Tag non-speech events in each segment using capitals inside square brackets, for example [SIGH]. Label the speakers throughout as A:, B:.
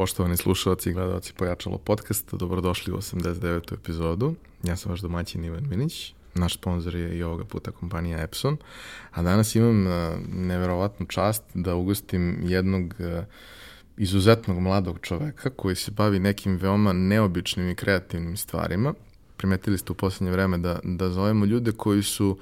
A: Poštovani slušalci i gledalci Pojačalo podcasta, dobrodošli u 89. epizodu. Ja sam vaš domaćin Ivan Minić, naš sponsor je i ovoga puta kompanija Epson, a danas imam uh, neverovatnu čast da ugostim jednog uh, izuzetnog mladog čoveka koji se bavi nekim veoma neobičnim i kreativnim stvarima. Primetili ste u poslednje vreme da, da zovemo ljude koji su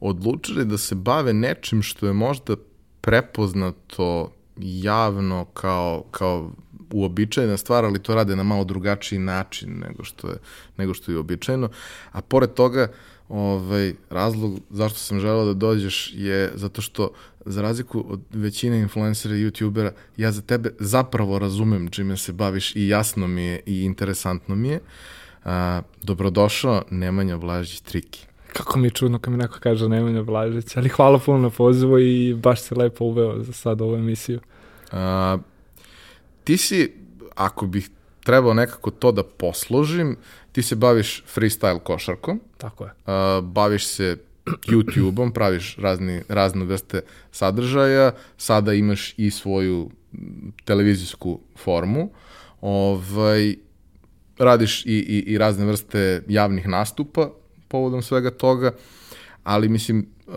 A: odlučili da se bave nečim što je možda prepoznato javno kao, kao uobičajena stvar, ali to rade na malo drugačiji način nego što je, nego što je uobičajeno. A pored toga, ovaj, razlog zašto sam želeo da dođeš je zato što za razliku od većine influencera i youtubera, ja za tebe zapravo razumem čime se baviš i jasno mi je i interesantno mi je. A, dobrodošao Nemanja Vlažić Triki.
B: Kako mi je čudno kad mi neko kaže Nemanja Blažić, ali hvala puno na pozivu i baš se lepo uveo za sad ovu emisiju.
A: A, ti si, ako bih trebao nekako to da posložim, ti se baviš freestyle košarkom.
B: Tako je.
A: A, baviš se YouTube-om, praviš razni, razne vrste sadržaja, sada imaš i svoju televizijsku formu, ovaj, radiš i, i, i razne vrste javnih nastupa povodom svega toga, ali mislim, uh,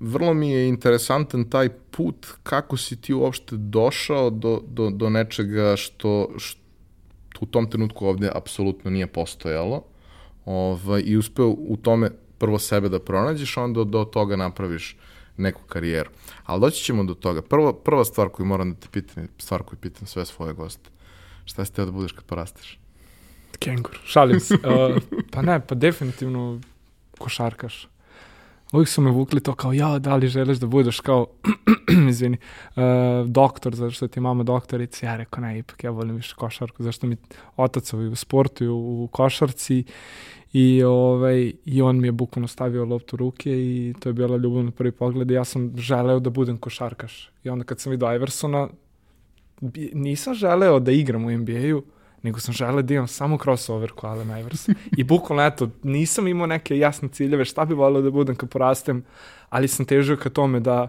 A: vrlo mi je interesantan taj put kako si ti uopšte došao do, do, do nečega što, što u tom trenutku ovde apsolutno nije postojalo ovaj, i uspeo u tome prvo sebe da pronađeš, onda do toga napraviš neku karijeru. Ali doći ćemo do toga. Prvo, prva stvar koju moram da te pitam, stvar koju pitam sve svoje goste. Šta si teo da budeš kad porasteš?
B: Kengur, šalim se. [LAUGHS] Uh, pa ne, pa definitivno košarkaš. Uvijek su me vukli to kao, ja, da li želiš da budeš kao, [CLEARS THROAT] izvini, uh, doktor, zato što ti mama doktorica. Ja rekao, ne, ipak ja volim više košarku, zašto mi otac ovaj u sportu i u, u košarci i, ovaj, i on mi je bukvalno stavio loptu ruke i to je bila ljubav na prvi pogled i ja sam želeo da budem košarkaš. I onda kad sam vidio Iversona, nisam želeo da igram u NBA-u, nego sam želeo da imam samo crossover ko Allen Iverson. I bukvalno, eto, nisam imao neke jasne ciljeve šta bi volio da budem kad porastem, ali sam težio ka tome da,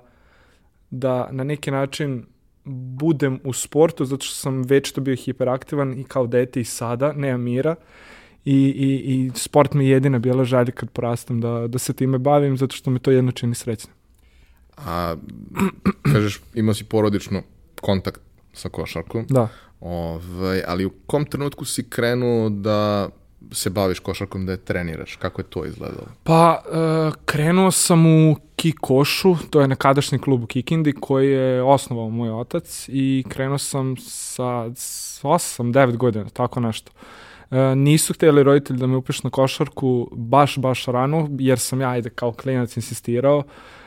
B: da na neki način budem u sportu, zato što sam već to bio hiperaktivan i kao dete i sada, nemam mira. I, i, i sport mi je jedina bila želja kad porastem da, da se time bavim, zato što me to jedno čini srećno.
A: A, kažeš, imao si porodično kontakt sa košarkom.
B: Da.
A: Ovaj, ali u kom trenutku si krenuo da se baviš košarkom, da je treniraš? Kako je to izgledalo?
B: Pa, uh, krenuo sam u Kikošu, to je nekadašnji klub u Kikindi koji je osnovao moj otac i krenuo sam sa 8-9 godina, tako nešto. Uh, nisu htjeli roditelji da me upišu na košarku baš, baš rano, jer sam ja, ajde, kao klinac insistirao.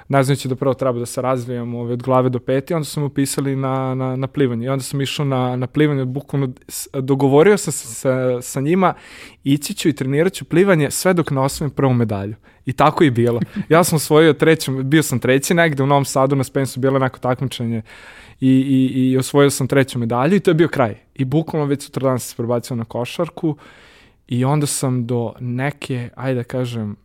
B: Znajući da prvo treba da se razvijam ovaj, od glave do peti, onda su me upisali na, na, na plivanje. I onda sam išao na, na plivanje, bukvalno dogovorio sam se sa, sa njima, ići ću i trenirat ću plivanje sve dok ne osvojim prvu medalju. I tako je bilo. Ja sam osvojio treću, bio sam treći negde u Novom Sadu, na Spensu bilo neko takmičenje i, i, i osvojio sam treću medalju i to je bio kraj. I bukvalno već sutra dan sam se prebacio na košarku i onda sam do neke, ajde da kažem,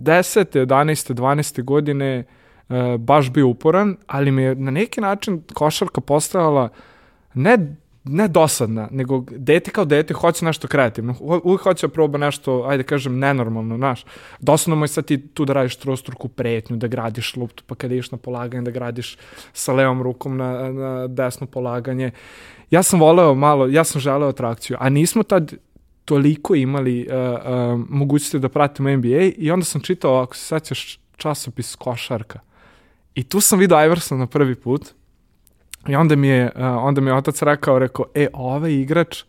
B: 10. 11. 12. godine uh, baš bio uporan, ali mi je na neki način košarka postajala ne ne dosadna, nego dete kao dete hoće nešto kreativno. Uvijek hoće da proba nešto, ajde kažem, nenormalno, znaš. Dosadno mu je sad ti tu da radiš trostruku pretnju, da gradiš luptu, pa kada ideš na polaganje, da gradiš sa levom rukom na, na desno polaganje. Ja sam voleo malo, ja sam želeo atrakciju, a nismo tad toliko imali uh, uh, mogućnosti da pratimo NBA i onda sam čitao, ako se sećaš, časopis Košarka. I tu sam vidio Iverson na prvi put i onda mi je, uh, onda mi je otac rekao, rekao, e, ovaj igrač,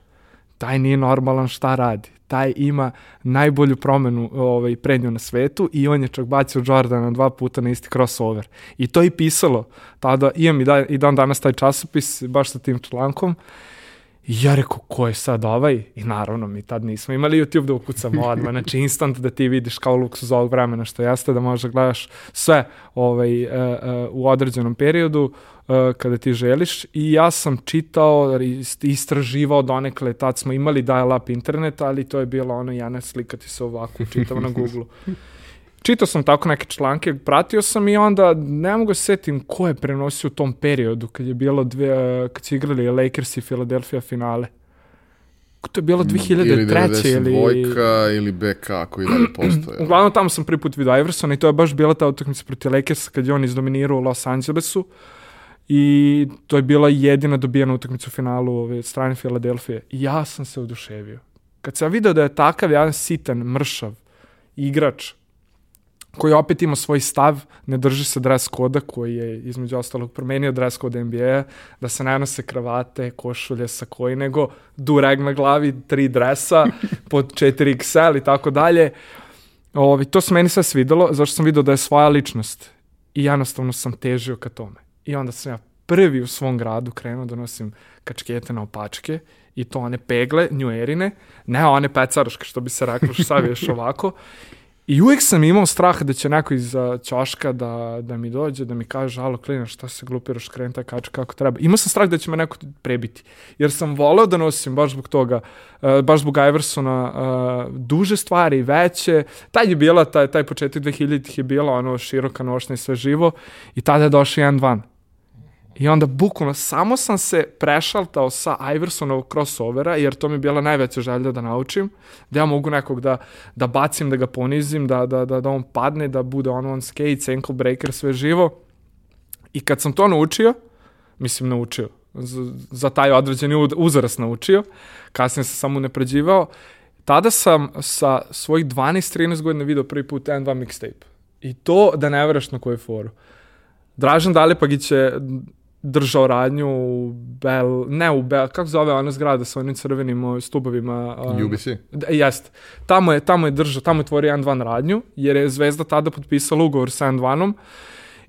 B: taj nije normalan šta radi. Taj ima najbolju promenu ovaj, prednju na svetu i on je čak bacio Jordana dva puta na isti crossover. I to je pisalo. Tada imam i, da, i dan danas taj časopis baš sa tim člankom. Uh, I ja rekao, ko je sad ovaj? I naravno, mi tad nismo imali YouTube da ukucamo odmah, znači instant da ti vidiš kao luksuz ovog vremena što jeste, da možeš da gledaš sve ovaj, uh, uh, u određenom periodu uh, kada ti želiš. I ja sam čitao, istraživao donekle, tad smo imali dial-up internet, ali to je bilo ono, Jana, slika ti se ovako, čitao na Google. [LAUGHS] čitao sam tako neke članke, pratio sam i onda ne mogu se setim ko je prenosio u tom periodu kad je bilo dve, kad su igrali Lakers i Philadelphia finale. To je bilo 2003.
A: Ili 92 ili BK koji dalje postoje. [CLEARS THROAT]
B: Uglavnom tamo sam prvi put vidio Iversona i to je baš bila ta utakmica protiv Lakersa kad je on izdominirao u Los Angelesu i to je bila jedina dobijena utakmica u finalu ove strane Filadelfije. I ja sam se oduševio. Kad sam video da je takav jedan sitan, mršav igrač koji opet ima svoj stav, ne drži se dres koda koji je između ostalog promenio dres kod NBA, da se ne nose kravate, košulje sa koji, nego dureg na glavi, tri dresa, [LAUGHS] pod 4XL i tako dalje. Ovi, to se meni sve svidelo, zašto sam video da je svoja ličnost i jednostavno sam težio ka tome. I onda sam ja prvi u svom gradu krenuo da nosim kačkete na opačke i to one pegle, njuerine, ne one pecaroške što bi se reklo, što saviješ [LAUGHS] ovako. I uvijek sam imao strah da će neko iz ćoška da, da mi dođe, da mi kaže, alo klina, šta se glupiraš, kreni ta kako treba. Imao sam strah da će me neko prebiti, jer sam voleo da nosim baš zbog toga, uh, baš zbog Iversona, uh, duže stvari, veće. Taj je bila, taj, taj početak 2000-ih je bila ono široka nošna i sve živo i tada je došao jedan van. I onda bukvalno samo sam se prešaltao sa Iversonovog crossovera, jer to mi je bila najveća želja da naučim, da ja mogu nekog da, da bacim, da ga ponizim, da, da, da, da on padne, da bude on on skates, ankle breaker, sve živo. I kad sam to naučio, mislim naučio, za, za taj određeni uzorast naučio, kasnije sam samo nepređivao, tada sam sa svojih 12-13 godina video prvi put N2 mixtape. I to da ne veraš na koju foru. Dražan Dalipagić je držao radnju u Bel, ne u Bel, kako zove ona zgrada sa onim crvenim stubovima?
A: Um, UBC?
B: Jest. Tamo je, tamo je držao, tamo je tvorio N2 radnju, jer je Zvezda tada potpisala ugovor sa N2-om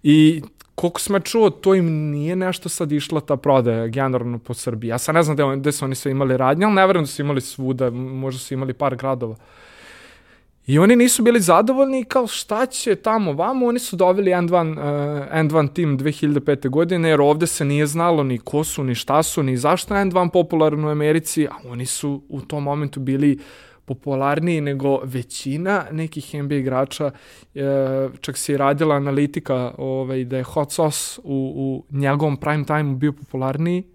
B: i koliko sam čuo, to im nije nešto sad išla ta prodaja generalno po Srbiji. Ja sad ne znam gde, gde su oni sve imali radnje, ali ne verujem da su imali svuda, možda su imali par gradova. I oni nisu bili zadovoljni kao šta će tamo vamo, oni su doveli N1, uh, N1 tim 2005. godine, jer ovde se nije znalo ni ko su, ni šta su, ni zašto je N1 popularan u Americi, a oni su u tom momentu bili popularniji nego većina nekih NBA igrača, e, čak se i radila analitika ovaj, da je Hot Sauce u, u njegovom prime time bio popularniji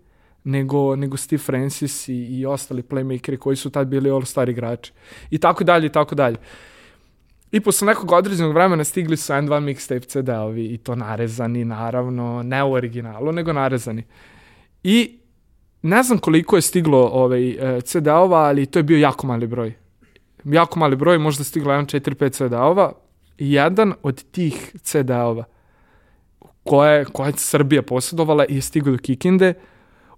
B: nego, nego Steve Francis i, i ostali playmakeri koji su tad bili all-star igrači. I tako dalje, i tako dalje. I posle nekog određenog vremena stigli su N2 mixtape CD-ovi i to narezani, naravno, ne u originalu, nego narezani. I ne znam koliko je stiglo ovaj, e, CD-ova, ali to je bio jako mali broj. Jako mali broj, možda stiglo 1, 4, 5 CD-ova. Jedan od tih CD-ova koje, koje je Srbija posjedovala je stigao do Kikinde,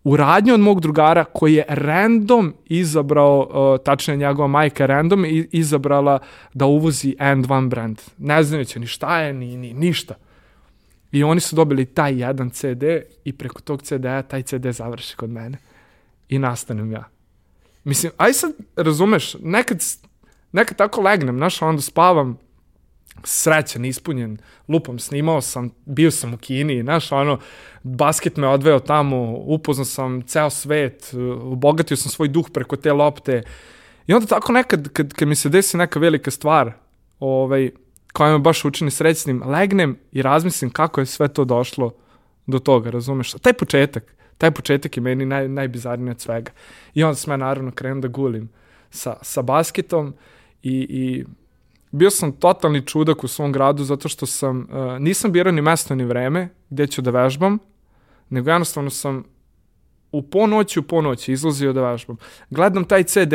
B: u radnju od mog drugara koji je random izabrao, uh, tačnije njegova majka random izabrala da uvozi End One brand. Ne znajući ni šta je, ni, ni ništa. I oni su dobili taj jedan CD i preko tog CD-a taj CD završi kod mene. I nastanem ja. Mislim, aj sad, razumeš, nekad, nekad tako legnem, znaš, onda spavam, srećan, ispunjen, lupom, snimao sam, bio sam u Kini, znaš, ono, basket me odveo tamo, upoznao sam ceo svet, obogatio sam svoj duh preko te lopte i onda tako nekad, kad, kad mi se desi neka velika stvar, ovaj, koja me baš učini srećnim, legnem i razmislim kako je sve to došlo do toga, razumeš? Taj početak, taj početak je meni naj, najbizarniji od svega. I onda sam ja naravno krenuo da gulim sa, sa basketom i, i bio sam totalni čudak u svom gradu zato što sam, uh, nisam birao ni mesto ni vreme gde ću da vežbam, nego jednostavno sam u ponoći u ponoći izlazio da vežbam. Gledam taj CD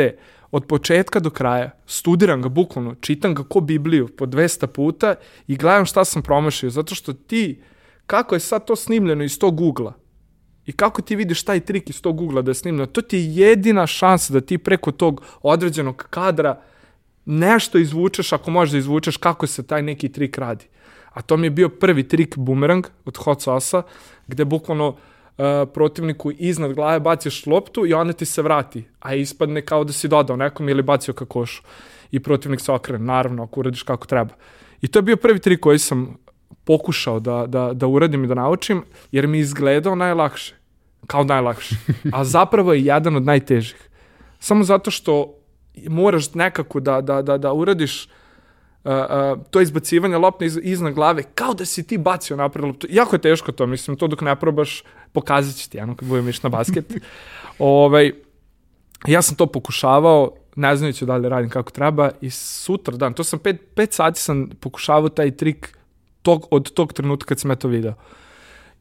B: od početka do kraja, studiram ga bukvalno, čitam ga ko Bibliju po 200 puta i gledam šta sam promašio, zato što ti, kako je sad to snimljeno iz tog ugla, i kako ti vidiš taj trik iz tog ugla da je snimljeno, to ti je jedina šansa da ti preko tog određenog kadra uh, nešto izvučeš, ako možeš da izvučeš kako se taj neki trik radi. A to mi je bio prvi trik bumerang od hot sauce gde bukvalno uh, protivniku iznad glave baciš loptu i ona ti se vrati, a ispadne kao da si dodao nekom ili bacio ka košu. I protivnik se okrene, naravno, ako uradiš kako treba. I to je bio prvi trik koji sam pokušao da, da, da uradim i da naučim, jer mi izgledao najlakše. Kao najlakše. A zapravo je jedan od najtežih. Samo zato što moraš nekako da, da, da, da uradiš uh, uh, to izbacivanje lopne iz, iznad glave, kao da si ti bacio napred loptu. Jako je teško to, mislim, to dok ne probaš, pokazat će ti, jedno, kad budem na basket. [LAUGHS] ovaj, ja sam to pokušavao, ne znajući da li radim kako treba i sutra dan, to sam pet, pet sati sam pokušavao taj trik tog, od tog trenutka kad sam ja to video.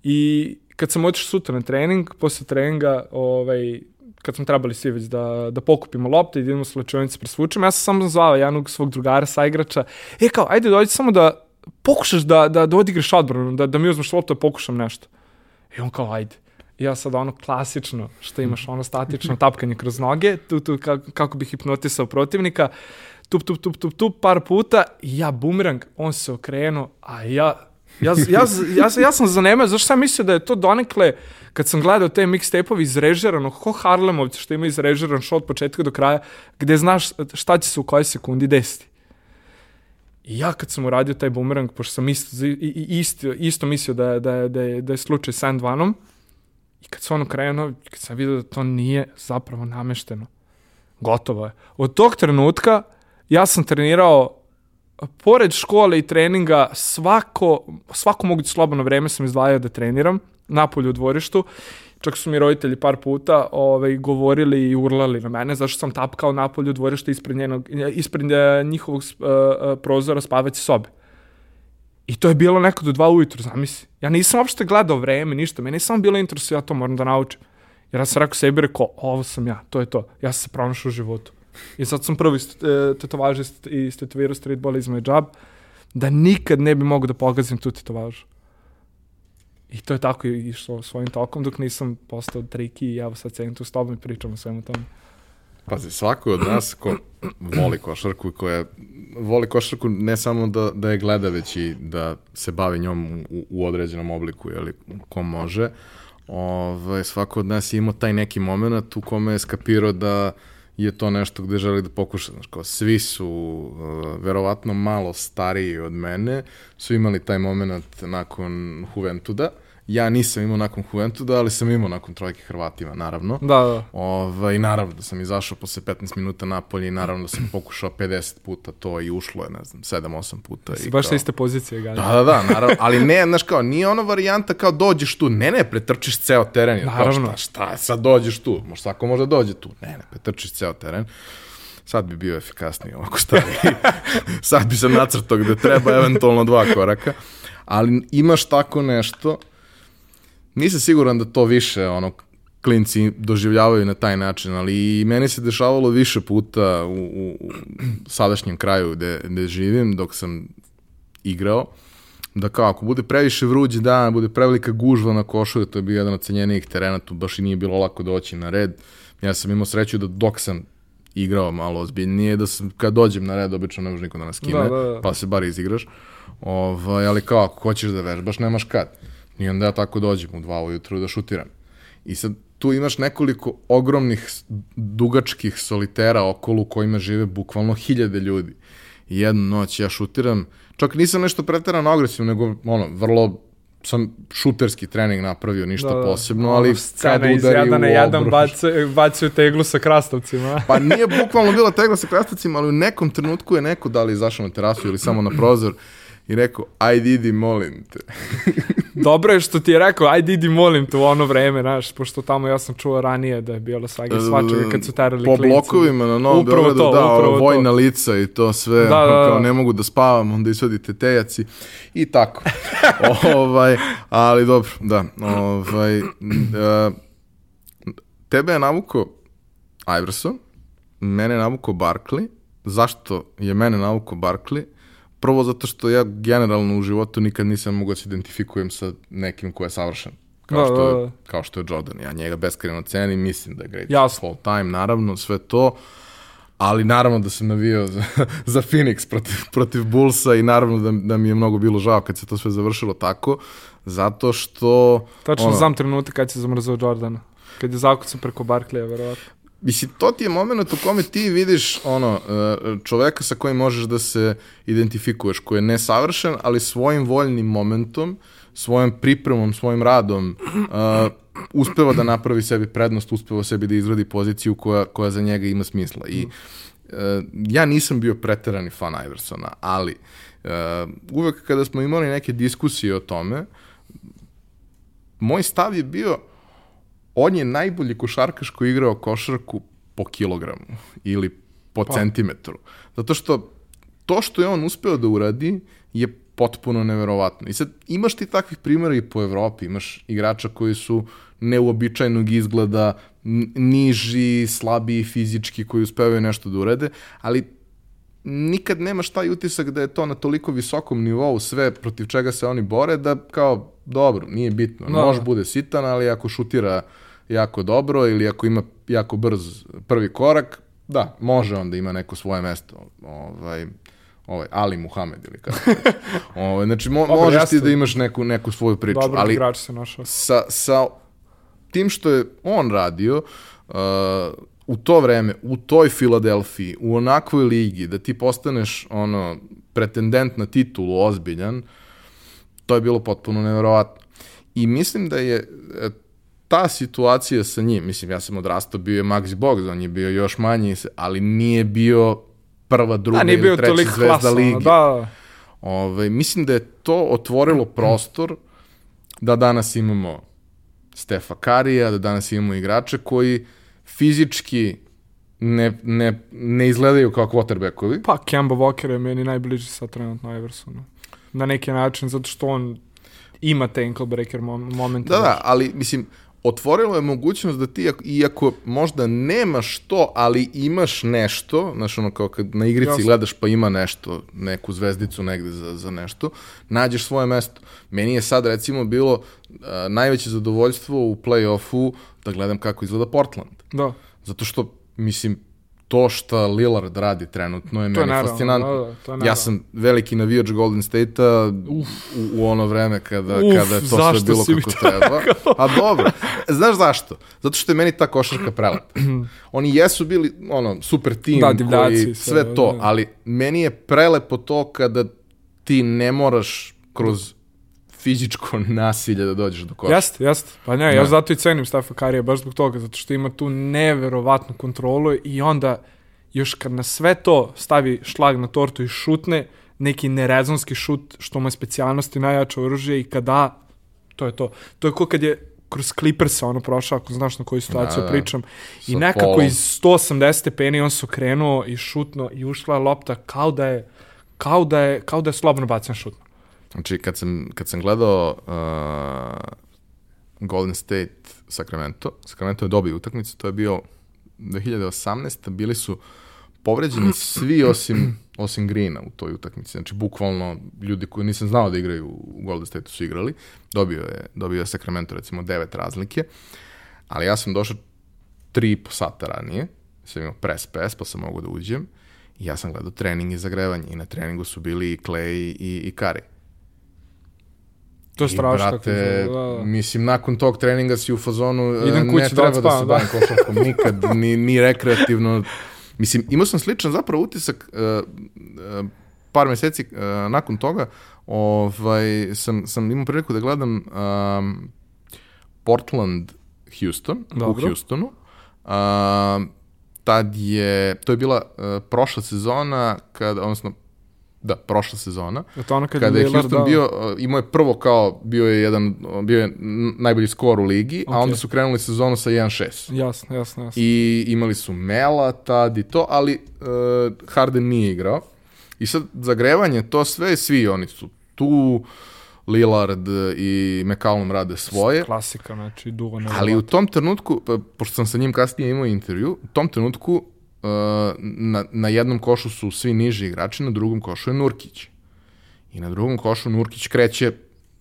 B: I kad sam otišao sutra na trening, posle treninga, ovaj, kad smo trebali svi već da, da pokupimo lopte i da idemo slačionice presvučemo, ja sam samo zvao jednog svog drugara, saigrača, e kao, ajde dođi samo da pokušaš da, da, da odigraš odbranu, da, da mi uzmeš loptu da pokušam nešto. I on kao, ajde. I ja sad ono klasično, što imaš ono statično tapkanje kroz noge, tu, tu, kako, kako hipnotisao protivnika, tup, tup, tup, tup, tup, par puta, i ja bumerang, on se okrenuo, a ja Ja, ja, ja, ja sam zanemao, zašto sam mislio da je to donekle, kad sam gledao te mixtape-ovi izrežirano, ko Harlemovci što ima izrežiran show od početka do kraja, gde znaš šta će se u kojoj sekundi desiti. I ja kad sam uradio taj bumerang, pošto sam isto, isto, isto mislio da, da, da, je, da je slučaj sa Endvanom, i kad sam ono krenuo, kad sam vidio da to nije zapravo namešteno, gotovo je. Od tog trenutka ja sam trenirao pored škole i treninga, svako, svako moguće slobodno vreme sam izdvajao da treniram, napolju u dvorištu. Čak su mi roditelji par puta ovaj, govorili i urlali na mene, zašto sam tapkao napolju u dvorištu ispred, njenog, ispred e, njihovog uh, prozora spavaće sobe. I to je bilo neko do dva ujutru, zamisli. Ja nisam uopšte gledao vreme, ništa. Meni je samo bilo interesu, ja to moram da naučim. Jer ja sam rekao sebi, rekao, ovo sam ja, to je to. Ja sam se pronašao u životu. I sad sam prvi tetovaž i stetovirao streetball iz moj džab, da nikad ne bi mogao da pogazim tu tetovažu. I to je tako išlo svojim tokom dok nisam postao triki i evo sad cenim tu s tobom i pričam o svemu tome.
A: Pazi, svako od nas ko voli košarku i koja voli košarku ne samo da, da je gleda, već i da se bavi njom u, u određenom obliku, jeli, ko može, ovaj, svako od nas je imao taj neki moment u kome je skapirao da uh, je to nešto gde želi da pokuša. Znaš, kao, svi su uh, verovatno malo stariji od mene, su imali taj moment nakon Juventuda. Ja nisam imao nakon Juventuda, ali sam imao nakon trojke Hrvatima, naravno.
B: Da, da.
A: Ove, I naravno da sam izašao posle 15 minuta napolje i naravno da sam pokušao 50 puta to i ušlo je, ne znam, 7-8 puta.
B: Si
A: i
B: baš
A: kao...
B: iste pozicije, Ganja.
A: Da, da, da, naravno, ali ne, znaš kao, nije ona varijanta kao dođeš tu, ne, ne, pretrčiš ceo teren. Jer
B: Naravno.
A: Kao, šta, šta, sad dođeš tu, možda svako može da dođe tu. Ne, ne, pretrčiš ceo teren sad bi bio efikasniji ovako stavi. [LAUGHS] sad bi se nacrtao gde treba eventualno dva koraka. Ali imaš tako nešto nisam siguran da to više ono klinci doživljavaju na taj način, ali i meni se dešavalo više puta u, u, u sadašnjem kraju gde, gde živim dok sam igrao, da kao ako bude previše vruđi dan, bude prevelika gužva na košu, to je bio jedan od cenjenijih terena, tu baš i nije bilo lako doći na red. Ja sam imao sreću da dok sam igrao malo ozbiljnije, da sam, kad dođem na red, obično ne može niko da nas kine,
B: Da, da, da.
A: pa se bar izigraš. Ovaj, ali kao, ako hoćeš da vežbaš, nemaš kad. I onda ja tako dođem u dva ujutru da šutiram. I sad tu imaš nekoliko ogromnih dugačkih solitera okolo u kojima žive bukvalno hiljade ljudi. I jednu noć ja šutiram, čak nisam nešto preterano agresivno, nego ono, vrlo sam šuterski trening napravio, ništa da, posebno, ali
B: ono scena iz Jadana jedan bacio, bacio teglu sa krastavcima. [LAUGHS]
A: pa nije bukvalno bila tegla sa krastavcima, ali u nekom trenutku je neko da li izašao na terasu ili samo na prozor i rekao, ajde idi, molim te. [LAUGHS]
B: Dobro je što ti je rekao, ajde idi, molim te u ono vreme, znaš, pošto tamo ja sam čuo ranije da je bilo svake svačega kad su terali
A: po
B: klinci.
A: Po blokovima na Novom
B: Upravo
A: Beogradu,
B: to,
A: da,
B: upravo
A: vojna
B: to.
A: lica i to sve,
B: Da, da, da.
A: kao ne mogu da spavam, onda isvodite tejaci i tako. [LAUGHS] ovaj, ali dobro, da. Ovaj, uh, tebe je navuko Iverson, mene je navuko Barkley. Zašto je mene navuko Barkley? Prvo zato što ja generalno u životu nikad nisam mogao da se identifikujem sa nekim ko je savršen. Kao,
B: Da,
A: što,
B: da,
A: je,
B: da.
A: kao što je Jordan. Ja njega beskreno cenim, mislim da je great
B: Jasno.
A: all time, naravno, sve to. Ali naravno da sam navio za, [LAUGHS] za Phoenix protiv, protiv Bullsa i naravno da, da mi je mnogo bilo žao kad se to sve završilo tako, zato što...
B: Tačno
A: ono,
B: znam trenutak kad si zamrzao Jordana. Kad je zakucao preko Barkleya, verovatno.
A: Mislim, to ti je moment u kome ti vidiš ono, e, čoveka sa kojim možeš da se identifikuješ, koji je nesavršen, ali svojim voljnim momentom, svojom pripremom, svojim radom, uh, uspeva da napravi sebi prednost, uspeva sebi da izradi poziciju koja, koja za njega ima smisla. I, e, ja nisam bio preterani fan Iversona, ali uh, uvek kada smo imali neke diskusije o tome, moj stav je bio on je najbolji košarkaš koji je igrao košarku po kilogramu ili po pa. centimetru. Zato što to što je on uspeo da uradi je potpuno neverovatno. I sad imaš ti takvih primjera i po Evropi, imaš igrača koji su neuobičajnog izgleda, niži, slabiji fizički, koji uspevaju nešto da urade, ali nikad nemaš taj utisak da je to na toliko visokom nivou sve protiv čega se oni bore, da kao, dobro, nije bitno. No. Da. Može bude sitan, ali ako šutira jako dobro ili ako ima jako brz prvi korak, da, može onda ima neko svoje mesto. Ovaj, ovaj Ali Muhamed ili kako. [LAUGHS] ovaj znači mo, Dobar, možeš ti da imaš neku neku svoju priču,
B: Dobar
A: ali
B: igrač se našao.
A: Sa sa tim što je on radio uh, u to vreme, u toj Filadelfiji, u onakvoj ligi, da ti postaneš ono pretendent na titulu ozbiljan, to je bilo potpuno neverovatno. I mislim da je ta situacija sa njim, mislim, ja sam odrastao, bio je Max Box, on je bio još manji, ali nije bio prva, druga da, ili treća zvezda klasa, ligi. Da. Ove, ovaj, mislim da je to otvorilo prostor da danas imamo Stefa Karija, da danas imamo igrače koji fizički ne, ne, ne izgledaju kao quarterbackovi.
B: Pa, Kemba Walker je meni najbliži sa trenutno Eversonu. Na neki način, zato što on ima te ankle breaker moment.
A: Da, da, ali mislim, otvorilo je mogućnost da ti, iako možda nemaš to, ali imaš nešto, znaš ono kao kad na igrici Jasne. gledaš pa ima nešto, neku zvezdicu negde za, za nešto, nađeš svoje mesto. Meni je sad recimo bilo uh, najveće zadovoljstvo u play-offu da gledam kako izgleda Portland.
B: Da.
A: Zato što, mislim, to što Lillard radi trenutno je to meni fascinantno. Da, da, to ja sam veliki navijač Golden State-a u, u ono vreme kada, Uf, kada je to sve bilo kako treba. [LAUGHS] A dobro, znaš zašto? Zato što je meni ta košarka prelepa. [CLEARS THROAT] Oni jesu bili ono, super tim, da, divljaci, koji, sve to, da. ali meni je prelepo to kada ti ne moraš kroz fizičko [LAUGHS] nasilje da dođeš do koša.
B: Jeste, jeste. Pa ne, ja da. zato i cenim Stefa Karija, baš zbog toga, zato što ima tu neverovatnu kontrolu i onda još kad na sve to stavi šlag na tortu i šutne, neki nerezonski šut, što mu je specijalnost i najjače oružje i kada, to je to. To je ko kad je kroz Clippersa ono prošao, ako znaš na koju situaciju da, da. pričam. I Sa nekako polom. iz 180 stepeni on se okrenuo i šutno i ušla lopta kao da je kao da je, kao da je slobno bacan šut.
A: Znači, kad sam, kad sam gledao uh, Golden State Sacramento, Sacramento je dobio utakmicu, to je bio 2018. Bili su povređeni svi osim, osim Greena u toj utakmici. Znači, bukvalno, ljudi koji nisam znao da igraju u Golden State su igrali. Dobio je, dobio je Sacramento, recimo, devet razlike. Ali ja sam došao tri i po sata ranije, sam imao press pass, pa sam mogu da uđem. I ja sam gledao trening i zagrevanje. I na treningu su bili i Clay i, i Curry.
B: To je strašno.
A: Brate, da, da. mislim, nakon tog treninga si u fazonu, e, Idem ne treba da, da se bavim da. košarkom nikad, [LAUGHS] ni, ni rekreativno. Mislim, imao sam sličan zapravo utisak uh, uh, par meseci uh, nakon toga, ovaj, sam, sam imao priliku da gledam um, Portland Houston, Dobro. u Houstonu. Uh, tad je, to je bila uh, prošla sezona, kad, odnosno Da, prošla sezona.
B: Je to ono kad
A: kada je Houston da... bio, imao je prvo kao, bio je jedan, bio je najbolji skor u ligi, okay. a onda su krenuli sezonu sa 1-6.
B: Jasno, jasno, jasno.
A: I imali su Mela tad i to, ali uh, Harden nije igrao. I sad zagrevanje, to sve, svi oni su tu, Lillard i McCallum rade svoje.
B: Klasika, znači dugo
A: ne. Ali u tom trenutku, pa, pošto sam sa njim kasnije imao intervju, u tom trenutku na, na jednom košu su svi niži igrači, na drugom košu je Nurkić. I na drugom košu Nurkić kreće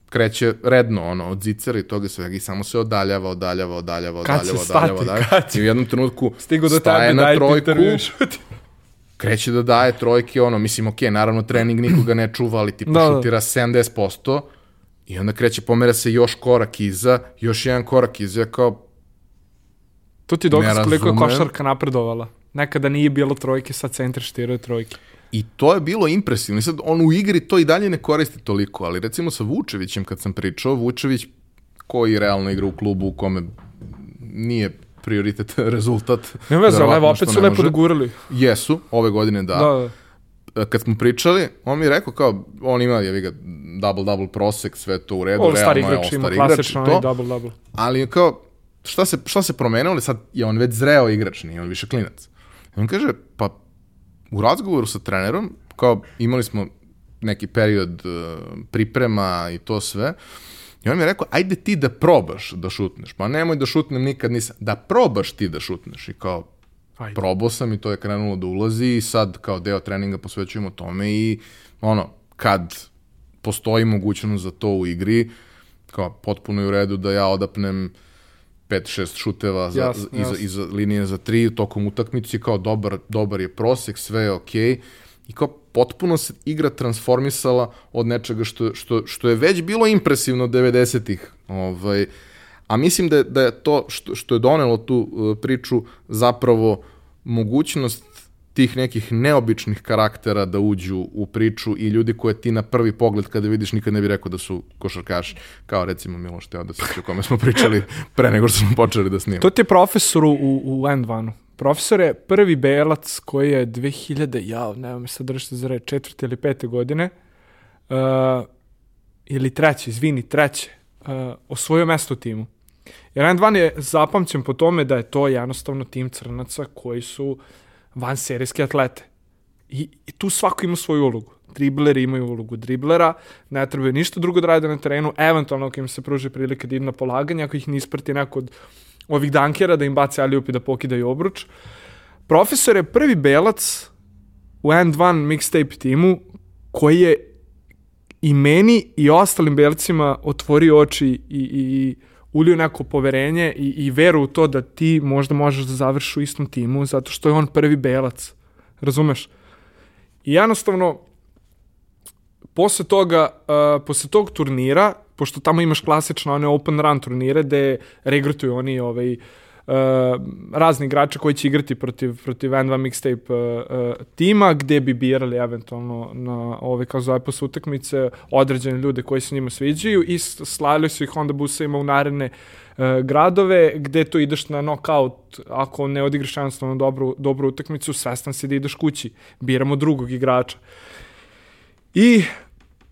A: kreće redno, ono, od zicera i toga svega i samo se odaljava, odaljava, odaljava, odaljava, odaljava, odaljava. I u jednom trenutku Stigo do staje tebe, na trojku, kreće da daje trojke, ono, mislim, ok, naravno trening nikoga ne čuva, ali ti pošutira da, da. 70%, i onda kreće, pomera se još korak iza, još jedan korak iza, kao,
B: To ti dokaz koliko je košarka napredovala. Nekada nije bilo trojke, sad centar štiruje trojke.
A: I to je bilo impresivno. I sad on u igri to i dalje ne koristi toliko, ali recimo sa Vučevićem kad sam pričao, Vučević koji realno igra u klubu u kome nije prioritet [LAUGHS] rezultat.
B: Ne veze, ali evo, opet su lepo dogurali.
A: Jesu, ove godine da.
B: Da, da.
A: kad smo pričali, on mi je rekao kao, on ima, jevi ga, double-double prosek, sve to u redu,
B: All
A: realno je all-star igrač
B: klasično,
A: to,
B: double double.
A: ali kao, šta se, šta se promenilo, sad je on već zreo igrač, nije on više klinac. I on kaže, pa u razgovoru sa trenerom, kao imali smo neki period uh, priprema i to sve, i on mi je rekao, ajde ti da probaš da šutneš, pa nemoj da šutnem nikad nisam, da probaš ti da šutneš i kao,
B: Ajde.
A: probao sam i to je krenulo da ulazi i sad kao deo treninga posvećujemo tome i ono, kad postoji mogućnost za to u igri, kao potpuno je u redu da ja odapnem 5-6 šuteva za,
B: Jasno,
A: iza,
B: jasno.
A: iza linije za tri tokom utakmice kao dobar, dobar je prosek, sve je okej i kao potpuno se igra transformisala od nečega što, što, što je već bilo impresivno 90-ih. Ovaj, a mislim da da je to što, što je donelo tu uh, priču zapravo mogućnost tih nekih neobičnih karaktera da uđu u priču i ljudi koje ti na prvi pogled kada vidiš nikad ne bi rekao da su košarkaši, kao recimo Miloš Teodosić o kome smo pričali [LAUGHS] pre nego što smo počeli da snimamo.
B: To ti je profesor u, u N2-u. Profesor je prvi belac koji je 2000, ja ne me sad držite za reč, četvrte ili pete godine, uh, ili treće, izvini, treće, uh, osvojio mesto u timu. Jer N2 je zapamćen po tome da je to jednostavno tim crnaca koji su van serijske atlete. I, I tu svako ima svoju ulogu. Dribleri imaju ulogu driblera, ne trebaju ništa drugo da rade na terenu, eventualno ako im se pruži prilike da idu na polaganje, ako ih ne isprati neko od ovih dankera da im baci alijup i da pokidaju obruč. Profesor je prvi belac u N1 mixtape timu koji je i meni i ostalim belcima otvorio oči i, i, i ulio neko poverenje i, i veru u to da ti možda možeš da završiš u istom timu zato što je on prvi belac. Razumeš? I jednostavno, posle toga, uh, posle tog turnira, pošto tamo imaš klasične one open run turnire gde regrutuju oni ovaj, uh, razni igrače koji će igrati protiv, protiv N2 mixtape uh, tima, gde bi birali eventualno na ove, kao zove posle utakmice, određene ljude koji se njima sviđaju i slali su ih onda busevima u naredne gradove, gde to ideš na knockout, ako ne odigraš jednostavno dobru, dobru utakmicu, svestan si da ideš kući, biramo drugog igrača. I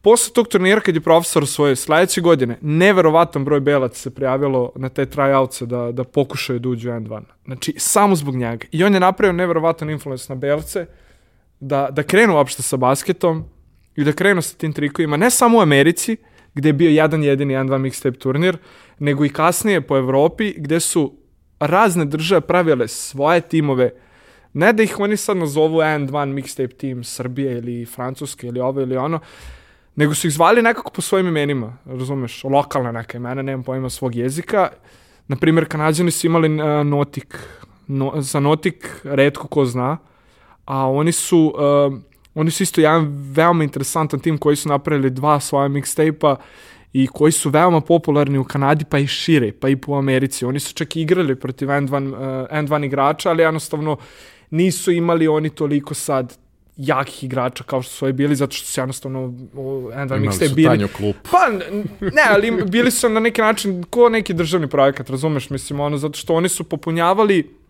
B: posle tog turnira kad je profesor svoje sledeće godine, neverovatan broj belaca se prijavilo na te tryoutse da, da pokušaju da uđu u N2. Znači, samo zbog njega. I on je napravio neverovatan influence na belce da, da krenu uopšte sa basketom i da krenu sa tim trikovima, ne samo u Americi, gde je bio jedan jedini N2 mixtape turnir, nego i kasnije po Evropi, gde su razne države pravile svoje timove Ne da ih oni sad nazovu N1 mixtape team Srbije ili Francuske ili ovo ili ono, nego su ih zvali nekako po svojim imenima, razumeš, lokalna neka imena, nemam pojma svog jezika. Naprimjer, kanadjani su imali uh, Notik, no, za Notik redko ko zna, a oni su, uh, oni su isto jedan veoma interesantan tim koji su napravili dva svoja mixtape-a i koji su veoma popularni u Kanadi pa i šire, pa i po Americi. Oni su čak igrali protiv N1, uh, N1 igrača, ali jednostavno nisu imali oni toliko sad jakih igrača kao što su ovi bili, zato što su jednostavno u N2
A: Imali
B: mixtape
A: su
B: bili...
A: Klub.
B: Pa, ne, ali bili su na neki način ko neki državni projekat, razumeš, mislim, ono, zato što oni su popunjavali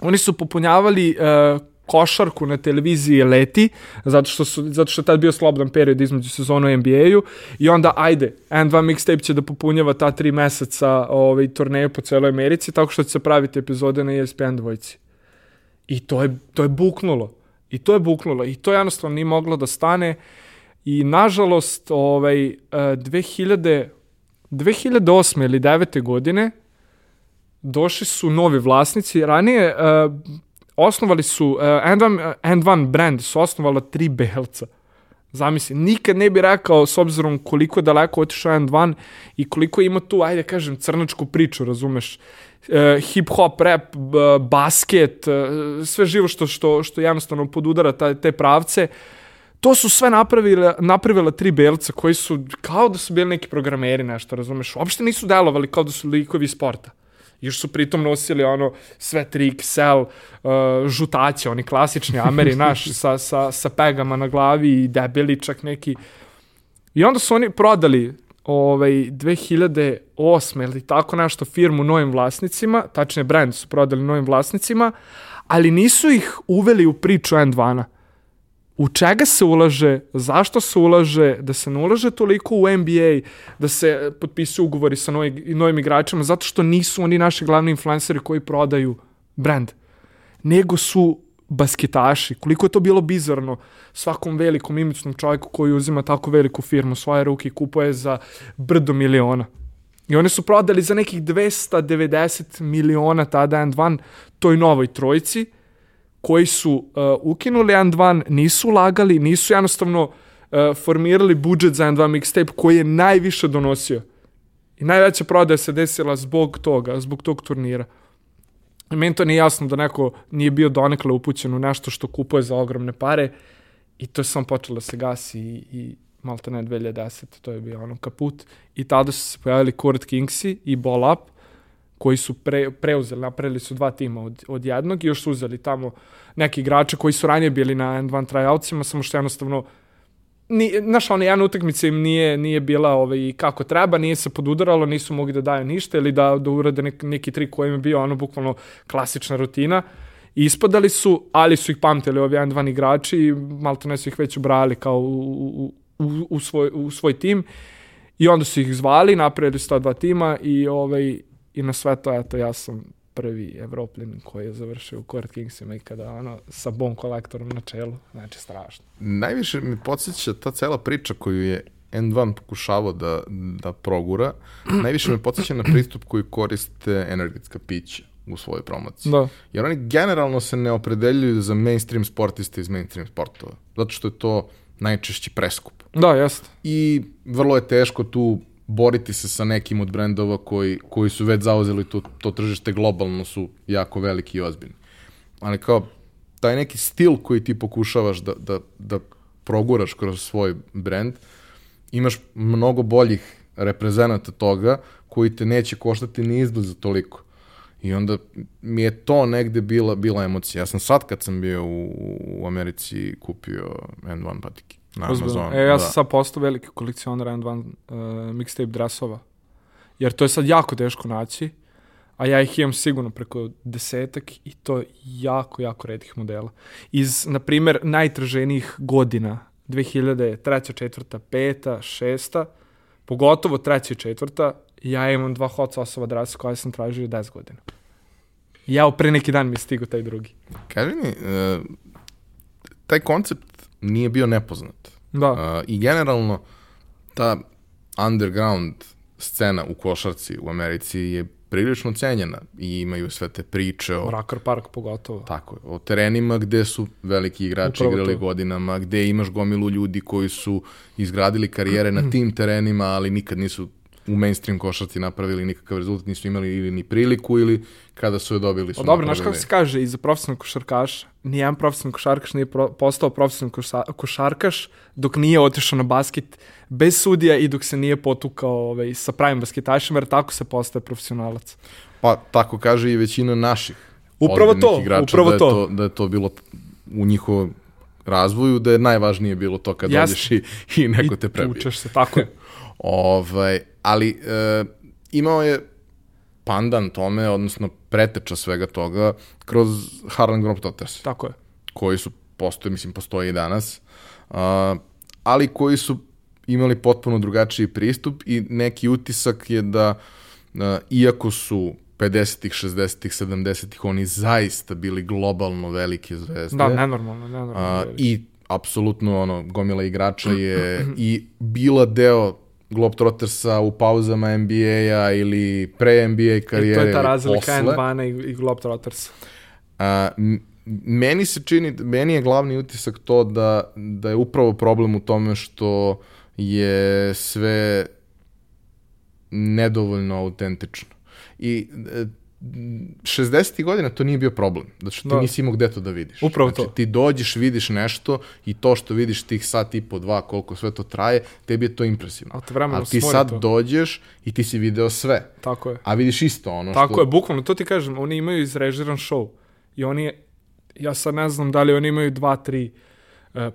B: oni su popunjavali uh, košarku na televiziji Leti, zato što, su, zato što je tad bio slobodan period između sezona u NBA-u i onda, ajde, N2 mixtape će da popunjava ta tri meseca ovaj, turneje po celoj Americi, tako što će se praviti epizode na ESPN dvojci. I to je, to je buknulo. I to je buknulo. I to jednostavno nije moglo da stane. I nažalost, ovaj, uh, 2000, 2008. ili 9. godine došli su novi vlasnici. Ranije uh, osnovali su, uh, N1, N1 brand su osnovala tri belca. Zamisli, nikad ne bi rekao, s obzirom koliko je daleko otišao N1 i koliko ima tu, ajde kažem, crnačku priču, razumeš? Uh, hip-hop, rap, basket, uh, sve živo što, što, što jednostavno podudara ta, te pravce. To su sve napravile, napravila tri belca koji su kao da su bili neki programeri nešto, razumeš? Uopšte nisu delovali kao da su likovi sporta. Još su pritom nosili ono sve tri XL uh, žutaće, oni klasični Ameri [LAUGHS] naš sa, sa, sa pegama na glavi i debeli čak neki. I onda su oni prodali ovaj, 2008. ili tako nešto firmu novim vlasnicima, tačnije brand su prodali novim vlasnicima, ali nisu ih uveli u priču N2-na. U čega se ulaže, zašto se ulaže, da se ne ulaže toliko u NBA, da se potpisuju ugovori sa novim, novim igračima, zato što nisu oni naši glavni influenceri koji prodaju brand, nego su basketaši, koliko je to bilo bizarno svakom velikom imičnom čovjeku koji uzima tako veliku firmu svoje ruke i kupuje za brdo miliona. I oni su prodali za nekih 290 miliona tada N2 toj novoj trojici, koji su uh, ukinuli N2, nisu ulagali, nisu jednostavno uh, formirali budžet za N2 mixtape koji je najviše donosio. I najveća prodaja se desila zbog toga, zbog tog turnira. Meni to nije jasno da neko nije bio donekle upućen u nešto što kupuje za ogromne pare i to je samo počelo da se gasi i, i malta ne 2010. To je bio ono kaput. I tada su se pojavili Kurt Kingsi i Ball Up koji su pre, preuzeli, napravili su dva tima od, od jednog i još su uzeli tamo neki igrače koji su ranije bili na N1 tryoutsima, samo što jednostavno ni, znaš, ona jedna utakmica im nije, nije bila ovaj, kako treba, nije se podudaralo, nisu mogli da daju ništa ili da, da urade nek, neki trik koji im je bio ono bukvalno klasična rutina. I ispadali su, ali su ih pamtili ovi jedan, dva igrači i malo ne su ih već ubrali kao u, u, u, u, svoj, u svoj tim. I onda su ih zvali, napravili su ta dva tima i, ovaj, i na sve to, eto, ja sam prvi evropljanin koji je završio u Court Kingsima ikada, ono, sa bon kolektorom na čelu, znači strašno.
A: Najviše mi podsjeća ta cela priča koju je N1 pokušavao da, da progura, najviše me podsjeća na pristup koji koriste energetska pića u svojoj promociji.
B: Da.
A: Jer oni generalno se ne opredeljuju za mainstream sportiste iz mainstream sportova. Zato što je to najčešće preskup.
B: Da, jeste.
A: I vrlo je teško tu boriti se sa nekim od brendova koji, koji su već zauzeli to, to tržište globalno su jako veliki i ozbiljni. Ali kao taj neki stil koji ti pokušavaš da, da, da proguraš kroz svoj brend, imaš mnogo boljih reprezenata toga koji te neće koštati ni izbliza toliko. I onda mi je to negde bila, bila emocija. Ja sam sad kad sam bio u, u Americi kupio N1 patike. Na
B: Ozbiljno.
A: Amazonu.
B: E, ja sam
A: da.
B: sad postao veliki kolekcionar N1 uh, mixtape dresova. Jer to je sad jako teško naći, a ja ih imam sigurno preko desetak i to jako, jako redkih modela. Iz, na primer, najtraženijih godina, 2003. 4. 5. 6. Pogotovo 3. i 4. Ja imam dva hot sauce dresa koje sam tražio 10 godina. Ja, pre neki dan mi je stigo taj drugi.
A: Kaži mi, uh, taj koncept nije bio nepoznat.
B: Da.
A: Uh, I generalno, ta underground scena u košarci u Americi je prilično cenjena i imaju sve te priče o,
B: Rakar Park pogotovo.
A: tako, je, o terenima gde su veliki igrači
B: Upravo
A: igrali
B: to.
A: godinama, gde imaš gomilu ljudi koji su izgradili karijere na [CLEARS THROAT] tim terenima, ali nikad nisu u mainstream košarci napravili nikakav rezultat, nisu imali ili ni priliku ili kada su je dobili su
B: O, dobro, znaš kako se kaže, i za profesionalnog košarkaša, nijedan profesionalni košarkaš nije pro, postao profesionalni koša- košarkaš dok nije otišao na basket bez sudija i dok se nije potukao ovaj, sa pravim basketašima, jer tako se postaje profesionalac.
A: Pa tako kaže i većina naših
B: Upravo to,
A: igrača
B: upravo
A: da
B: to.
A: to. Da je to bilo u njihovom razvoju, da je najvažnije bilo to kad
B: Jeste.
A: dođeš i, i neko te
B: I
A: prebije.
B: tučeš se, tako je. [LAUGHS]
A: Ovaj, ali e, imao je pandan tome, odnosno preteča svega toga, kroz Harlem Globetrotters,
B: tako je.
A: koji su postoje, mislim, postoje i danas, a, ali koji su imali potpuno drugačiji pristup i neki utisak je da, a, iako su 50-ih, 60-ih, 70-ih, oni zaista bili globalno velike zvezde.
B: Da, nenormalno, nenormalno.
A: A, I apsolutno ono, gomila igrača je [CLEARS THROAT] i bila deo Globetrottersa u pauzama NBA-a ili pre NBA
B: I
A: karijere
B: to je ta razlika
A: posle.
B: N2 i, i Globetrotters.
A: A, meni se čini, meni je glavni utisak to da, da je upravo problem u tome što je sve nedovoljno autentično. I e, 60. godina to nije bio problem, zato što ti
B: Da.
A: nisi imao gde to da vidiš.
B: Upravo
A: znači,
B: to.
A: ti dođeš, vidiš nešto i to što vidiš tih sat i po, dva, koliko sve to traje, tebi je to impresivno.
B: Te vremenom
A: Ali ti sad
B: to.
A: dođeš i ti si video sve,
B: Tako je.
A: a vidiš isto ono
B: Tako
A: što...
B: je, bukvalno, to ti kažem, oni imaju izrežiran show. I oni, ja sad ne znam da li oni imaju dva, tri e,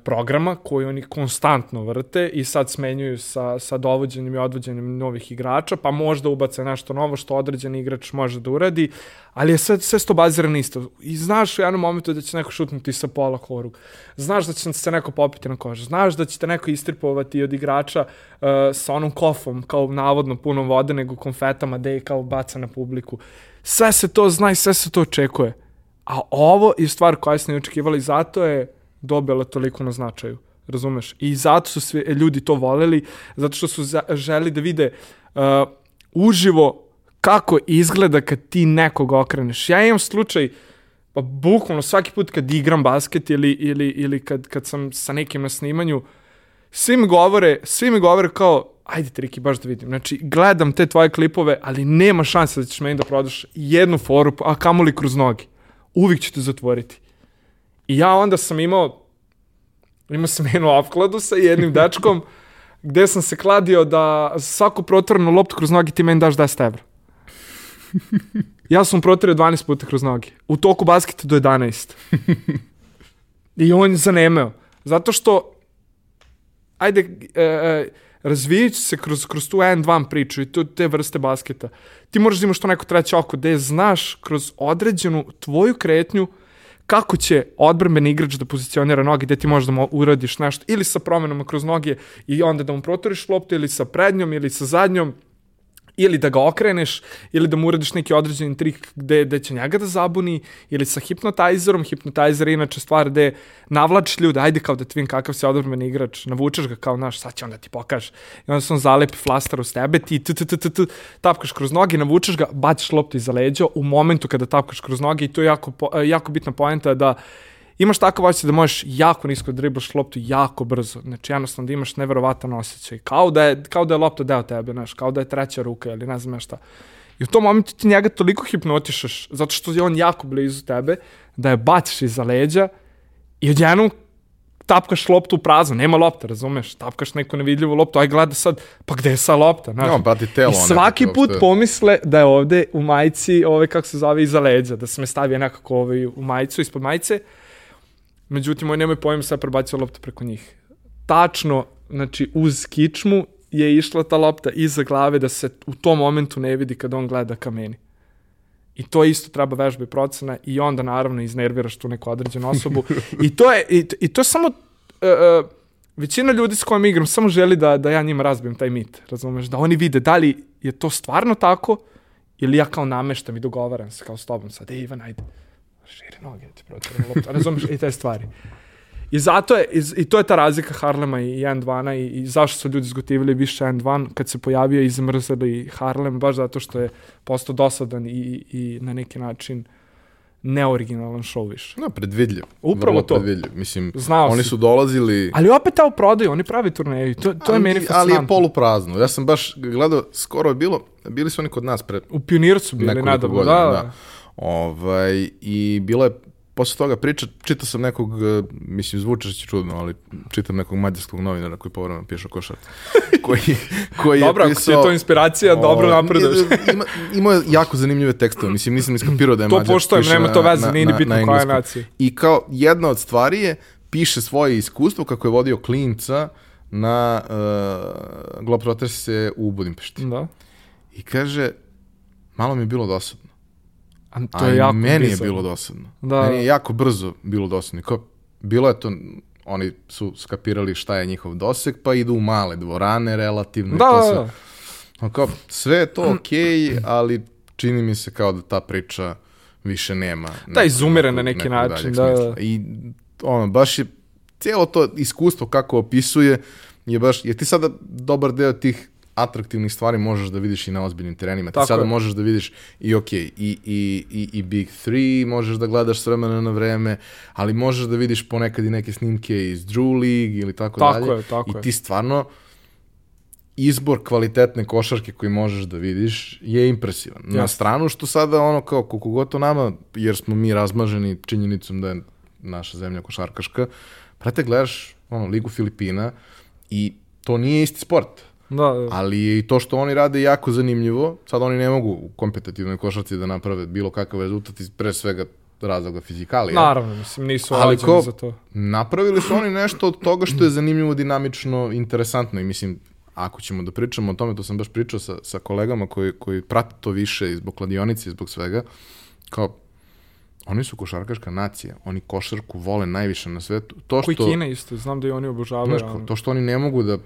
B: programa koji oni konstantno vrte i sad smenjuju sa, sa dovođenjem i odvođenjem novih igrača, pa možda ubace nešto novo što određeni igrač može da uradi, ali je sve, sve sto bazirano isto. I znaš u jednom momentu da će neko šutnuti sa pola korug. Znaš da će se neko popiti na kožu. Znaš da će te neko istripovati od igrača uh, sa onom kofom, kao navodno punom vode, nego konfetama da je kao baca na publiku. Sve se to zna i sve se to očekuje. A ovo je stvar koja se ne očekivala i zato je dobila toliko na značaju. Razumeš? I zato su svi ljudi to voleli, zato što su želi da vide uh, uživo kako izgleda kad ti nekog okreneš. Ja imam slučaj, pa bukvalno svaki put kad igram basket ili, ili, ili kad, kad sam sa nekim na snimanju, svi mi govore, svi mi govore kao, ajde Triki, baš da vidim. Znači, gledam te tvoje klipove, ali nema šanse da ćeš meni da prodaš jednu foru, a kamoli kroz nogi. Uvijek ću te zatvoriti. I ja onda sam imao, imao sam jednu opkladu sa jednim dečkom, gde sam se kladio da svaku protvorenu loptu kroz nogi ti meni daš 10 evra. Ja sam protirio 12 puta kroz noge. U toku basketa do 11. I on je zanemeo. Zato što, ajde, e, e, razvijajući se kroz, kroz tu N2 priču i tu, te vrste basketa, ti moraš da imaš to neko treće oko, gde znaš kroz određenu tvoju kretnju kako će odbrambeni igrač da pozicionira noge, gde ti možeš da mu uradiš nešto, ili sa promenama kroz noge i onda da mu protoriš loptu, ili sa prednjom, ili sa zadnjom, ili da ga okreneš, ili da mu uradiš neki određeni trik gde, gde će njega da zabuni, ili sa hipnotajzerom, hipnotajzer je inače stvar gde navlačiš ljude, ajde kao da ti vidim kakav si odbrmeni igrač, navučeš ga kao naš, sad će on da ti pokaže. I onda se on zalepi flaster uz tebe, ti t, t, t, t, tapkaš kroz noge, navučeš ga, baciš loptu iza leđa u momentu kada tapkaš kroz noge i to je jako, jako bitna poenta da imaš takav osjećaj da možeš jako nisko da driblaš loptu jako brzo. Znači, jednostavno da imaš neverovatan osjećaj. Kao da je, kao da je lopta deo tebe, znaš, kao da je treća ruka ili ne znam šta. I u tom momentu ti njega toliko hipnotišaš, zato što je on jako blizu tebe, da je baciš iza leđa i odjednom tapkaš loptu u prazno, nema lopta, razumeš? Tapkaš neku nevidljivu loptu, aj gleda sad, pa gde je sa lopta, znaš?
A: Ti telo.
B: I svaki put uopšte... pomisle da je ovde u majici, ove, kako se zove, iza leđa, da se me stavio nekako ovaj, u majicu, ispod majice, Međutim, on nemoj pojem sad prebacio loptu preko njih. Tačno, znači, uz kičmu je išla ta lopta iza glave da se u tom momentu ne vidi kad on gleda ka meni. I to isto treba vežba i procena i onda naravno iznerviraš tu neku određenu osobu. I to je, i, i to je samo, uh, većina ljudi s kojom igram samo želi da, da ja njima razbijem taj mit, razumeš, da oni vide da li je to stvarno tako ili ja kao nameštam i dogovaram se kao s tobom sad, ej Ivan, ajde, širi noge, ti protiramo loptu, razumiješ, i te stvari. I zato je, i, i to je ta razlika Harlema i N2 i, i zašto su ljudi zgotivili više N2 kad se pojavio i zamrzali Harlem, baš zato što je postao dosadan i, i na neki način neoriginalan show više.
A: No, predvidljiv.
B: Upravo Vrlo to.
A: Predvidljiv. Mislim, Znao oni si. su dolazili...
B: Ali opet tao prodaju, oni pravi turneju. To, to ali, je meni fascinantno.
A: Ali je poluprazno. Ja sam baš gledao, skoro je bilo, bili su oni kod nas pre...
B: U Pionircu bili nadavno, da, da. da.
A: Ovaj, I bilo je posle toga priča, čitao sam nekog, e, mislim, zvuče će čudno, ali čitam nekog mađarskog novinara koji povremeno piše o košarci. [LAUGHS] koji, koji
B: Dobro, je pisao... Ako je to inspiracija, o, dobro napreduješ.
A: ima, imao je jako zanimljive tekstove, mislim, nisam iskapirao da je mađar.
B: To poštojem, nema to veze, nije ni bitno koja je nacija.
A: I kao jedna od stvari je, piše svoje iskustvo kako je vodio klinca na uh, Globetrotterse u Budimpešti.
B: Da.
A: I kaže, malo mi je bilo dosadno
B: A to je jako
A: meni bizarno. je bilo dosadno. Da. Meni je jako brzo bilo dosadno. Kao, bilo je to, oni su skapirali šta je njihov doseg, pa idu u male dvorane relativno.
B: Da,
A: to
B: sve, da,
A: da. Kao, sve je to okej, okay, ali čini mi se kao da ta priča više nema.
B: Da, izumire na neki način, da, da.
A: I ono, baš je, cijelo to iskustvo kako opisuje, je baš, jer ti sada dobar deo tih atraktivnih stvari možeš da vidiš i na ozbiljnim terenima. Ti sada je. možeš da vidiš i ok, i, i, i, i Big 3, možeš da gledaš s vremena na vreme, ali možeš da vidiš ponekad i neke snimke iz Drew League ili tako,
B: tako
A: dalje.
B: Je, tako
A: I ti stvarno izbor kvalitetne košarke koji možeš da vidiš je impresivan. Yes. Na stranu što sada ono kao koliko goto nama, jer smo mi razmaženi činjenicom da je naša zemlja košarkaška, prate gledaš ono, Ligu Filipina i to nije isti sport.
B: Da, da.
A: Ali je i to što oni rade jako zanimljivo. Sad oni ne mogu u kompetitivnoj košarci da naprave bilo kakav rezultat iz pre svega razloga fizikalija.
B: Naravno, mislim, nisu
A: Ali ko-
B: za to.
A: Napravili su oni nešto od toga što je zanimljivo, dinamično, interesantno i mislim, ako ćemo da pričamo o tome, to sam baš pričao sa, sa kolegama koji, koji prate to više i zbog kladionice i zbog svega, kao, oni su košarkaška nacija, oni košarku vole najviše na svetu. To
B: Koji
A: što,
B: Kina isto, znam da i oni obožavaju.
A: znaš, to što oni ne mogu da...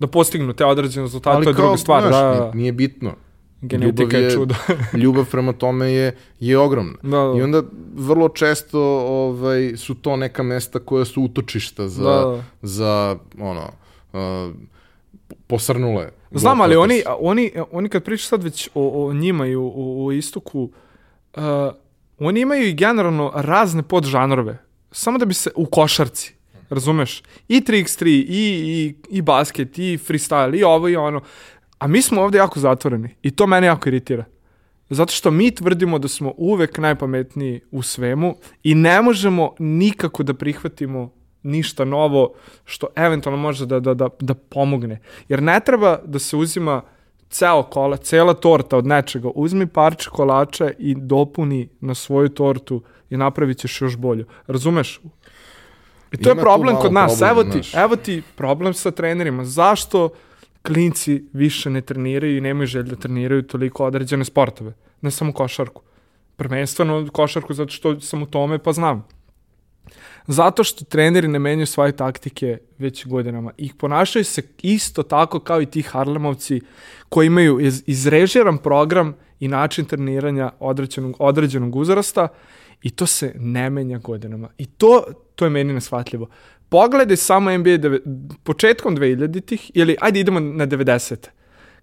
B: Da postignu te određene rezultate,
A: ali
B: to je
A: kao,
B: druga stvar.
A: znaš,
B: da,
A: nije, bitno.
B: genetika
A: ljubav
B: je
A: je-
B: čudo. [LAUGHS]
A: Ljubav prema tome je, je ogromna.
B: da, da.
A: I onda vrlo često ovaj, su to neka mesta koja su utočišta za,
B: Da, da.
A: za ono, uh, posrnule.
B: Znam, ali oni, oni, oni kad pričaš sad već o, o njima i o, o, o istoku, uh, oni imaju i generalno razne podžanrove. Samo da bi se, u košarci, razumeš? I 3x3, i, i, i basket, i freestyle, i ovo i ono. A mi smo ovde jako zatvoreni. I to mene jako iritira. Zato što mi tvrdimo da smo uvek najpametniji u svemu i ne možemo nikako da prihvatimo ništa novo što eventualno može da, da, da, da pomogne. Jer ne treba da se uzima ceo kola, cela torta od nečega. Uzmi parče kolača i dopuni na svoju tortu i napravit ćeš još bolju. Razumeš? I to
A: Ima
B: je problem kod nas.
A: problem,
B: evo, ti, evo ti problem sa trenerima. Zašto klinci više ne treniraju i nemaju želje da treniraju toliko određene sportove? Ne samo košarku. Prvenstveno košarku zato što sam u tome pa znam. Zato što treneri ne menjaju svoje taktike već godinama. I ponašaju se isto tako kao i ti Harlemovci koji imaju iz, izrežiran program i način treniranja određenog, određenog uzrasta i to se ne menja godinama. I to, to je meni nesvatljivo. Pogledaj samo NBA deve, početkom 2000-ih ili ajde idemo na 90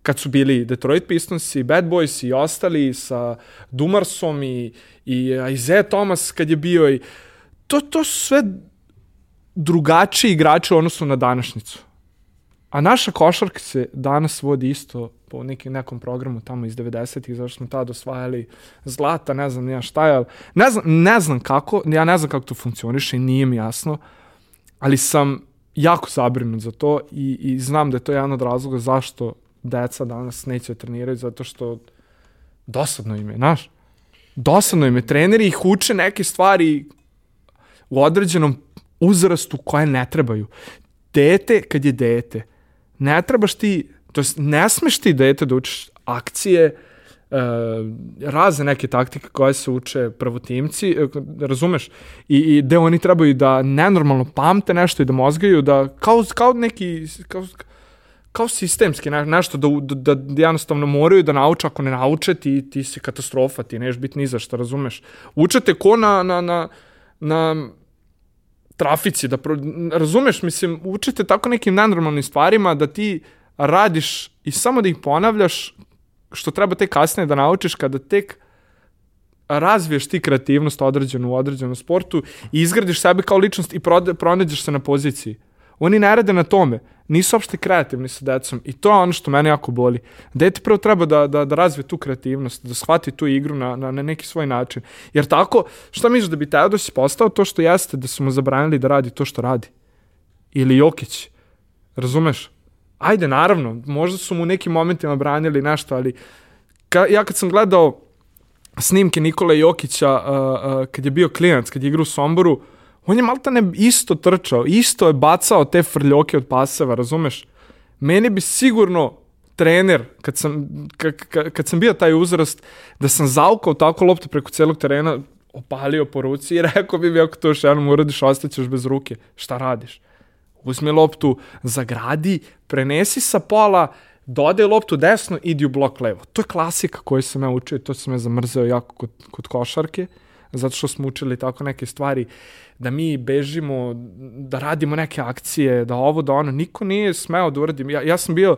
B: kad su bili Detroit Pistons i Bad Boys i ostali sa Dumarsom i, i Isaiah Thomas kad je bio i to, to su sve drugačiji igrači u odnosu na današnjicu. A naša košarka se danas vodi isto po nekim, nekom programu tamo iz 90-ih, zašto smo tada osvajali zlata, ne znam ja šta je, ne znam, ne znam kako, ja ne znam kako to funkcioniše i nije mi jasno, ali sam jako zabrinut za to i, i znam da je to jedan od razloga zašto deca danas neće da treniraju, zato što dosadno im je, znaš? Dosadno im je. Treneri ih uče neke stvari u određenom uzrastu koje ne trebaju. Dete, kad je dete, ne trebaš ti, to jest ne smeš ti dete da učiš akcije, e, razne neke taktike koje se uče prvotimci, e, razumeš? I, i gde oni trebaju da nenormalno pamte nešto i da mozgaju, da kao, kao neki, kao, kao sistemski ne, nešto da, da, da jednostavno moraju da nauče, ako ne nauče ti, ti si katastrofa, ti neš biti ni za šta, razumeš? Učete ko na, na, na, na trafici, da pro, razumeš, mislim, učite tako nekim nenormalnim stvarima da ti radiš i samo da ih ponavljaš što treba tek kasnije da naučiš kada tek razviješ ti kreativnost određenu u određenom sportu i izgradiš sebe kao ličnost i pronađeš se na poziciji. Oni ne rade na tome. Nisu uopšte kreativni sa decom i to je ono što mene jako boli. Dete prvo treba da, da, da razvije tu kreativnost, da shvati tu igru na, na, na neki svoj način. Jer tako, šta misliš da bi Teodosi postao to što jeste, da su mu zabranili da radi to što radi? Ili Jokić? Razumeš? Ajde, naravno, možda su mu u nekim momentima branili nešto, ali ka, ja kad sam gledao snimke Nikole Jokića uh, uh, kad je bio klinac, kad je igrao u Somboru, on je maltane isto trčao, isto je bacao te frljoke od paseva, razumeš? Meni bi sigurno trener, kad sam, ka, ka, kad sam bio taj uzrast, da sam zaukao tako loptu preko celog terena, opalio po ruci i [LAUGHS] rekao bi mi ako to još jednom uradiš, ostaćeš bez ruke. Šta radiš? Uzmi loptu, zagradi, prenesi sa pola, dodaj loptu desno, idi u blok levo. To je klasika koju sam ja učio, to sam ja zamrzeo jako kod, kod košarke, zato što smo učili tako neke stvari, da mi bežimo, da radimo neke akcije, da ovo, da ono, niko nije smeo da uradim. Ja, ja sam bio,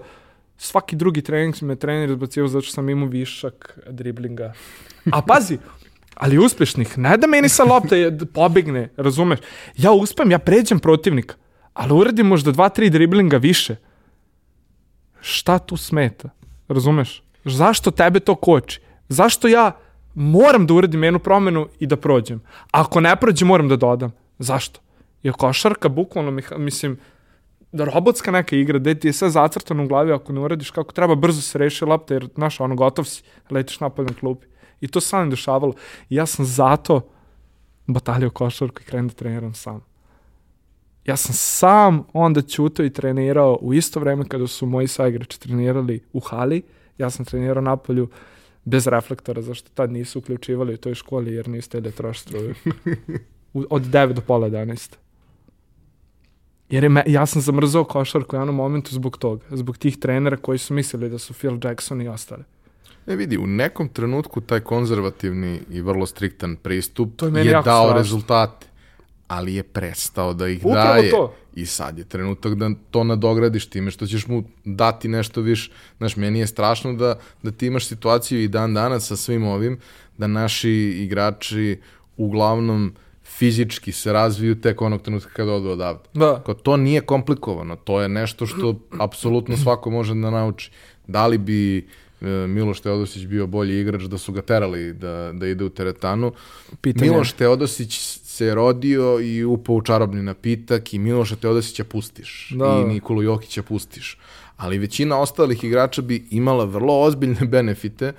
B: svaki drugi trening me trener izbacio zato što sam imao višak driblinga. A pazi, ali uspešnih, ne da meni sa lopte pobegne, razumeš? Ja uspem, ja pređem protivnika, ali uradim možda dva, tri driblinga više. Šta tu smeta? Razumeš? Zašto tebe to koči? Zašto ja moram da uradim jednu promenu i da prođem? Ako ne prođem, moram da dodam. Zašto? Je košarka, bukvalno, mislim, da robotska neka igra, gde ti je sve zacrtano u glavi, ako ne uradiš kako treba, brzo se reši lopta, jer, znaš, ono, gotov si, letiš napad na klupi. I to sam dešavalo. I ja sam zato batalje u košarku i krenem da treniram sam. Ja sam sam onda ćutao i trenirao u isto vreme kada su moji saigrači trenirali u hali. Ja sam trenirao napolju bez reflektora, zašto tad nisu uključivali u toj školi jer niste da troši struju. U- Od 9 do pola 11. Jer je me, ja sam zamrzao košarku u jednom momentu zbog toga, zbog tih trenera koji su mislili da su Phil Jackson i ostali.
A: E vidi, u nekom trenutku taj konzervativni i vrlo striktan pristup
B: To je
A: je dao
B: strašno.
A: rezultate, ali je prestao da ih
B: Upravo
A: daje.
B: to.
A: I sad je trenutak da to nadogradiš time što ćeš mu dati nešto više. Znaš, meni je strašno da, da ti imaš situaciju i dan danas sa svim ovim, da naši igrači uglavnom fizički se razviju tek onog trenutka kada odu odavde.
B: Da.
A: Kao, to nije komplikovano, to je nešto što apsolutno svako može da nauči. Da li bi e, Miloš Teodosić bio bolji igrač da su ga terali da, da ide u teretanu?
B: Pitanje.
A: Miloš Teodosić se rodio i upao u čarobni napitak i Miloša Teodosića pustiš
B: Da.
A: i Nikolu Jokića pustiš. Ali većina ostalih igrača bi imala vrlo ozbiljne [LAUGHS] benefite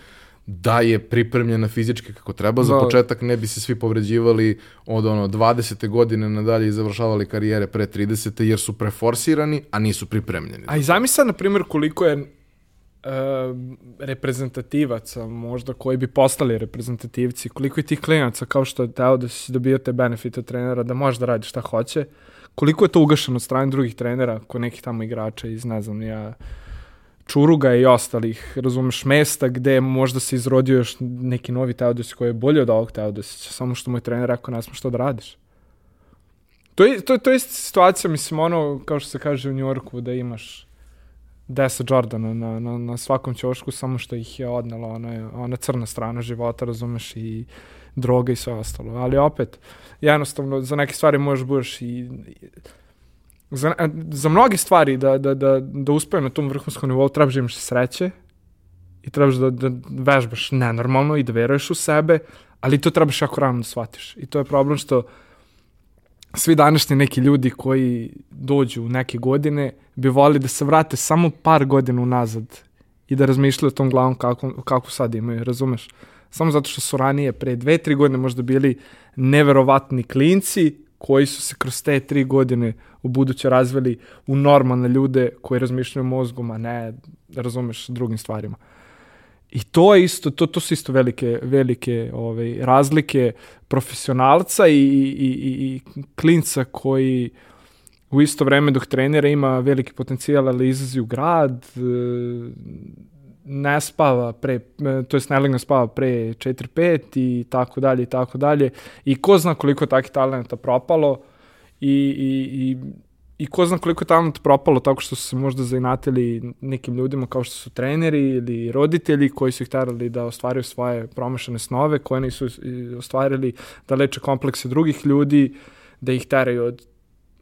A: da je pripremljena fizički kako treba. Za
B: Da.
A: početak ne bi se svi povređivali od ono 20. godine nadalje i završavali karijere pre 30. jer su preforsirani, a nisu pripremljeni.
B: A i zamisli sad, na primjer, koliko je reprezentativaca možda koji bi postali reprezentativci, koliko je tih klinaca kao što je teo da si dobio te benefite od trenera, da možeš da radiš šta hoće, koliko je to ugašeno od strane drugih trenera, kod nekih tamo igrača iz, ne znam, ja, Čuruga i ostalih, razumeš, mesta gde možda se izrodio još neki novi Teodosić koji je bolji od ovog Teodosića, samo što mu je trener rekao, ne smiješ to da radiš. To je, to, to je situacija, mislim, ono, kao što se kaže u Njorku, da imaš Desa Jordana na, na, na svakom ćošku, samo što ih je odnela ona, ona crna strana života, razumeš, i droga i sve ostalo. Ali opet, jednostavno, za neke stvari možeš budeš i... Za, za mnoge stvari da, da, da, da uspeju na tom vrhunskom nivou trebaš da imaš sreće i trebaš da, da vežbaš nenormalno i da veruješ u sebe, ali to trebaš jako rano da shvatiš. I to je problem što svi današnji neki ljudi koji dođu u neke godine bi volili da se vrate samo par godina unazad i da razmišljaju o tom glavom kako, kako sad imaju, razumeš? Samo zato što su ranije, pre dve, tri godine možda bili neverovatni klinci koji su se kroz te tri godine u buduće razvili u normalne ljude koji razmišljaju mozgom, a ne, razumeš, drugim stvarima. I to je isto, to, to su isto velike, velike ovaj, razlike profesionalca i, i, i, i klinca koji u isto vreme dok trenira ima veliki potencijal, ali izlazi u grad, e, ne spava pre, e, to jest ne legne spava pre 4-5 i tako dalje i tako dalje. I ko zna koliko je takih talenta propalo i, i, i i ko zna koliko je talent propalo tako što su se možda zainatili nekim ljudima kao što su treneri ili roditelji koji su ih terali da ostvaraju svoje promašene snove, koje nisu i ostvarili da leče komplekse drugih ljudi, da ih teraju od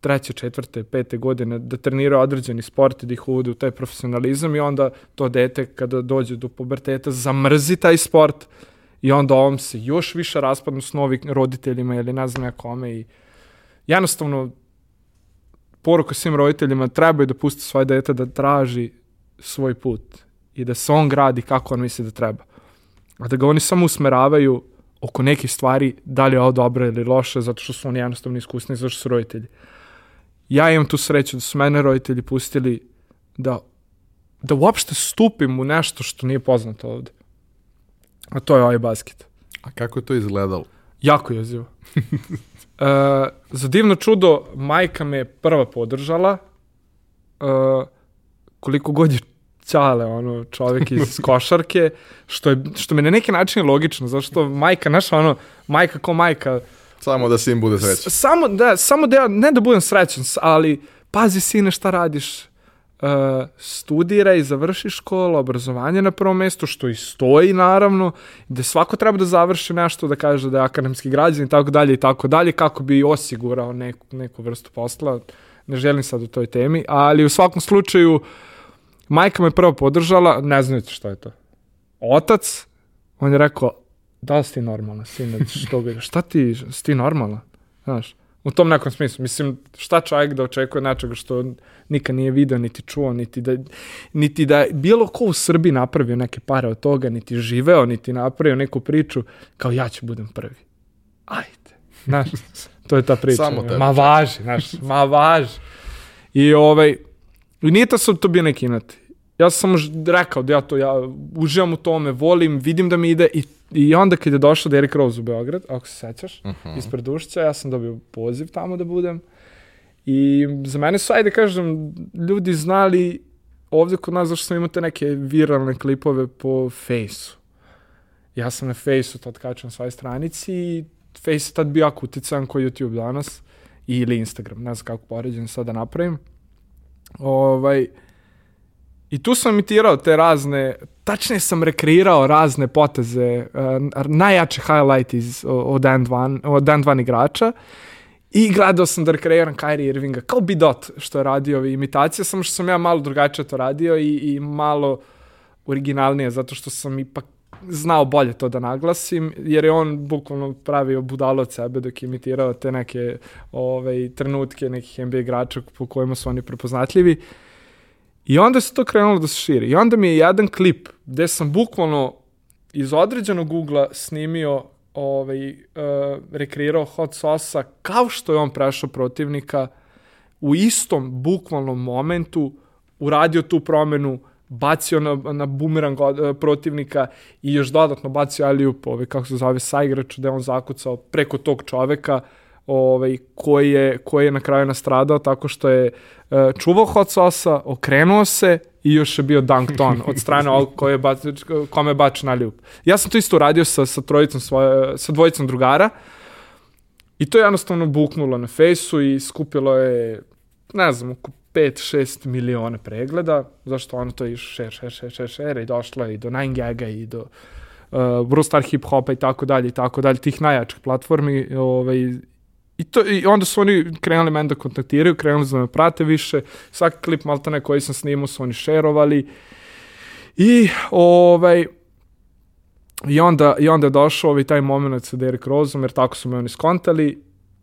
B: treće, četvrte, pete godine, da treniraju određeni sport i da ih uvode u taj profesionalizam i onda to dete kada dođe do puberteta zamrzi taj sport i onda ovom se još više raspadnu snovi roditeljima ili ne znam ja kome i jednostavno poruka svim roditeljima trebaju da puste svoje dete da traži svoj put i da se on gradi kako on misli da treba. A da ga oni samo usmeravaju oko nekih stvari, da li je ovo dobro ili loše, zato što su oni jednostavno iskusni, zato što su roditelji. Ja imam tu sreću da su mene roditelji pustili da, da uopšte stupim u nešto što nije poznato ovde. A to je ovaj basket.
A: A kako je to izgledalo?
B: Jako jezivo. [LAUGHS] e, za divno čudo, majka me prva podržala. E, koliko god je Ćale, ono, čovjek iz [LAUGHS] košarke, što, je, što mi na neki način je logično, zašto majka, znaš, ono, majka ko majka,
A: Samo da sin bude srećan.
B: Samo da, samo da ja, ne da budem srećan, ali pazi sine šta radiš. Uh, studiraj, završi školu, obrazovanje na prvom mjestu, što i stoji naravno, da svako treba da završi nešto, da kaže da je akademski građan i tako dalje i tako dalje, kako bi osigurao neku, neku vrstu posla. Ne želim sad u toj temi, ali u svakom slučaju majka me prvo podržala, ne znajući šta je to. Otac, on je rekao, da li si ti normalna, sine, što bi, šta ti, si ti normalna, znaš, u tom nekom smislu, mislim, šta čovjek da očekuje nečega što nikad nije video, niti čuo, niti da, niti da je bilo ko u Srbiji napravio neke pare od toga, niti živeo, niti napravio neku priču, kao ja ću budem prvi. Ajde. Znaš, to je ta priča.
A: Samo tebe.
B: Ma važi, znaš, ma važi. I ovaj, i nije to to bio neki inat. Ja sam samo rekao da ja to, ja uživam u tome, volim, vidim da mi ide i, i onda kad je došao Derek Rose u Beograd, ako se sećaš,
A: Mhm.
B: ispred Ušća, ja sam dobio poziv tamo da budem. I za mene su, ajde kažem, ljudi znali ovde kod nas zašto sam imao te neke viralne klipove po Fejsu. Ja sam na Fejsu tad kačam svoje stranici i Face je tad bio jako uticajan koji YouTube danas ili Instagram, ne znam kako poređen sad da napravim. Ovaj, I tu sam imitirao te razne, tačnije sam rekreirao razne poteze, uh, najjače highlight iz, od End One, od End One igrača i gledao sam da rekreiram Kyrie Irvinga, kao Bidot što je radio ove imitacije, samo što sam ja malo drugačije to radio i, i malo originalnije, zato što sam ipak znao bolje to da naglasim, jer je on bukvalno pravio budalo od sebe dok je imitirao te neke ovaj, trenutke nekih NBA igrača po kojima su oni prepoznatljivi. I onda se to krenulo da se širi. I onda mi je jedan klip gde sam bukvalno iz određenog ugla snimio ovaj, uh, rekreirao hot sosa kao što je on prešao protivnika u istom bukvalnom momentu uradio tu promenu bacio na, na bumerang e, protivnika i još dodatno bacio alley-oop, ovaj, kako se zove, saigrač, je on zakucao preko tog čoveka ovaj, koji, je, koji je na kraju nastradao tako što je uh, čuvao hot sosa, okrenuo se i još je bio dunked on od strane ovog koje je bac, kome je bačen alley-oop. Ja sam to isto uradio sa, sa, trojicom svoje, sa dvojicom drugara i to je jednostavno buknulo na fejsu i skupilo je, ne znam, oko 5-6 miliona pregleda, zašto ono to je share, share, share, share, share i došlo je i do 9gaga i do uh, Brustar hip hopa i tako dalje i tako dalje, tih najjačih platformi, ovaj, I, to, I onda su oni krenuli meni da kontaktiraju, krenuli da me prate više, svaki klip maltene koji sam snimao su oni šerovali i ovaj, I onda, I onda je došao ovaj taj moment sa Derek Roseom, jer tako su me oni skontali.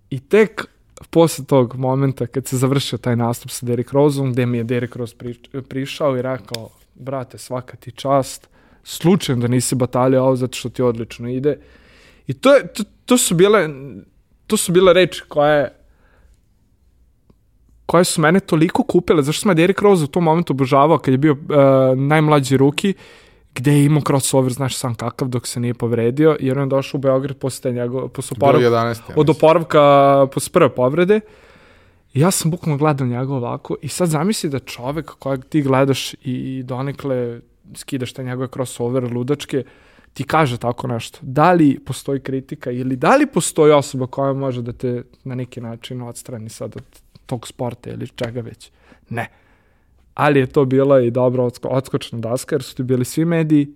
B: I tek posle tog momenta, kad se završio taj nastup sa Derek Roseom, gde mi je Derek Rose pri, prišao i rekao, brate, svaka ti čast, slučajno da nisi batalio ovo zato što ti odlično ide. I to, je, to, to su bile to su bile reči koje koje su mene toliko kupile, zašto sam ja Derek Rose u tom momentu obožavao kad je bio uh, najmlađi ruki, gde je imao crossover, znaš sam kakav, dok se nije povredio, jer on je došao u Beograd posle, njegov, posle oporavka,
A: 11. Ja
B: od oporavka posle prve povrede. I ja sam bukvalno gledao njega ovako i sad zamisli da čovek kojeg ti gledaš i donekle skidaš te njegove crossover ludačke, ti kaže tako nešto. Da li postoji kritika ili da li postoji osoba koja može da te na neki način odstrani sad od tog sporta ili čega već? Ne. Ali je to bila i dobra odsko odskočna daska jer su ti bili svi mediji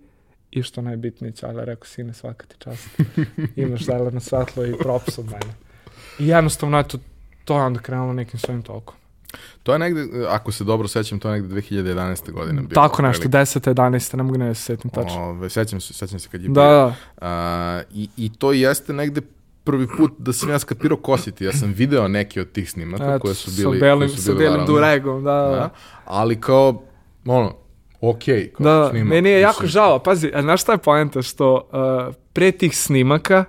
B: i što najbitnije, ali rekao sine svaka ti čast. [LAUGHS] Imaš zeleno svetlo i props od mene. I jednostavno, eto, to je onda krenulo nekim svojim tokom.
A: To je negde, ako se dobro sećam, to je negde 2011. godine bilo.
B: Tako nešto,
A: otprilike.
B: 10. 11. ne mogu ne da se setim tačno.
A: Ove, sećam se, sećam se kad je
B: Da,
A: bio.
B: da.
A: A, i, I to jeste negde prvi put da sam ja skapirao kositi. Ja sam video neke od tih snimaka
B: Eto,
A: koje su bili...
B: sa belim, sa belim duregom, da, da.
A: Da, ali kao, ono, okej. kao
B: Da,
A: snima.
B: meni je jako
A: Mislim,
B: žao. Pazi, a znaš šta je poenta? Što uh, pre tih snimaka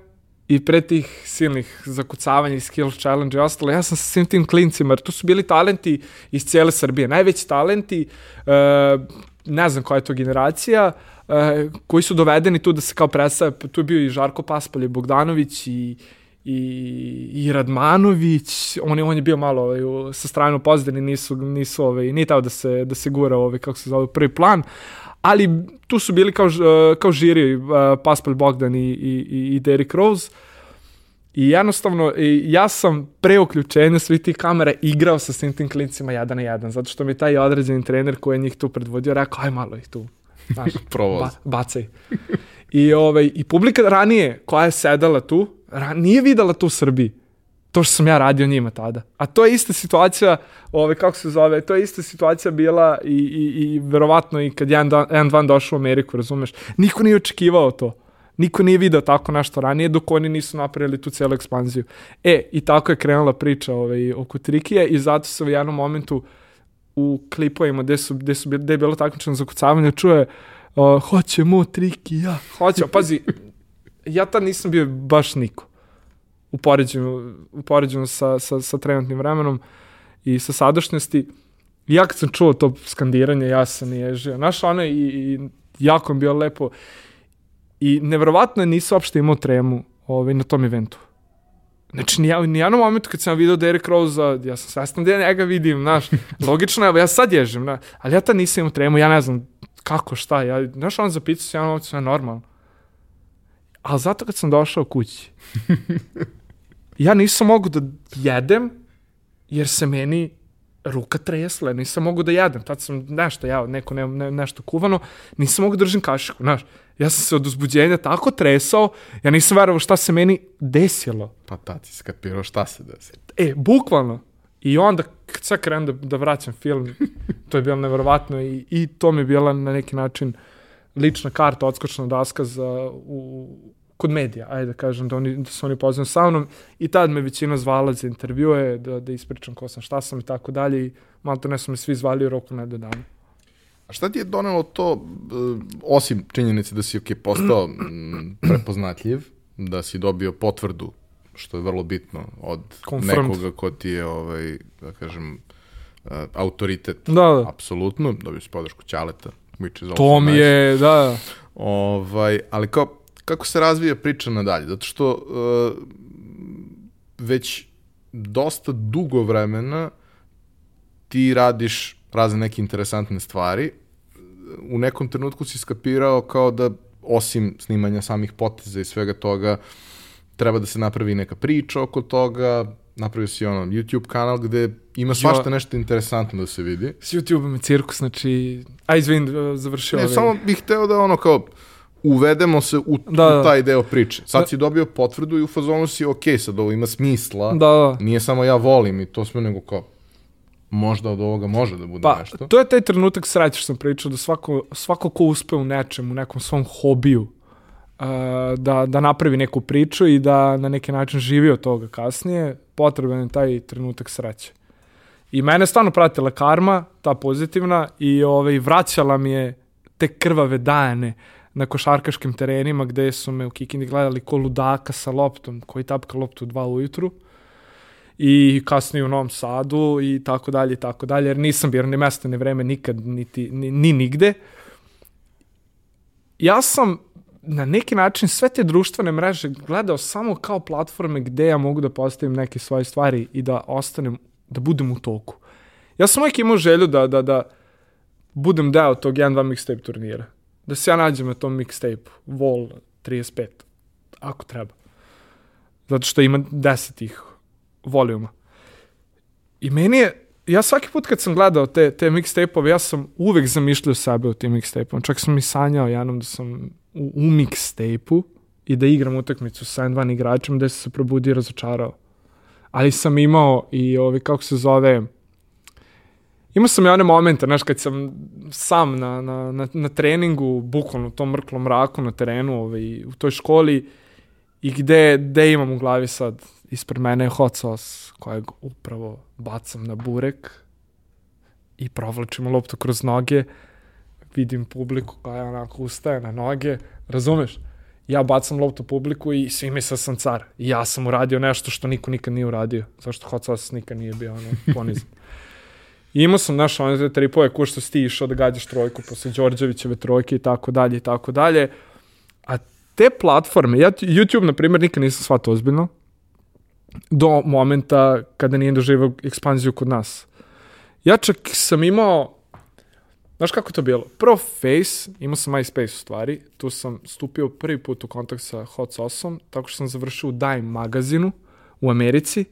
B: i pre tih silnih zakucavanja i skill challenge i ostalo, ja sam sa svim tim klincima, jer tu su bili talenti iz cijele Srbije. Najveći talenti, uh, ne znam koja je to generacija, uh, koji su dovedeni tu da se kao predstave. Tu je bio i Žarko Paspalj, i Bogdanović i i, i Radmanović, on je, on je bio malo ovaj, sa strane u pozadini, nisu, nisu ovaj, nije tao da se, da se gura ovaj, kako se zove, prvi plan, ali tu su bili kao, eh, kao žiri uh, Paspal Bogdan i, i, i- Derrick Rose i jednostavno ja sam pre uključenja svih tih kamera igrao sa svim tim klincima jedan na jedan, zato što mi taj određeni trener koji je njih tu predvodio rekao, aj malo ih tu, znaš, [LAUGHS] ba, bacaj. I, ovaj, I publika ranije koja je sedala tu, ra, nije videla to u Srbiji. To što sam ja radio njima tada. A to je ista situacija, ovaj, kako se zove, to je ista situacija bila i, i, i verovatno i kad jedan van došao u Ameriku, razumeš? Niko nije očekivao to. Niko nije video tako nešto ranije dok oni nisu napravili tu celu ekspanziju. E, i tako je krenula priča ovaj, oko Trikije i zato se u jednom momentu u klipovima gde, su, gde, su, gde je bilo takmičeno zakucavanje čuje uh, hoćemo Triki, ja, hoćemo. Pazi, ja tad nisam bio baš niko. U poređenju, u poređenju sa, sa, sa trenutnim vremenom i sa sadašnjosti. I ja kad sam čuo to skandiranje, ja sam ježio. Znaš, ono i, i jako mi bio lepo. I nevjerovatno je nisam uopšte imao tremu ovaj, na tom eventu. Znači, ni, ni jednom momentu kad sam vidio Derek Rose, ja sam svestan da ja njega vidim, znaš, [LAUGHS] logično je, ja sad ježim, na, ali ja tad nisam imao tremu, ja ne znam kako, šta, ja, znaš, on zapitao se, ja ono, sve normalno. Ali zato kad sam došao kući, [LAUGHS] ja nisam mogu da jedem, jer se meni ruka tresla, nisam mogu da jedem, tad sam nešto, ja, neko ne, ne, nešto kuvano, nisam mogu da držim kašiku, znaš. Ja sam se od uzbuđenja tako tresao, ja nisam verovao šta se meni desilo.
A: Pa tad si skapirao šta se desilo.
B: E, bukvalno. I onda, kad sad krenem da, da vraćam film, to je bilo neverovatno i, i to mi je bila na neki način lična karta, odskočna daska za, u, kod medija, ajde da kažem, da, oni, da su oni poznani sa mnom i tad me većina zvala za intervjue, da, da ispričam ko sam, šta sam i tako dalje i malo to ne su me svi zvali u roku nedelju dana.
A: A šta ti je donelo to, uh, osim činjenice da si okay, postao [CLEARS THROAT] prepoznatljiv, da si dobio potvrdu, što je vrlo bitno, od
B: Confirmed.
A: nekoga ko ti je, ovaj, da kažem, uh, autoritet,
B: Da, da.
A: apsolutno, dobio si podršku Ćaleta, which is also
B: To mi je, da,
A: Ovaj, ali kao, kako se razvija priča nadalje? Zato što uh, već dosta dugo vremena ti radiš razne neke interesantne stvari. U nekom trenutku si skapirao kao da osim snimanja samih poteza i svega toga treba da se napravi neka priča oko toga, napravio si ono YouTube kanal gde ima svašta nešto interesantno da se vidi.
B: s YouTube-om je cirkus, znači, a izvin, završio
A: Ne,
B: ovaj.
A: samo bih hteo da ono kao uvedemo se u,
B: Da,
A: u
B: da.
A: taj deo priče. Sad si dobio potvrdu i u fazonu si ok, sad ovo ima smisla.
B: Da, da.
A: Nije samo ja volim i to sve nego kao možda od ovoga može da bude
B: Pa,
A: nešto.
B: to je taj trenutak sreće što sam pričao, da svako, svako ko uspe u nečem, u nekom svom hobiju, uh, da, da napravi neku priču i da na neki način živi od toga kasnije, potreban je taj trenutak sreće. I mene stvarno pratila karma, ta pozitivna, i ovaj, vraćala mi je te krvave dane na košarkaškim terenima gde su me u Kikindi gledali ko ludaka sa loptom, koji tapka loptu dva ujutru i kasnije u Novom Sadu i tako dalje i tako dalje, jer nisam bio ni mesto ni vreme nikad, niti, ni, ni nigde. Ja sam na neki način sve te društvene mreže gledao samo kao platforme gde ja mogu da postavim neke svoje stvari i da ostanem, da budem u toku. Ja sam uvijek imao želju da, da, da budem deo tog 1-2 mixtape turnira. Da se ja nađem na tom mixtape, Vol 35, ako treba. Zato što ima 10 tih volijuma. I meni je, ja svaki put kad sam gledao te, te mixtape-ove, ja sam uvek zamišljao sebe u tim mixtape-om. Čak sam i sanjao jednom da sam u, u mixtape-u i da igram utakmicu sa N2 igračem da sam se probudio i razočarao. Ali sam imao i ovi, kako se zove, imao sam i one momente, znaš, kad sam sam na, na, na, na treningu, bukvalno u tom mrklom mraku na terenu, ovaj, u toj školi, i gde, gde imam u glavi sad, ispred mene je hot sauce, kojeg upravo bacam na burek i provlačim loptu kroz noge, vidim publiku koja onako ustaje na noge, razumeš? Ja bacam loptu publiku i svi misle da sam car. I ja sam uradio nešto što niko nikad nije uradio. Zašto hot sauce nikad nije bio ono, ponizan. [LAUGHS] Imao sam, znaš, one te tripove, ko što ti išao da gađaš trojku posle Đorđevićeve trojke i tako dalje i tako dalje. A te platforme, ja YouTube, na primjer, nikad nisam shvatio ozbiljno, do momenta kada nije doživao ekspanziju kod nas. Ja čak sam imao, znaš kako to bilo? Prvo Face, imao sam MySpace u stvari, tu sam stupio prvi put u kontakt sa Hot Sauceom, tako što sam završio u Dime magazinu u Americi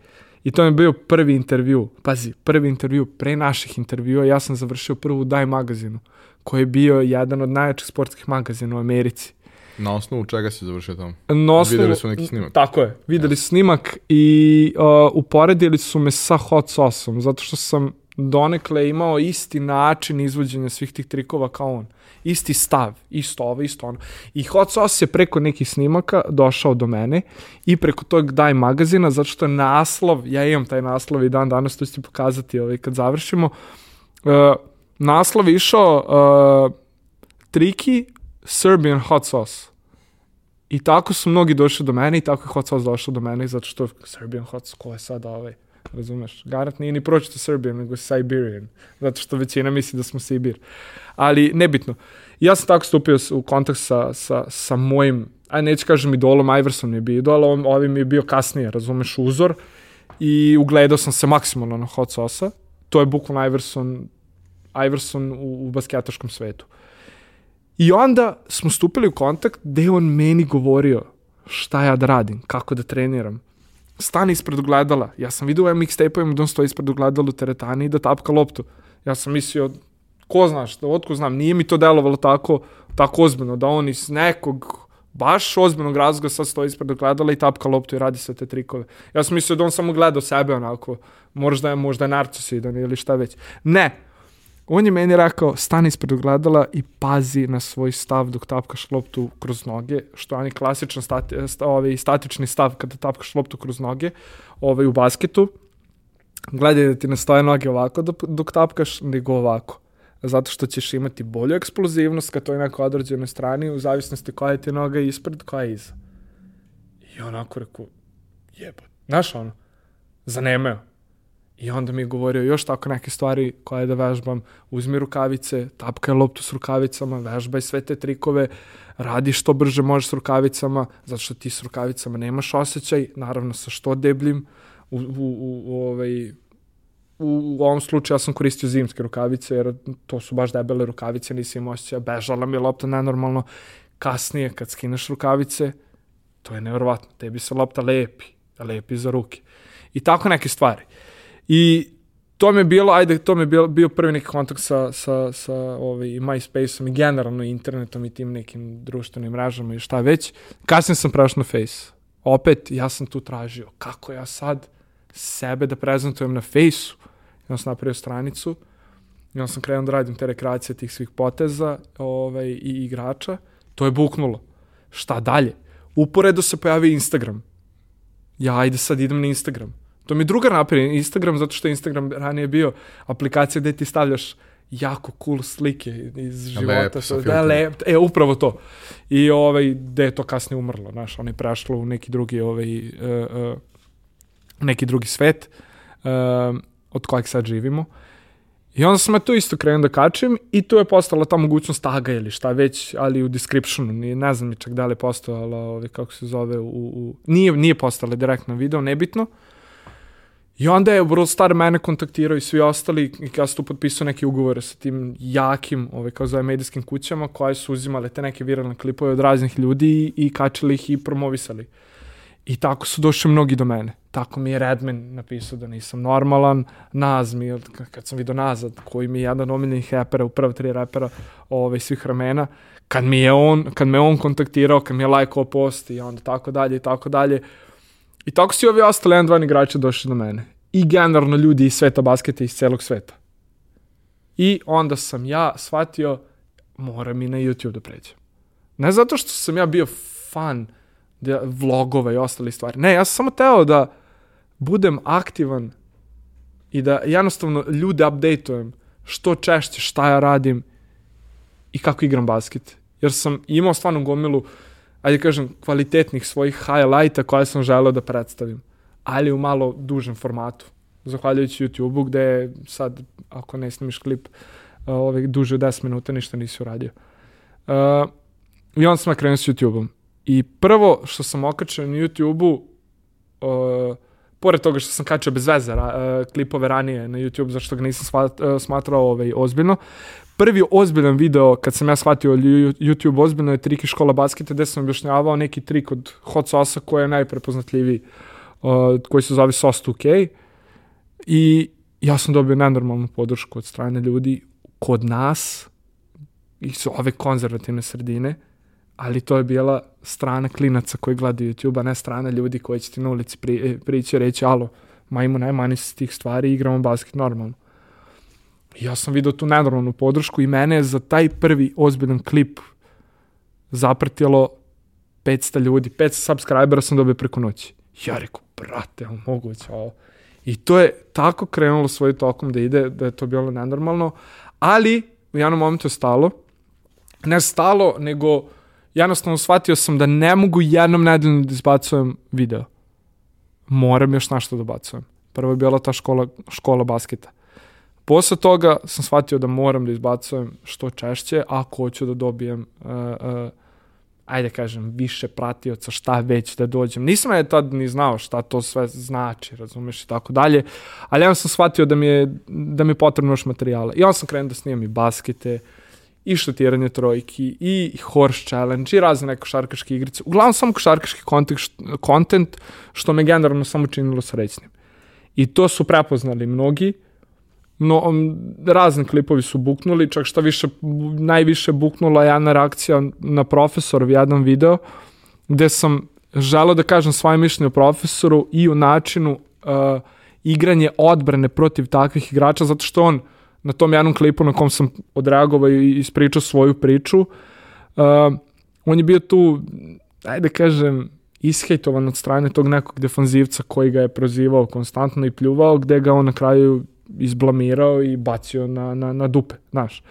B: i to je bio prvi intervju, pazi, prvi intervju pre naših intervjua, ja sam završio prvu Dime magazinu, koji je bio jedan od najjačih sportskih magazina u Americi.
A: Na osnovu čega si završio tamo?
B: Na osnovu,
A: Videli su neki snimak.
B: Tako je, videli su snimak i uh, uporedili su me sa hot sauceom, zato što sam donekle imao isti način izvođenja svih tih trikova kao on. Isti stav, isto ovo, isto ono. I hot sauce je preko nekih snimaka došao do mene i preko tog daj magazina, zato što je naslov, ja imam taj naslov i dan danas to ću ti pokazati ovaj, kad završimo, uh, naslov išao uh, Triki Serbian Hot Sauce. I tako su mnogi došli do mene i tako je Hot Sauce došao do mene zato što Serbian Hot Sauce, ko je sad ovaj? Razumeš? Garat nije ni pročito Serbian, nego Siberian. Zato što većina misli da smo Sibir. Ali nebitno. Ja sam tako stupio u kontakt sa, sa, sa mojim, aj neću kažem idolom, Iverson je bio idol, ovim, mi je bio kasnije, razumeš, uzor. I ugledao sam se maksimalno na Hot Sauce-a. To je bukvalno Iverson, Iverson u, u basketaškom svetu. I onda smo stupili u kontakt gde on meni govorio šta ja da radim, kako da treniram. Stani ispred ogledala. Ja sam vidio u mixtape-ovima da on stoji ispred ogledala u teretani i da tapka loptu. Ja sam mislio, ko znaš, da otko znam, nije mi to delovalo tako, tako ozbiljno, da on iz nekog baš ozbiljnog razloga sad stoji ispred ogledala i tapka loptu i radi sve te trikove. Ja sam mislio da on samo gleda sebe onako, možda je, možda je narcisidan ili šta već. Ne, On je meni rekao, stani ispred ogledala i pazi na svoj stav dok tapkaš loptu kroz noge, što je klasičan stati, ovaj, statični stav kada tapkaš loptu kroz noge ovaj, u basketu. Gledaj da ti ne stoje noge ovako dok, tapkaš, nego ovako. Zato što ćeš imati bolju eksplozivnost kad to je na određenoj strani, u zavisnosti koja je ti noga ispred, koja je iza. I onako rekao, jebot. Znaš ono, zanemeo. I onda mi je govorio još tako neke stvari koje da vežbam. Uzmi rukavice, tapkaj loptu s rukavicama, vežbaj sve te trikove, radi što brže možeš s rukavicama, zato što ti s rukavicama nemaš osjećaj, naravno sa što debljim. U, u, u, u, ovaj, u, u ovom slučaju ja sam koristio zimske rukavice, jer to su baš debele rukavice, nisi imao osjećaja, bežala mi je lopta nenormalno. Kasnije, kad skineš rukavice, to je nevjerovatno, tebi se lopta lepi, lepi za ruke. I tako neke stvari. I to mi je bilo, ajde, to mi je bio, bio prvi neki kontakt sa, sa, sa ovaj, MySpace-om i generalno internetom i tim nekim društvenim mrežama i šta već. Kasnije sam prešao na Face. Opet, ja sam tu tražio kako ja sad sebe da prezentujem na Face-u. Ja sam napravio stranicu i onda sam krenuo da radim te rekreacije tih svih poteza ovaj, i igrača. To je buknulo. Šta dalje? Uporedo se pojavio Instagram. Ja, ajde sad idem na Instagram To mi druga napred, Instagram, zato što je Instagram ranije bio aplikacija gde ti stavljaš jako cool slike iz života. Lep, da, lep, e, upravo to. I ovaj, gde je to kasnije umrlo, znaš, on je prešlo u neki drugi, ovaj, uh, uh, neki drugi svet uh, od kojeg sad živimo. I onda sam ja to isto krenuo da kačem i tu je postala ta mogućnost taga ili šta već, ali u descriptionu, nije, ne znam mi čak da li je postojala, ovaj, kako se zove, u, u, nije, nije postala direktno video, nebitno. Uh, I onda je World Star mene kontaktirao i svi ostali i ja sam tu potpisao neke ugovore sa tim jakim, ove, kao zove, medijskim kućama koje su uzimale te neke viralne klipove od raznih ljudi i, i kačili ih i promovisali. I tako su došli mnogi do mene. Tako mi je Redman napisao da nisam normalan, Naz mi, kad sam vidio Nazad, koji mi je jedan omiljenih repera, u prva tri repera ove, svih vremena, kad mi je on, kad me on kontaktirao, kad mi je lajkao post i onda tako dalje i tako dalje, I tako su i ovi ostali jedan, dva igrača došli do mene. I generalno ljudi iz sveta basketa iz celog sveta. I onda sam ja shvatio, moram i na YouTube da pređem. Ne zato što sam ja bio fan da, vlogova i ostali stvari. Ne, ja sam samo teo da budem aktivan i da jednostavno ljude updateujem što češće šta ja radim i kako igram basket. Jer sam imao stvarno gomilu ajde kažem, kvalitetnih svojih highlighta koje sam želeo da predstavim, ali u malo dužem formatu. Zahvaljujući YouTube-u gde je sad, ako ne snimiš klip, uh, ovaj, duže od 10 minuta ništa nisi uradio. Uh, I onda sam krenuo s YouTube-om. I prvo što sam okačao na YouTube-u, uh, pored toga što sam kačao bez veze uh, klipove ranije na YouTube, zašto ga nisam smatrao ovaj, ozbiljno, prvi ozbiljan video kad sam ja shvatio YouTube ozbiljno je triki škola basketa gde sam objašnjavao neki trik od hot sauce koji je najprepoznatljiviji uh, koji se zove Sauce 2K i ja sam dobio nenormalnu podršku od strane ljudi kod nas i su ove konzervativne sredine ali to je bila strana klinaca koji gledaju YouTube, a ne strana ljudi koji će ti na ulici pri, prići i reći alo, majmo najmanje s tih stvari igramo basket normalno. Ja sam vidio tu nenormalnu podršku i mene je za taj prvi ozbiljan klip zapratilo 500 ljudi, 500 subscribera sam dobio preko noći. Ja rekao, brate, moguće ovo. I to je tako krenulo svoj tokom da ide, da je to bilo nenormalno, ali u jednom momentu je stalo, ne stalo, nego jednostavno shvatio sam da ne mogu jednom nedeljno da izbacujem video. Moram još nešto da bacujem. Prvo je bila ta škola, škola basketa. Posle toga sam shvatio da moram da izbacujem što češće ako hoću da dobijem uh, uh, ajde kažem, više pratioca, šta već da dođem. Nisam ja tad ni znao šta to sve znači, razumeš i tako dalje, ali ja sam shvatio da mi je, da mi je potrebno još materijala. I onda sam krenuo da snimam i baskete, i štutiranje trojki, i horse challenge, i razne neke košarkaške igrice. Uglavnom samo košarkaški kontent, što me generalno samo činilo srećnim. I to su prepoznali mnogi, no, um, razni klipovi su buknuli, čak šta više, najviše buknula je jedna reakcija na profesor u jednom video, gde sam želeo da kažem svoje mišljenje o profesoru i o načinu uh, igranje odbrane protiv takvih igrača, zato što on na tom jednom klipu na kom sam odreagovao i ispričao svoju priču, uh, on je bio tu, ajde kažem, ishejtovan od strane tog nekog defanzivca koji ga je prozivao konstantno i pljuvao, gde ga on na kraju izblamirao i bacio na, na, na dupe, znaš.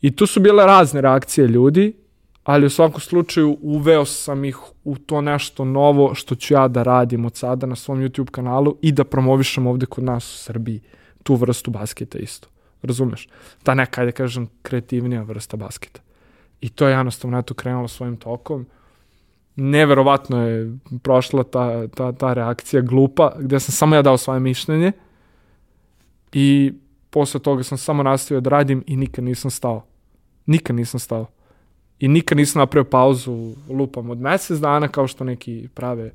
B: I tu su bile razne reakcije ljudi, ali u svakom slučaju uveo sam ih u to nešto novo što ću ja da radim od sada na svom YouTube kanalu i da promovišem ovde kod nas u Srbiji tu vrstu basketa isto. Razumeš? Ta neka, da kažem, kreativnija vrsta basketa. I to je jednostavno eto krenulo svojim tokom. Neverovatno je prošla ta, ta, ta reakcija glupa, gde sam samo ja dao svoje mišljenje I posle toga sam samo nastavio da radim i nikad nisam stao. Nikad nisam stao. I nikad nisam napravio pauzu, lupam od mesec dana kao što neki prave,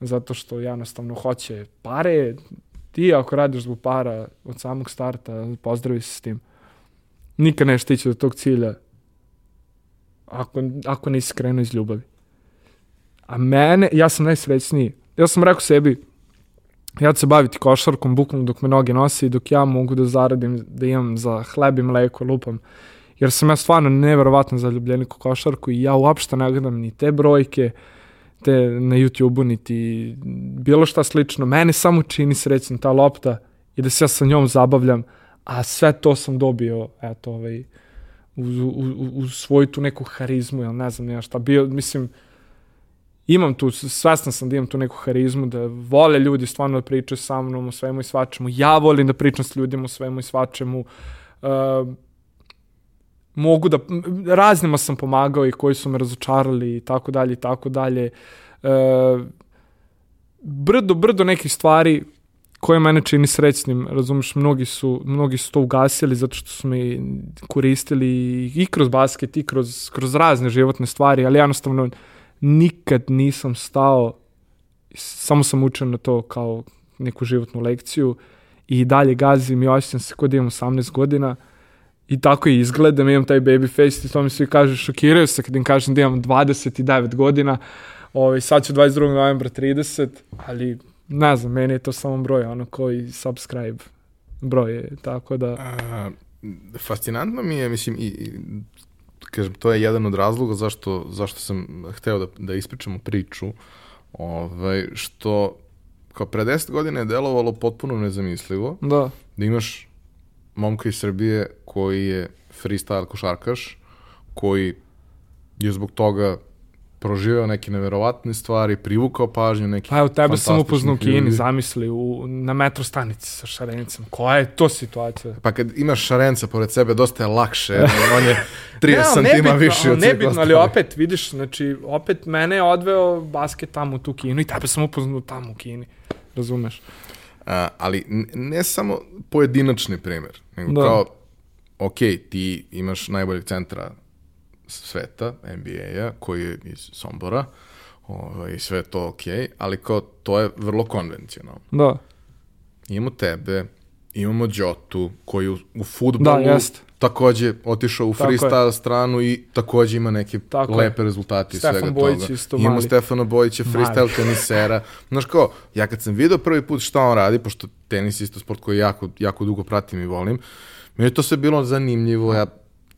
B: zato što jednostavno hoće pare. Ti ako radiš zbog para od samog starta, pozdravi se s tim. Nikad ne stići do tog cilja ako, ako nisi krenuo iz ljubavi. A mene, ja sam najsrećniji. Ja sam rekao sebi, ja ću se baviti košarkom bukvalno dok me noge nose i dok ja mogu da zaradim, da imam za hleb i mleko, lupam. Jer sam ja stvarno neverovatno zaljubljen u košarku i ja uopšte ne gledam ni te brojke, te na YouTube-u, niti bilo šta slično. Mene samo čini srećen ta lopta i da se ja sa njom zabavljam, a sve to sam dobio, eto, ovaj, uz, uz, uz svoju tu neku harizmu, jel ne znam ja šta, bio, mislim, imam tu, svestan sam da imam tu neku harizmu, da vole ljudi stvarno da pričaju sa mnom o svemu i svačemu. Ja volim da pričam s ljudima o svemu i svačemu. Uh, mogu da, raznima sam pomagao i koji su me razočarali i tako dalje i tako dalje. Uh, brdo, brdo nekih stvari koje mene čini srećnim, razumeš, mnogi su, mnogi su to ugasili zato što su me koristili i kroz basket i kroz, kroz razne životne stvari, ali jednostavno nikad nisam stao, samo sam učio na to kao neku životnu lekciju i dalje gazim i osjećam se kod imam 18 godina i tako i izgledam, imam taj baby face i to mi svi kažu, šokiraju se kad im kažem da imam 29 godina, ovaj, sad ću 22. novembra 30, ali ne znam, meni je to samo broj, ono koji subscribe broj je, tako da... A,
A: fascinantno mi je, mislim, i, i kažem, to je jedan od razloga zašto, zašto sam hteo da, da ispričamo priču, ovaj, što kao pre 10 godina je delovalo potpuno nezamislivo
B: da,
A: da imaš momka iz Srbije koji je freestyle košarkaš, koji je zbog toga proživeo neke neverovatne stvari, privukao pažnju neki
B: Pa evo, tebe sam upoznao u Kini, zamisli, u, na metro stanici sa šarencem. Koja je to situacija?
A: Pa kad imaš šarenca pored sebe, dosta je lakše. on je [LAUGHS] 30 ne, santima više od
B: Nebitno, ali opet, vidiš, znači, opet mene je odveo basket tamo u tu Kinu i tebe sam upoznao tamo u Kini. Razumeš?
A: A, ali ne samo pojedinačni primer, nego da. kao, ok, ti imaš najboljeg centra sveta, NBA-a, koji je iz Sombora, ovaj, sve to ok, ali kao to je vrlo konvencionalno.
B: Da.
A: Imamo tebe, imamo Đotu, koji u, u futbolu
B: da, jest.
A: takođe otišao u freestyle stranu i takođe ima neke Tako lepe je. rezultate
B: Stefan
A: svega
B: Bojić
A: toga.
B: Isto
A: Imamo Stefana Bojića, freestyle tenisera. Znaš kao, ja kad sam video prvi put šta on radi, pošto tenis isto sport koji jako, jako dugo pratim i volim, meni je to sve bilo zanimljivo, ja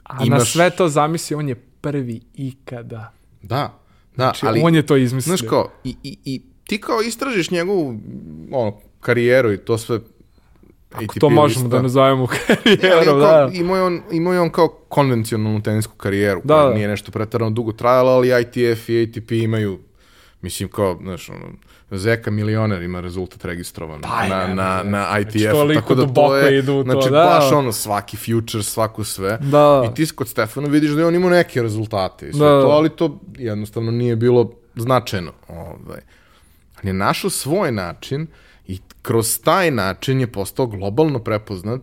B: A imaš... na sve to zamisli, on je prvi ikada.
A: Da, da, znači,
B: ali... On je to izmislio.
A: Znaš kao, i, i, i ti kao istražiš njegovu ono, karijeru i to sve
B: Ako to možemo
A: lista.
B: da nazovemo [LAUGHS] karijerom,
A: kao,
B: da.
A: imao, je on, imao je on kao konvencionalnu tenisku karijeru,
B: Da,
A: koja
B: da.
A: nije nešto pretarano dugo trajala, ali ITF i ATP imaju, mislim kao, znaš, ono, Zeka milioner ima rezultat registrovan
B: Pa,
A: na,
B: je,
A: na,
B: ne,
A: na
B: znači,
A: ITF,
B: toliko
A: tako da to je,
B: idu to,
A: znači,
B: da.
A: baš ono, svaki future, svako sve.
B: Da.
A: I ti kod Stefana vidiš da je on imao neke rezultate i sve
B: Da,
A: to,
B: da.
A: ali to jednostavno nije bilo značajno. Ovaj. On je našao svoj način i kroz taj način je postao globalno prepoznat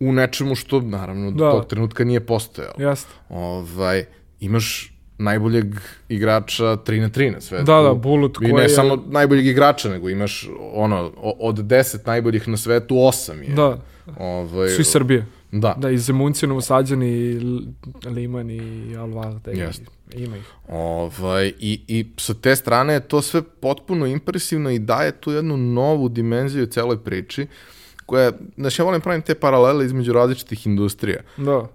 A: u nečemu što, naravno, do
B: Da.
A: tog trenutka nije postojalo.
B: Jeste.
A: Ovaj, imaš najboljeg igrača 3 na 3 na svetu.
B: Da, da, Bulut
A: I
B: koji
A: ne
B: je-
A: samo najboljeg igrača, nego imaš ono, od 10 najboljih na svetu, 8 je.
B: Da,
A: Ovaj,
B: su iz Srbije.
A: Da.
B: Da, i Zemunci, Novosađani, i L- Liman i Alvarda. i-
A: Jeste.
B: Ima ih.
A: Ovaj, i, I sa te strane je to sve potpuno impresivno i daje tu jednu novu dimenziju celoj priči, koja, znači ja volim pravim te paralele između različitih industrija.
B: Da.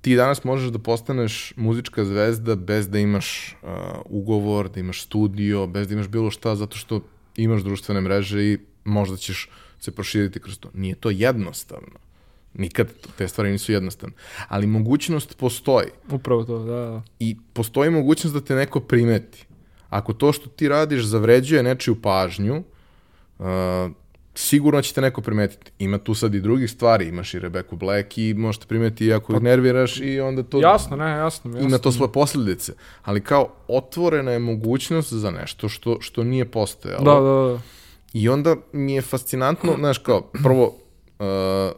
A: Ti danas možeš da postaneš muzička zvezda bez da imaš uh, ugovor, da imaš studio, bez da imaš bilo šta, zato što imaš društvene mreže i možda ćeš se proširiti kroz to. Nije to jednostavno. Nikad te stvari nisu jednostavne. Ali mogućnost postoji.
B: Upravo to, da, da.
A: I postoji mogućnost da te neko primeti. Ako to što ti radiš zavređuje nečiju pažnju, uh, sigurno će te neko primetiti. Ima tu sad i drugih stvari, imaš i Rebeku Black i možete primeti i ako ih nerviraš i onda to
B: Jasno, ne, jasno. jasno.
A: ima to svoje posljedice. Ali kao otvorena je mogućnost za nešto što, što nije postojalo.
B: Da, da, da.
A: I onda mi je fascinantno, znaš kao, prvo, uh,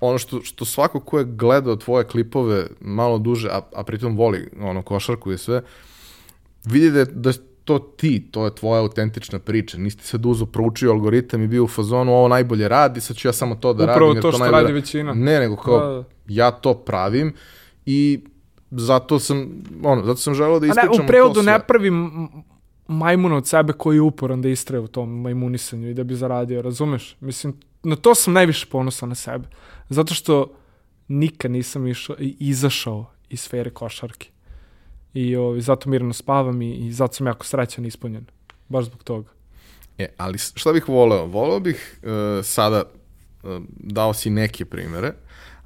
A: ono što, što svako ko je gledao tvoje klipove malo duže, a, a pritom voli ono košarku i sve, vidi da je, da je to ti, to je tvoja autentična priča. Nisi sad uzo proučio algoritam i bio u fazonu ovo najbolje radi, sad ću ja samo to da
B: Upravo
A: radim. jer
B: to što
A: najbolje
B: radi
A: ra-
B: većina.
A: Ne, nego kao,
B: Da, da.
A: ja to pravim i zato sam, ono, zato sam želeo da
B: A ne,
A: ispričam
B: u prevodu
A: to sve.
B: ne pravi m- majmuna od sebe koji je uporan da istraje u tom majmunisanju i da bi zaradio, razumeš? Mislim, na to sam najviše ponosan na sebe. Zato što nikad nisam išao, izašao iz sfere košarke. I ovaj, zato mirno spavam i, i zato sam jako srećan i ispunjen. Baš zbog toga.
A: E, ali šta bih voleo? Voleo bih uh, sada, uh, dao si neke primere,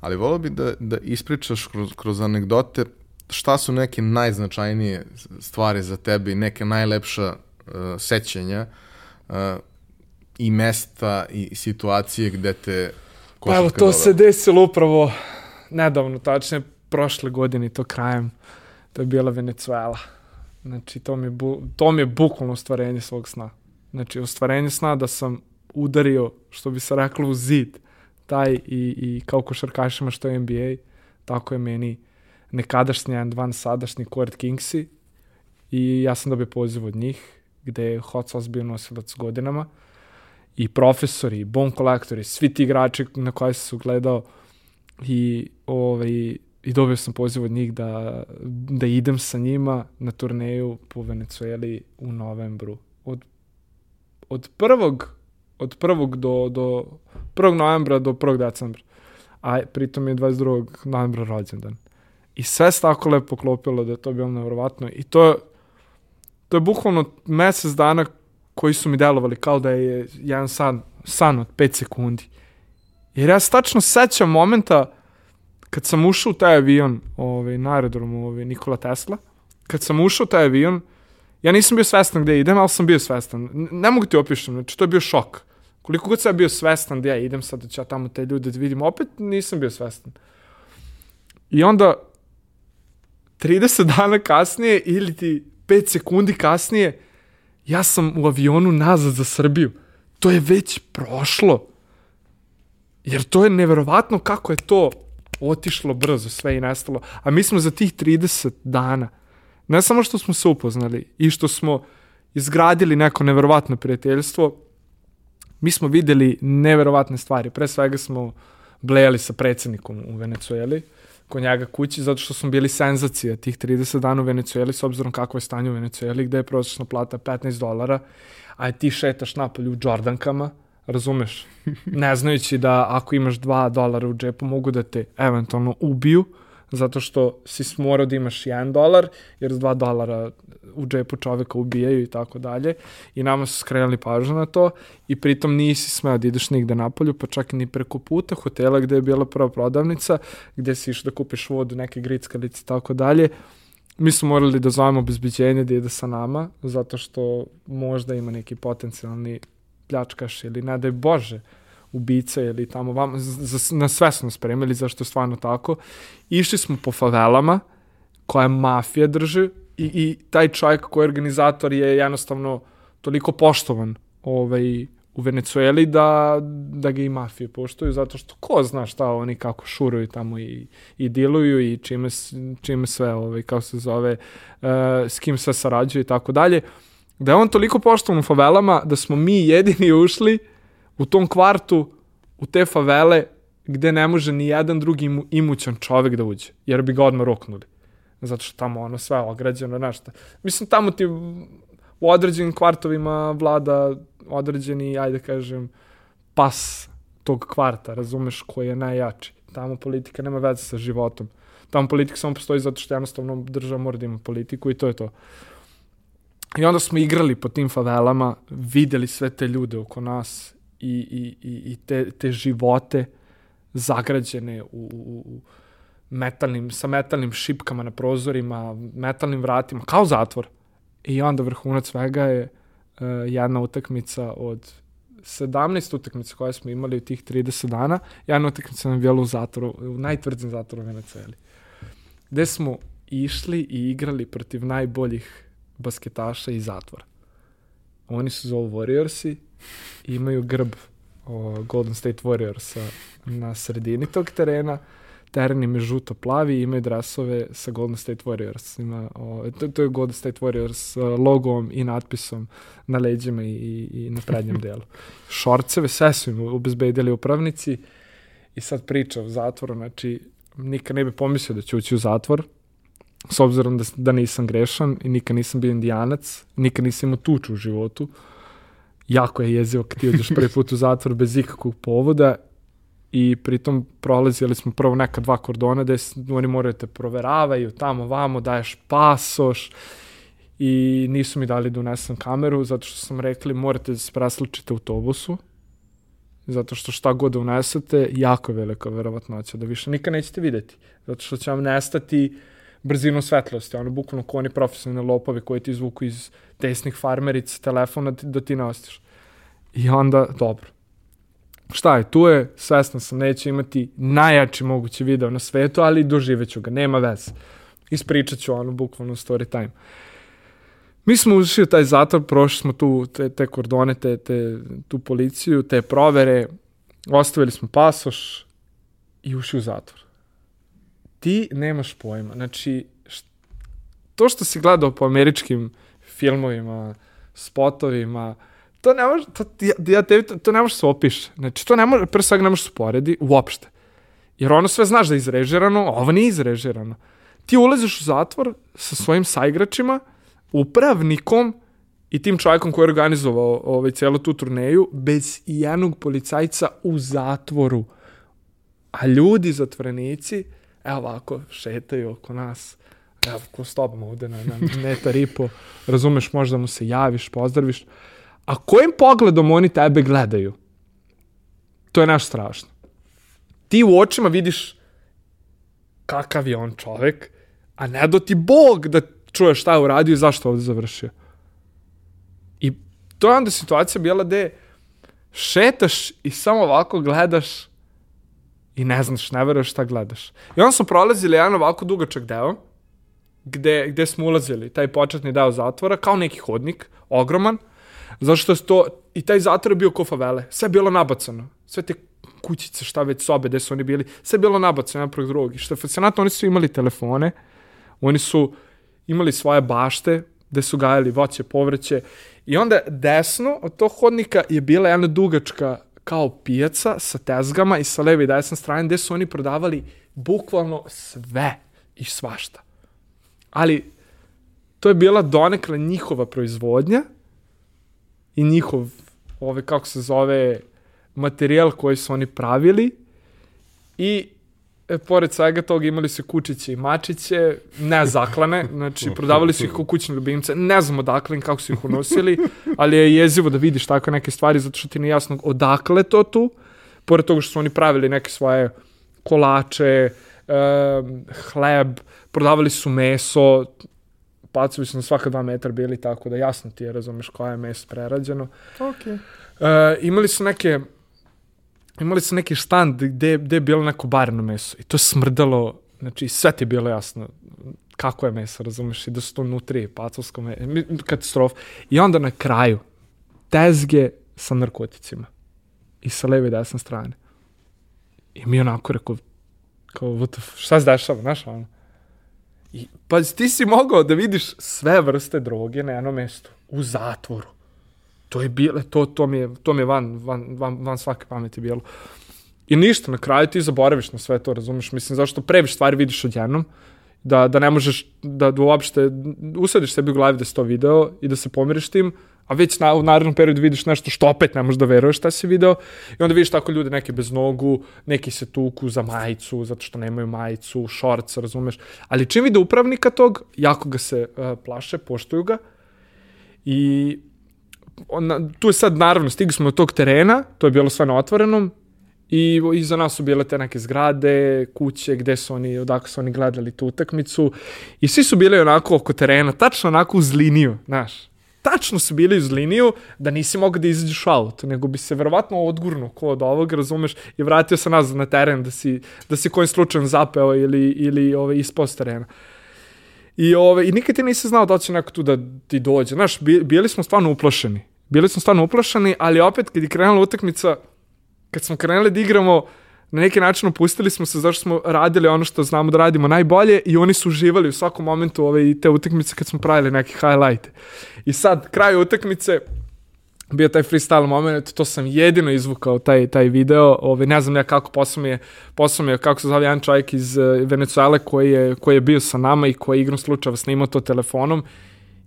A: ali voleo bih da, da ispričaš kroz, kroz anegdote šta su neke najznačajnije stvari za tebe i neke najlepša uh, sećanja uh, i mesta i situacije gde te
B: Pa evo,
A: košarka
B: to
A: dovela.
B: se desilo upravo nedavno, tačnije prošle godine, to krajem. To je bila Venecuela. Znači, to mi je, bu, to mi je bukvalno ostvarenje svog sna. Znači, ostvarenje sna da sam udario, što bi se reklo, u zid, taj i, i kao košarkašima što je NBA, tako je meni nekadašnji N2, sadašnji Court Kingsi i ja sam dobio poziv od njih, gde je Hot Sauce bio nosilac godinama i profesori, i bone kolektori, svi ti igrači na koje se gledao i, ovaj, i dobio sam poziv od njih da, da idem sa njima na turneju po Venecueli u novembru. Od, od prvog od prvog do, do 1. novembra do 1. decembra. A pritom je 22. novembra rođendan. I sve se tako lepo poklopilo da je to bilo nevjerovatno. I to, to je bukvalno mesec dana koji su mi delovali kao da je jedan san, san od 5 sekundi. Jer ja se tačno sećam momenta kad sam ušao u taj avion ovaj, na aerodromu ovaj, Nikola Tesla, kad sam ušao u taj avion, ja nisam bio svestan gde idem, ali sam bio svestan. Ne mogu ti opišem, znači to je bio šok. Koliko god sam bio svestan gde ja idem, sad da ću ja tamo te ljude da vidim, opet nisam bio svestan. I onda 30 dana kasnije ili ti 5 sekundi kasnije ja sam u avionu nazad za Srbiju. To je već prošlo. Jer to je neverovatno kako je to otišlo brzo sve i nestalo. A mi smo za tih 30 dana, ne samo što smo se upoznali i što smo izgradili neko neverovatno prijateljstvo, mi smo videli neverovatne stvari. Pre svega smo blejali sa predsjednikom u Venecueli, kod njega kući, zato što smo bili senzacija tih 30 dana u Venecueli, s obzirom kako je stanje u Venecueli, gde je prosječna plata 15 dolara, a ti šetaš napolju u Jordankama, razumeš? Ne znajući da ako imaš 2 dolara u džepu mogu da te eventualno ubiju, zato što si morao da imaš 1 dolar, jer s 2 dolara u džepu čoveka ubijaju i tako dalje. I nama su skrenuli pažnju na to i pritom nisi smeo da ideš nigde napolju, pa čak ni preko puta hotela gde je bila prva prodavnica, gde si išao da kupiš vodu, neke grickalice i tako dalje. Mi smo morali da zovemo obezbeđenje da ide sa nama, zato što možda ima neki potencijalni pljačkaš ili ne daj Bože ubice ili tamo vam, za, na sve smo spremili zašto je stvarno tako. Išli smo po favelama koja mafija drži i, i taj čovjek koji je organizator je jednostavno toliko poštovan ovaj, u Venecueli da, da ga i mafije poštuju, zato što ko zna šta oni kako šuruju tamo i, i diluju i čime, čime sve, ovaj, kao se zove, uh, s kim sve sarađuju i tako dalje. Da je on toliko poštovan u favelama da smo mi jedini ušli u tom kvartu u te favele gde ne može ni jedan drugi imućan čovek da uđe, jer bi ga odmah roknuli. Zato što tamo ono sve ograđeno, nešto. Mislim, tamo ti u određenim kvartovima vlada određeni, ajde kažem, pas tog kvarta, razumeš, koji je najjači. Tamo politika nema veze sa životom. Tamo politika samo postoji zato što jednostavno država mora da ima politiku i to je to. I onda smo igrali po tim favelama, videli sve te ljude oko nas i, i, i, i te, te živote zagrađene u, u, u metalnim, sa metalnim šipkama na prozorima, metalnim vratima, kao zatvor. I onda vrhunac svega je uh, jedna utakmica od 17 utakmica koje smo imali u tih 30 dana, jedna utakmica nam bila u zatvoru, u najtvrdzim zatvoru u Venecijeli. Gde smo išli i igrali protiv najboljih basketaša iz zatvora. Oni su zovu Warriorsi i imaju grb o, Golden State Warriorsa na sredini tog terena. Teren im je žuto-plavi i imaju dresove sa Golden State Warriorsima. O, to, to je Golden State Warriors logom i natpisom na leđima i, i, i na prednjem delu. [LAUGHS] Šorceve, sve su im obezbedili upravnici i sad priča o zatvoru, znači nikad ne bi pomislio da će ući u zatvor, s obzirom da, da nisam grešan i nikad nisam bio indijanac, nikad nisam imao tuču u životu, jako je jezivo kad ti uđeš prvi put u zatvor bez ikakvog povoda i pritom prolazili smo prvo neka dva kordona gde oni moraju te proveravaju, tamo vamo daješ pasoš i nisu mi dali da unesem kameru zato što sam rekli morate da se presličite autobusu zato što šta god da unesete jako je velika verovatnoća da više nikad nećete videti zato što će vam nestati uh, brzinu svetlosti, ono bukvalno ko oni profesionalni lopovi koji ti izvuku iz tesnih farmerica telefona da ti ne ostiš. I onda, dobro. Šta je, tu je, svestan sam, neće imati najjači mogući video na svetu, ali doživeću ga, nema veze. Ispričat ću ono, bukvalno story time. Mi smo ušli u taj zatvor, prošli smo tu te, te kordone, te, te, tu policiju, te provere, ostavili smo pasoš i ušli u zatvor ti nemaš pojma. Znači, to što si gledao po američkim filmovima, spotovima, to ne može, to, ja, tebi, to, to ne može se opiše. Znači, to ne može, pre svega ne može se poredi uopšte. Jer ono sve znaš da je izrežirano, a ovo nije izrežirano. Ti ulaziš u zatvor sa svojim saigračima, upravnikom i tim čovjekom koji je organizovao ovaj, celu tu turneju, bez jednog policajca u zatvoru. A ljudi, zatvorenici, evo ovako, šetaju oko nas, evo, ko s tobom ovde na, na metar i razumeš, možda mu se javiš, pozdraviš, a kojim pogledom oni tebe gledaju? To je naš strašno. Ti u očima vidiš kakav je on čovek, a ne do ti Bog da čuješ šta je uradio i zašto ovde završio. I to je onda situacija bila gde šetaš i samo ovako gledaš i ne znaš, ne veruješ šta gledaš. I onda smo prolazili jedan ovako dugačak deo, gde, gde smo ulazili, taj početni deo zatvora, kao neki hodnik, ogroman, zato što je to, i taj zatvor je bio ko favele, sve je bilo nabacano, sve te kućice, šta već sobe, gde su oni bili, sve je bilo nabacano jedan prog drugog. I što je fascinantno, oni su imali telefone, oni su imali svoje bašte, gde su gajali voće, povrće, i onda desno od tog hodnika je bila jedna dugačka kao pijaca sa tezgama i sa leve i desne strane gde su oni prodavali bukvalno sve i svašta. Ali to je bila donekle njihova proizvodnja i njihov, ove, kako se zove, materijal koji su oni pravili i e, pored svega toga imali su kučiće i mačiće, ne zaklane, znači [LAUGHS] prodavali su ih kao kućne ljubimce, ne znam odakle im, kako su ih unosili, ali je jezivo da vidiš tako neke stvari, zato što ti nije jasno odakle to tu, pored toga što su oni pravili neke svoje kolače, um, hleb, prodavali su meso, pacovi su na svaka dva metra bili tako da jasno ti je, razumeš, koja je meso prerađeno.
A: Ok.
B: Uh, imali su neke imali su neki štand gde, gde je bilo neko bareno meso i to je smrdalo, znači sve ti je bilo jasno kako je meso, razumeš, i da su to nutri, pacovsko meso, katastrof. I onda na kraju, tezge sa narkoticima. I sa leve i desne strane. I mi onako rekao, kao, what the, šta se dešava, znaš, ono. I, pa ti si mogao da vidiš sve vrste droge na jednom mestu, u zatvoru. To je bilo, to, to mi je, to mi je van, van, van, van svake pameti bilo. I ništa, na kraju ti zaboraviš na sve to, razumeš? Mislim, zašto previše stvari vidiš odjednom, da, da ne možeš da, da uopšte usadiš sebi u glavi da si to video i da se pomiriš tim, a već na, u narednom periodu vidiš nešto što opet ne možeš da veruješ šta si video i onda vidiš tako ljude neke bez nogu, neki se tuku za majicu zato što nemaju majicu, šorc, razumeš. Ali čim vide upravnika tog, jako ga se uh, plaše, poštuju ga i on, tu je sad naravno, stigli smo do tog terena, to je bilo sve na otvorenom, I iza nas su bile te neke zgrade, kuće, gde su oni, odakle su oni gledali tu utakmicu. I svi su bili onako oko terena, tačno onako uz liniju, znaš. Tačno su bili uz liniju da nisi mogao da izađeš auto, nego bi se verovatno odgurno ko od ovog, razumeš, i vratio se nazad na teren da si, da si kojim slučajem zapeo ili, ili ove, ispao s terena. I, ove, I nikad ti nisi znao da će neko tu da ti dođe. Znaš, bi, bili smo stvarno uplašeni. Bili smo stvarno uplašeni, ali opet kad je krenula utakmica, kad smo krenuli da igramo, na neki način opustili smo se zašto smo radili ono što znamo da radimo najbolje i oni su uživali u svakom momentu ove, i te utakmice kad smo pravili neke highlighte. I sad, kraj utakmice, bio taj freestyle moment, to sam jedino izvukao taj, taj video, ove, ne znam ja kako, posao mi je, posao mi je kako se zove jedan čovjek iz uh, Venezuele koji je, koji je bio sa nama i koji je igrom slučajeva snimao to telefonom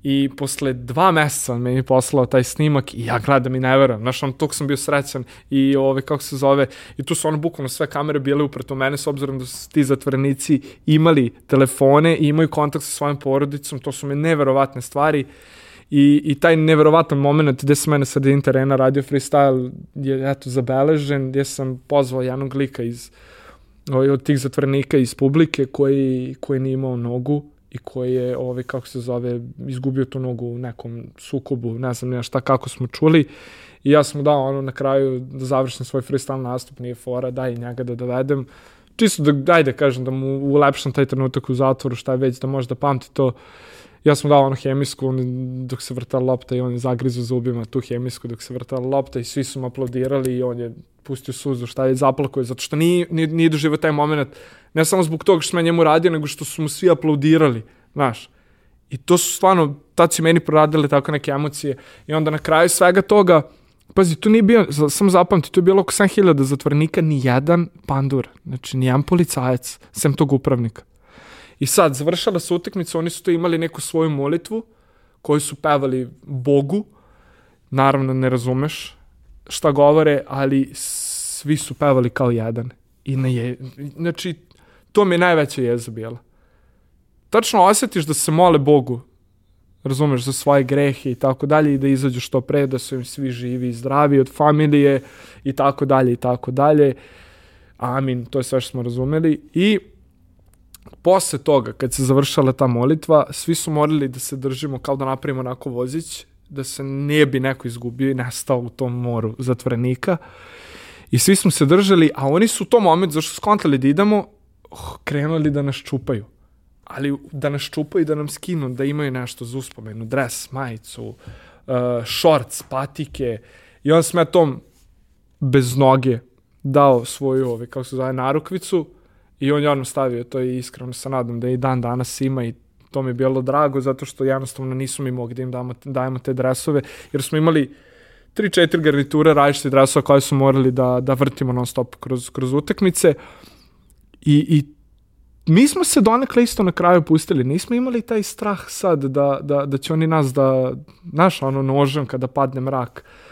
B: I posle dva meseca on meni poslao taj snimak i ja gledam i ne verujem. Znaš, on, tog sam bio srećan i ove, kako se zove, i tu su ono bukvalno sve kamere bile upreto mene s obzirom da su ti zatvorenici imali telefone i imaju kontakt sa svojom porodicom, to su me neverovatne stvari. I, i taj neverovatan moment gde sam mene sredin terena radio freestyle je eto zabeležen, gde sam pozvao jednog lika iz ovaj, od tih zatvorenika iz publike koji, koji nije imao nogu i koji je, ovaj, kako se zove, izgubio tu nogu u nekom sukobu, ne znam ja šta, kako smo čuli. I ja sam mu dao ono na kraju da završim svoj freestyle nastup, nije fora, daj njega da dovedem. Čisto da, daj da kažem, da mu ulepšam taj trenutak u zatvoru, šta je već, da može da pamti to. Ja sam dao ono hemijsku, on, dok se vrtala lopta i on je zagrizo zubima tu hemijsku dok se vrtala lopta i svi su mu aplaudirali i on je pustio suzu, šta je zaplakao, zato što nije, nije, nije doživao taj moment, ne samo zbog toga što sam njemu radio, nego što su mu svi aplaudirali, znaš. I to su stvarno, tad su meni proradile tako neke emocije. I onda na kraju svega toga, pazi, tu nije bio, sam zapamti, tu je bilo oko 7000 zatvornika, ni jedan pandur, znači ni jedan policajac, sem tog upravnika. I sad, završala se utakmica, oni su to imali neku svoju molitvu, koju su pevali Bogu, naravno ne razumeš šta govore, ali svi su pevali kao jedan. I ne je, znači, to mi je najveća jeza bila. Tačno osjetiš da se mole Bogu, razumeš, za svoje grehe i tako dalje i da izađu što pre, da su im svi živi i zdravi od familije i tako dalje i tako dalje. Amin, to je sve što smo razumeli. I posle toga, kad se završala ta molitva, svi su morali da se držimo kao da napravimo onako vozić, da se ne bi neko izgubio i nestao u tom moru zatvorenika. I svi smo se držali, a oni su u tom momentu, zašto skontali da idemo, oh, krenuli da nas čupaju. Ali da nas čupaju, da nam skinu, da imaju nešto za uspomenu, dres, majicu, uh, šorc, patike. I on sam ja tom bez noge dao svoju, ove, kako se zove, narukvicu i on je ono stavio to i iskreno se nadam da i dan danas ima i to mi je bilo drago zato što jednostavno nismo mi mogli da im damo, dajemo te dresove jer smo imali tri, četiri garniture različite dresova koje su morali da, da vrtimo non stop kroz, kroz utakmice. I, i mi smo se donekle isto na kraju pustili, nismo imali taj strah sad da, da, da će oni nas da, znaš, ono nožem kada padne mrak, e,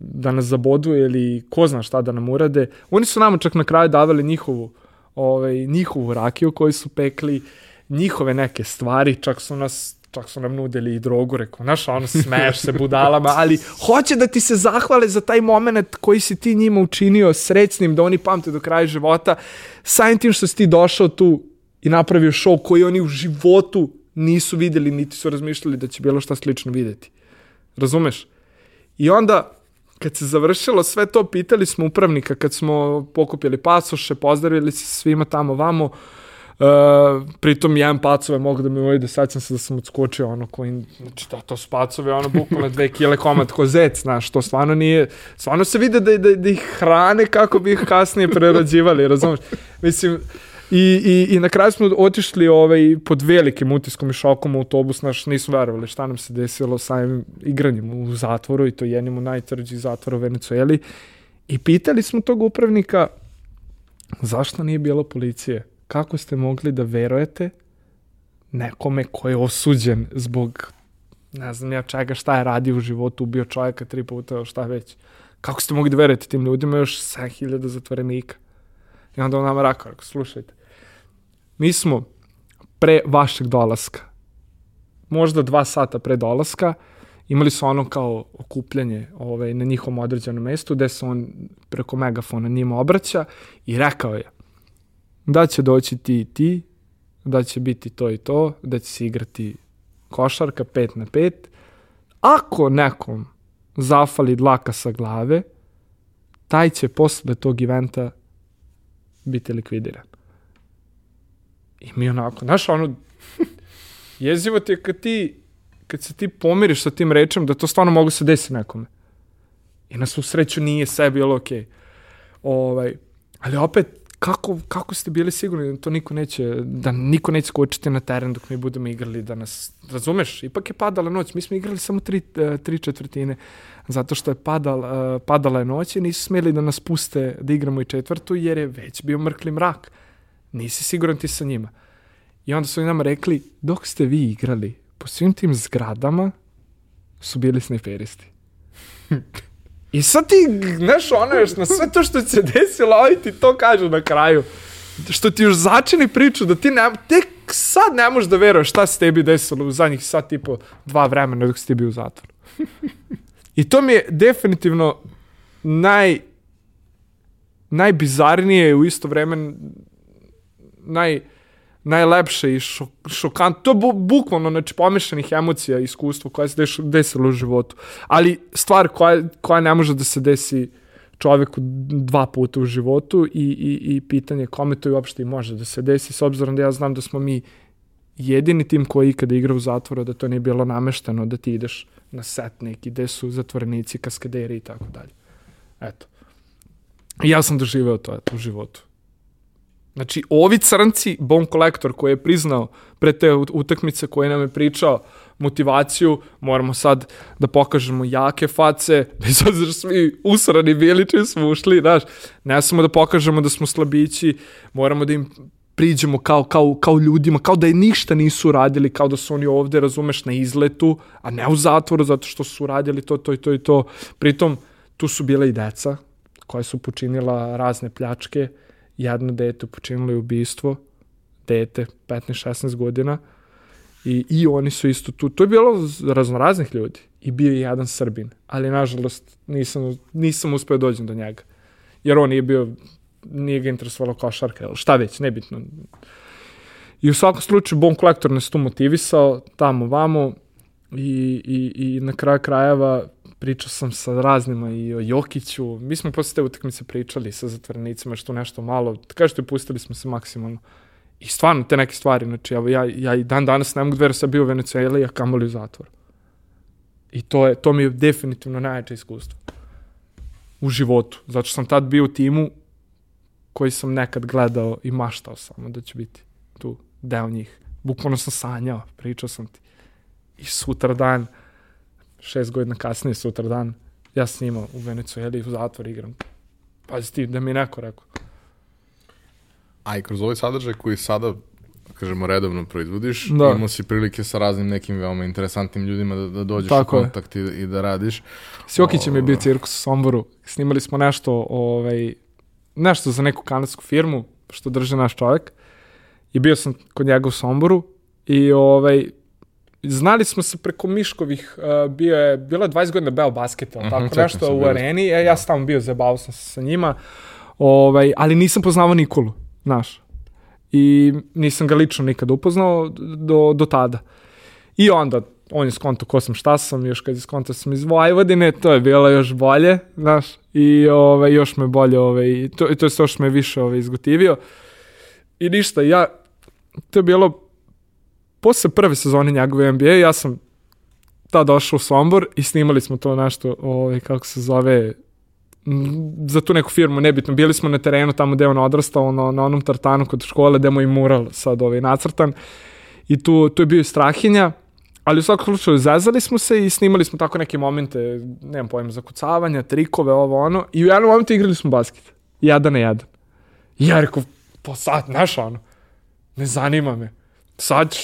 B: da nas zabodu ili ko zna šta da nam urade. Oni su nama čak na kraju davali njihovu ovaj, njihovu rakiju koju su pekli, njihove neke stvari, čak su nas čak su nam nudili i drogu, rekao, znaš, ono, smeješ se budalama, ali hoće da ti se zahvale za taj moment koji si ti njima učinio srećnim, da oni pamte do kraja života, samim tim što si ti došao tu i napravio show koji oni u životu nisu videli, niti su razmišljali da će bilo šta slično videti. Razumeš? I onda, kad se završilo sve to, pitali smo upravnika, kad smo pokupili pasoše, pozdravili se svima tamo vamo, Uh, pritom jedan pacove mogu da mi uvede, sad sam se da sam odskočio ono koji, znači da, to su pacove, ono bukvalno dve kile komad ko zec, znaš, to stvarno nije, stvarno se vide da, da, da ih hrane kako bi ih kasnije prerađivali, razumeš? Mislim, I, i, I na kraju smo otišli ovaj, pod velikim utiskom i šokom u autobus, naš nisu verovali šta nam se desilo samim igranjem u zatvoru i to jednim od najtvrđih zatvora u Venecueli. I pitali smo tog upravnika zašto nije bilo policije? Kako ste mogli da verujete nekome ko je osuđen zbog ne znam ja čega šta je radio u životu, ubio čovjeka tri puta, šta već. Kako ste mogli da verujete tim ljudima još 7000 zatvorenika? I onda on nama rekao, slušajte, Mi smo pre vašeg dolaska, možda dva sata pre dolaska, imali su ono kao okupljanje ovaj, na njihovom određenom mestu gde se on preko megafona njima obraća i rekao je da će doći ti i ti, da će biti to i to, da će se igrati košarka 5 na 5. Ako nekom zafali dlaka sa glave, taj će posle tog eventa biti likvidiran. I mi onako, znaš, ono, jezivo ti je kad ti, kad se ti pomiriš sa tim rečem, da to stvarno mogu se desiti nekome. I na svu sreću nije sve bilo okej. Okay. Ovaj, ali opet, kako, kako ste bili sigurni da to niko neće, da niko neće skočiti na teren dok mi budemo igrali, da nas, razumeš, ipak je padala noć, mi smo igrali samo tri, e, tri četvrtine, zato što je padala, e, padala je noć i nisu smeli da nas puste da igramo i četvrtu, jer je već bio mrkli mrak nisi siguran ti sa njima. I onda su oni nam rekli, dok ste vi igrali, po svim tim zgradama su bili snajperisti. [LAUGHS] I sad ti, znaš, ono još na sve to što se desilo, ovaj ti to kažu na kraju. Što ti još začini priču da ti ne, tek sad ne možeš da veruješ šta se tebi desilo u zadnjih sad tipo dva vremena dok si ti bio u zatvoru. [LAUGHS] I to mi je definitivno naj najbizarnije u isto vreme naj, najlepše i šok, šokant. To je bu, bukvalno, znači, pomešanih emocija i iskustva koja se deš, desilo u životu. Ali stvar koja, koja ne može da se desi čoveku dva puta u životu i, i, i pitanje kome to uopšte i može da se desi, s obzirom da ja znam da smo mi jedini tim koji ikada igra u zatvoru, da to nije bilo namešteno, da ti ideš na set neki, gde su zatvorenici, kaskaderi i tako dalje. Eto. I ja sam doživeo to eto, u životu. Znači, ovi crnci, Bone Collector koji je priznao pre te utakmice koje nam je pričao motivaciju, moramo sad da pokažemo jake face, [LAUGHS] bez obzira svi usrani bili čim smo ušli, znaš, ne samo da pokažemo da smo slabići, moramo da im priđemo kao, kao, kao ljudima, kao da je ništa nisu radili, kao da su oni ovde, razumeš, na izletu, a ne u zatvoru, zato što su radili to, to i to i to. Pritom, tu su bile i deca koja su počinila razne pljačke, jedno dete počinilo je ubistvo, dete, 15-16 godina, i, i oni su isto tu. To je bilo raznoraznih ljudi i bio je jedan Srbin, ali nažalost nisam, nisam uspeo da dođem do njega. Jer on nije bio, nije ga interesovalo košarka, ili šta već, nebitno. I u svakom slučaju Bon Collector nas tu motivisao, tamo vamo, i, i, i na kraju krajeva pričao sam sa raznima i o Jokiću. Mi smo posle te utakmice pričali sa zatvorenicima što nešto malo. Kažete, pustili smo se maksimalno. I stvarno, te neke stvari, znači, evo, ja, ja i dan danas ne mogu da verujem sam bio u Venezueli, a kamoli u zatvoru. I to, je, to mi je definitivno najjače iskustvo. U životu. Zato što sam tad bio u timu koji sam nekad gledao i maštao samo da će biti tu deo njih. Bukvalno sam sanjao, pričao sam ti. I sutra dan, šest godina kasnije, sutra dan, ja snimao u Venecueli u zatvor igram. Pazi ti, da mi neko rekao.
A: A i kroz ovaj sadržaj koji sada kažemo, redovno proizvodiš, da. imao si prilike sa raznim nekim veoma interesantnim ljudima da, da dođeš Tako u kontakt i, i da radiš.
B: S Jokićem je bio cirkus u Somboru. Snimali smo nešto, ovaj, nešto za neku kanadsku firmu, što drži naš čovjek. I bio sam kod njega u Somboru i ovaj, znali smo se preko Miškovih, uh, bio je, bilo je 20 godina Beo basket, mm -hmm, tako nešto u areni, e, ja sam tamo bio, zabavao sam se sa njima, ovaj, ali nisam poznavao Nikolu, znaš. I nisam ga lično nikad upoznao do, do tada. I onda on je skonto ko sam, šta sam, još kad je skonto sam iz Vojvodine, to je bilo još bolje, znaš, i ovaj, još me bolje, ovaj, to, to je to što me više ovaj, izgotivio. I ništa, ja, to je bilo posle prve sezone njegove NBA, ja sam tad došao u Sombor i snimali smo to nešto, ovaj, kako se zove, za tu neku firmu, nebitno, bili smo na terenu tamo gde on odrastao, na, na onom tartanu kod škole, gde i mural sad ovaj, nacrtan. I tu, tu je bio Strahinja, ali u svakom slučaju zezali smo se i snimali smo tako neke momente, nemam pojma, zakucavanja, trikove, ovo ono, i u jednom momentu igrali smo basket. Jedan na jedan. I ja rekao, po sad, znaš ono, ne zanima me. Sad,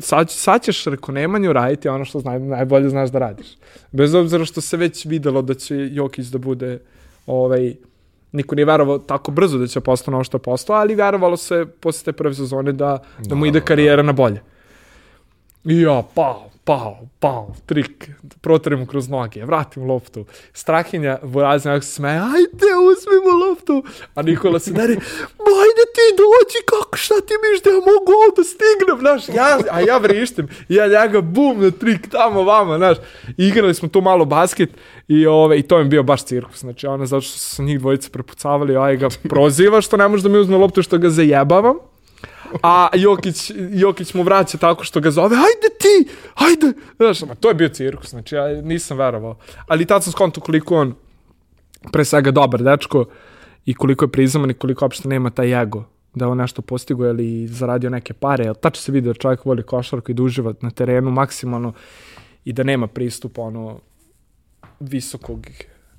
B: sad, sad ćeš, reko, Nemanju raditi ono što zna, najbolje znaš da radiš. Bez obzira što se već videlo da će Jokić da bude, ovaj, niko nije verovao tako brzo da će postane ono što je postao, ali verovalo se posle te prve sezone da, da mu ide karijera na bolje. I ja, pao, pao, pao, trik, protremo kroz noge, vratim loptu. Strahinja, Vorazin, ako se smeje, ajde, uzmimo loptu. A Nikola se deri, ajde ti dođi, kako, šta ti miš da ja mogu ovo da stignem, znaš, ja, a ja vrištim, ja njega bum na trik, tamo, vama, znaš. Igrali smo tu malo basket i, ove, i to mi bio baš cirkus, znači, ona, zato što su njih dvojice prepucavali, aj ga proziva što ne može da mi uzme loptu što ga zajebavam a Jokić, Jokić mu vraća tako što ga zove, ajde ti, ajde. Znaš, ma, to je bio cirkus, znači ja nisam verovao. Ali tad sam skonto koliko on pre svega dobar dečko i koliko je prizaman i koliko uopšte nema taj ego da on nešto postigo ili zaradio neke pare, ali tačno se vidi da čovjek voli košarku i da uživa na terenu maksimalno i da nema pristup ono visokog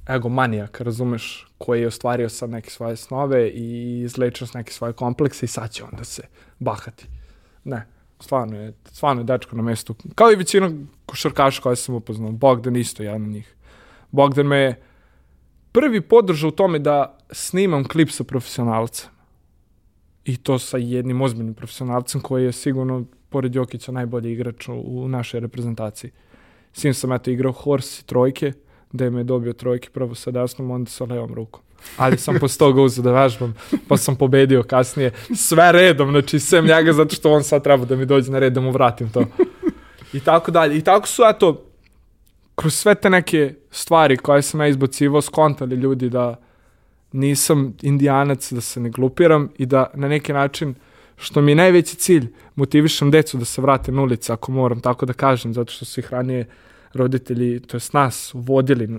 B: egomanijak, razumeš, koji je ostvario sad neke svoje snove i izlečio s neke svoje komplekse i sad će onda se bahati. Ne, stvarno je, stvarno je dečko na mestu. Kao i većina košarkaša koje sam upoznao. Bogdan isto jedan od njih. Bogdan me je prvi podržao u tome da snimam klip sa profesionalcem. I to sa jednim ozbiljnim profesionalcem koji je sigurno, pored Jokića, najbolji igrač u, u našoj reprezentaciji. Sim sam eto igrao Horse i trojke, me je dobio trojke prvo sa desnom, onda sa levom rukom. Ali sam posle toga uzeo da vežbam, pa sam pobedio kasnije sve redom, znači sem njega zato što on sad treba da mi dođe na red da mu vratim to. I tako dalje. I tako su, eto, kroz sve te neke stvari koje sam ja izbacivao, skontali ljudi da nisam indijanac, da se ne glupiram i da na neki način, što mi je najveći cilj, motivišem decu da se vrate na ulicu, ako moram tako da kažem, zato što su ih ranije roditelji, to jest nas, uvodili,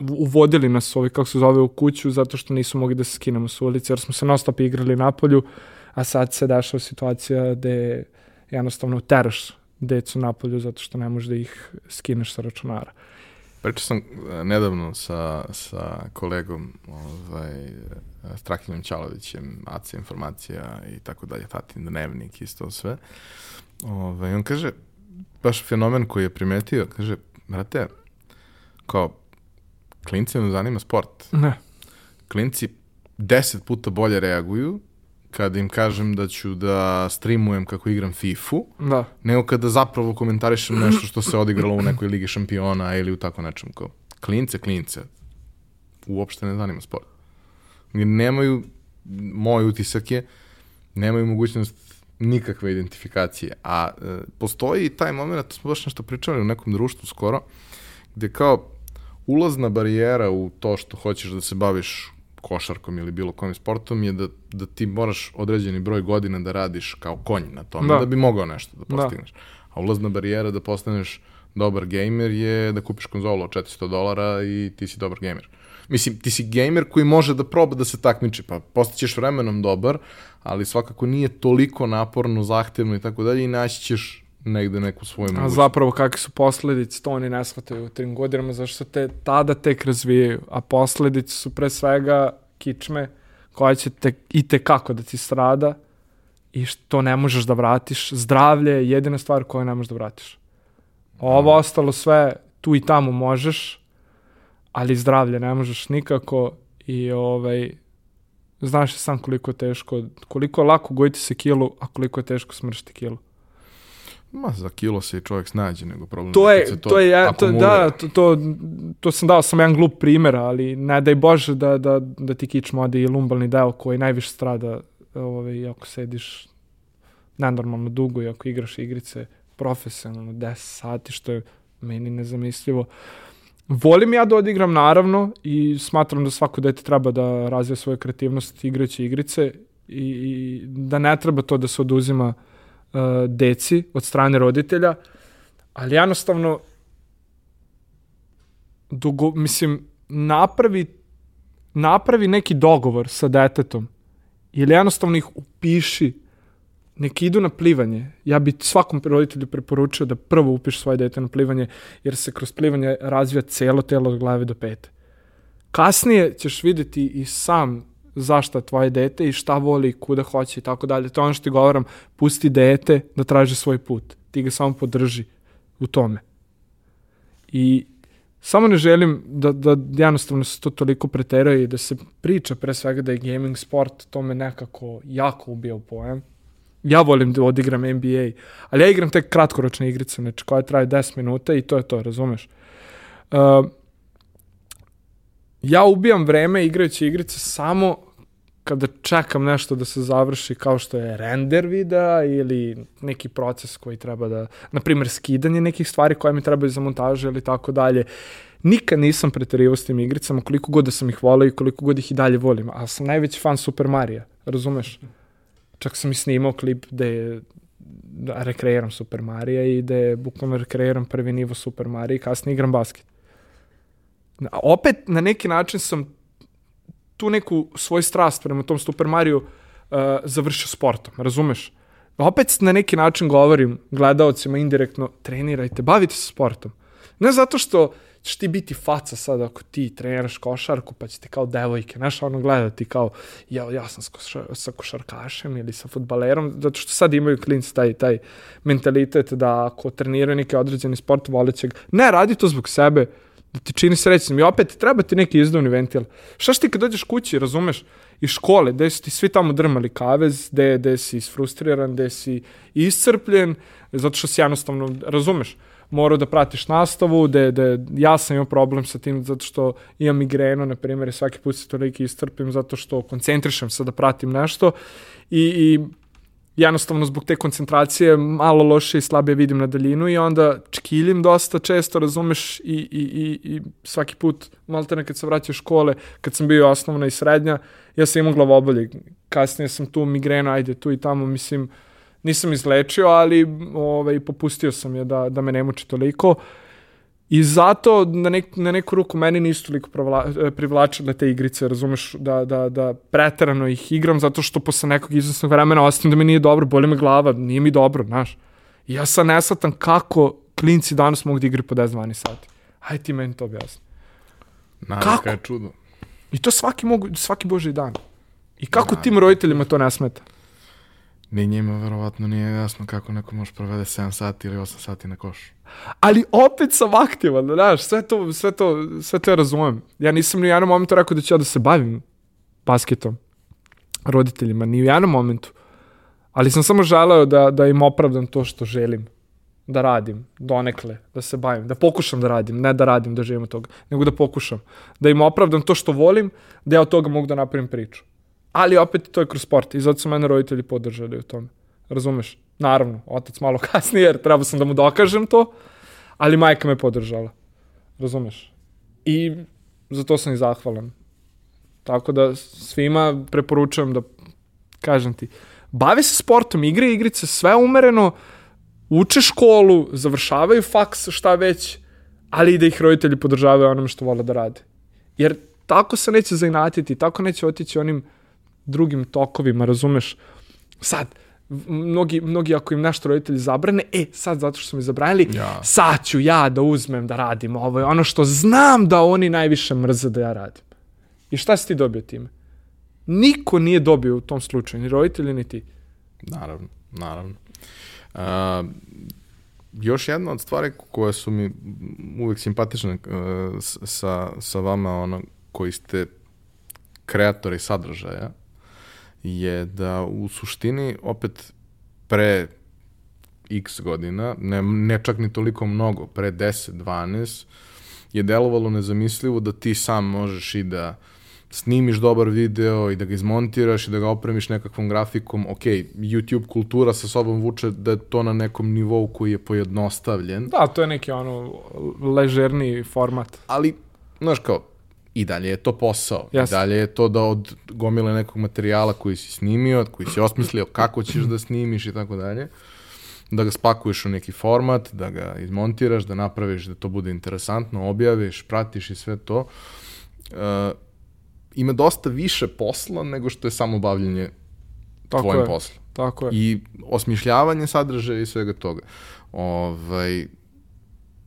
B: uvodili nas ovaj, kako se zove, u kuću zato što nisu mogli da se skinemo s ulice, jer smo se non stop igrali na polju, a sad se dešava situacija gde jednostavno teraš decu na polju zato što ne možeš da ih skineš sa računara.
A: Pričao sam e, nedavno sa, sa kolegom ovaj, Strahinom Ćalovićem, AC informacija i tako dalje, Tatin dnevnik, isto sve. Ovaj, on kaže, baš fenomen koji je primetio, kaže, brate, kao, klinci ne zanima sport.
B: Ne.
A: Klinci deset puta bolje reaguju kada im kažem da ću da streamujem kako igram FIFA-u,
B: da.
A: nego kada zapravo komentarišem nešto što se odigralo u nekoj ligi šampiona ili u tako nečem. Kao, klince, klince, uopšte ne zanima sport. Nemaju, moj utisak je, nemaju mogućnost nikakve identifikacije. A e, postoji taj moment, to smo baš nešto pričali u nekom društvu skoro, gde kao ulazna barijera u to što hoćeš da se baviš košarkom ili bilo kojim sportom je da, da ti moraš određeni broj godina da radiš kao konj na tome, da, da bi mogao nešto da, da. postigneš. Da. A ulazna barijera da postaneš dobar gamer je da kupiš konzolu od 400 dolara i ti si dobar gamer. Mislim, ti si gamer koji može da proba da se takmiči, pa postaćeš vremenom dobar, ali svakako nije toliko naporno, zahtevno i tako dalje i naći ćeš negde neku svoju mogućnost.
B: A zapravo kakve su posledice, to oni ne shvataju u trim godinama, zašto se te tada tek razvijaju, a posledice su pre svega kičme koja će te, i te kako da ti strada i što ne možeš da vratiš. Zdravlje je jedina stvar koju ne možeš da vratiš. Ovo mm. ostalo sve tu i tamo možeš, ali zdravlje ne možeš nikako i ovaj Znaš sam koliko je teško, koliko je lako gojiti se kilu, a koliko je teško smršiti kilu.
A: Ma, za kilo se i čovjek snađe, nego problem
B: To je,
A: se
B: to, je, ja- to, da, to, to, to sam dao sam jedan glup primjer, ali ne daj Bože da, da, da ti kičma ode i lumbalni deo koji najviše strada ovaj, ako sediš nenormalno dugo i ako igraš igrice profesionalno 10 sati, što je meni nezamislivo. Volim ja da odigram, naravno, i smatram da svako dete treba da razvije svoju kreativnost igrajući igrice i, i da ne treba to da se oduzima uh, deci od strane roditelja, ali jednostavno dugo, mislim, napravi napravi neki dogovor sa detetom ili jednostavno ih upiši neki idu na plivanje. Ja bi svakom roditelju preporučio da prvo upiše svoje dete na plivanje, jer se kroz plivanje razvija celo telo od glave do pete. Kasnije ćeš videti i sam zašta tvoje dete i šta voli, kuda hoće i tako dalje. To je ono što ti govoram, pusti dete da traži svoj put. Ti ga samo podrži u tome. I samo ne želim da, da jednostavno se to toliko preteruje i da se priča pre svega da je gaming sport, to me nekako jako ubija u pojam. Ja volim da odigram NBA, ali ja igram tek kratkoročne igrice, znači koja traje 10 minuta i to je to, razumeš? Uh, ja ubijam vreme igrajući igrice samo kada čekam nešto da se završi kao što je render videa ili neki proces koji treba da, na primjer skidanje nekih stvari koje mi trebaju za montažu ili tako dalje. Nikad nisam preterivao s tim igricama, koliko god da sam ih volao i koliko god ih i dalje volim, ali sam najveći fan Super Marija, razumeš? Čak sam i snimao klip gde da rekreiram Super Marija i gde bukvalno rekreiram prvi nivo Super Marija i kasnije igram basket. A opet na neki način sam tu neku svoj strast prema tom Super Mario uh, završio sportom, razumeš? Opet na neki način govorim gledaocima indirektno, trenirajte, bavite se sportom. Ne zato što ćeš ti biti faca sad ako ti treniraš košarku pa će ti kao devojke, znaš, ono gledati kao ja, ja sam s košar, sa košarkašem ili sa futbalerom, zato što sad imaju klinci taj, taj mentalitet da ako treniraju neki određeni sport, voleće ga. Ne, radi to zbog sebe, da ti čini srećnim. I opet treba ti neki izduvni ventil. Šta što ti kad dođeš kući, razumeš, iz škole, gde su ti svi tamo drmali kavez, gde, gde si isfrustriran, gde si iscrpljen, zato što si jednostavno, razumeš, morao da pratiš nastavu, da da ja sam imao problem sa tim zato što imam migrenu, na primjer, svaki put se toliko istrpim zato što koncentrišem se da pratim nešto i, i jednostavno zbog te koncentracije malo loše i slabije vidim na daljinu i onda čkiljim dosta često, razumeš, i, i, i, i svaki put, malo te kad se vraćao škole, kad sam bio osnovna i srednja, ja sam imao glavobolje. Kasnije sam tu migrenu, ajde tu i tamo, mislim, nisam izlečio, ali ovaj, popustio sam je da, da me ne muči toliko. I zato na, nek, na neku ruku meni nisu toliko provla, privlačile te igrice, razumeš, da, da, da preterano ih igram, zato što posle nekog izvesnog vremena ostavim da mi nije dobro, boli me glava, nije mi dobro, znaš. I ja sad nesatan kako klinci danas mogu da igraju po 10-12 sati. Hajde ti meni to objasni.
A: Navika
B: Kako?
A: je čudo.
B: I to svaki, mogu, svaki boži dan. I kako
A: Da.
B: tim roditeljima to ne smeta?
A: Ni njima verovatno nije jasno kako neko može provede 7 sati ili 8 sati na košu.
B: ali opet sam aktivan, znaš, sve to, sve to, sve to ja razumem. Ja nisam ni u jednom momentu rekao da ću ja da se bavim basketom roditeljima, ni u jednom momentu. Ali sam samo želeo da, da im opravdam to što želim da radim, donekle, da se bavim, da pokušam da radim, ne da radim, da živim od toga, nego da pokušam. Da im opravdam to što volim, da ja od toga mogu da napravim priču. Ali opet to je kroz sport i zato su mene roditelji podržali u tome. Razumeš? Naravno, otac malo [LAUGHS] kasnije, jer trebao sam da mu dokažem to, ali majka me podržala. Razumeš? I za to sam i zahvalan. Tako da svima preporučujem da, kažem ti, bave se sportom, igre igrice, sve umereno, uče školu, završavaju faks, šta već, ali i da ih roditelji podržavaju onome što vole da rade. Jer tako se neće zainatiti, tako neće otići onim drugim tokovima, razumeš? Sad, mnogi, mnogi ako im nešto roditelji zabrane, e, sad zato što su mi zabranili,
A: Ja.
B: sad ću ja da uzmem da radim ovo je ono što znam da oni najviše mrze da ja radim. I šta si ti dobio time? Niko nije dobio u tom slučaju, ni roditelji, ni ti.
A: Naravno, naravno. A, još jedna od stvari koje su mi uvijek simpatične uh, sa, sa vama, ono, koji ste kreatori sadržaja, je da u suštini opet pre x godina, ne, ne čak ni toliko mnogo, pre 10, 12, je delovalo nezamislivo da ti sam možeš i da snimiš dobar video i da ga izmontiraš i da ga opremiš nekakvom grafikom. Ok, YouTube kultura sa sobom vuče da je to na nekom nivou koji je pojednostavljen.
B: Da, to je neki ono ležerniji format.
A: Ali, znaš kao, i dalje je to posao.
B: Yes.
A: I dalje je to da od gomile nekog materijala koji si snimio, koji si osmislio kako ćeš da snimiš i tako dalje, da ga spakuješ u neki format, da ga izmontiraš, da napraviš da to bude interesantno, objaviš, pratiš i sve to. Uh, ima dosta više posla nego što je samo bavljanje
B: Tako
A: tvojim
B: je.
A: poslom.
B: Tako je.
A: I osmišljavanje sadržaja i svega toga. Ovaj,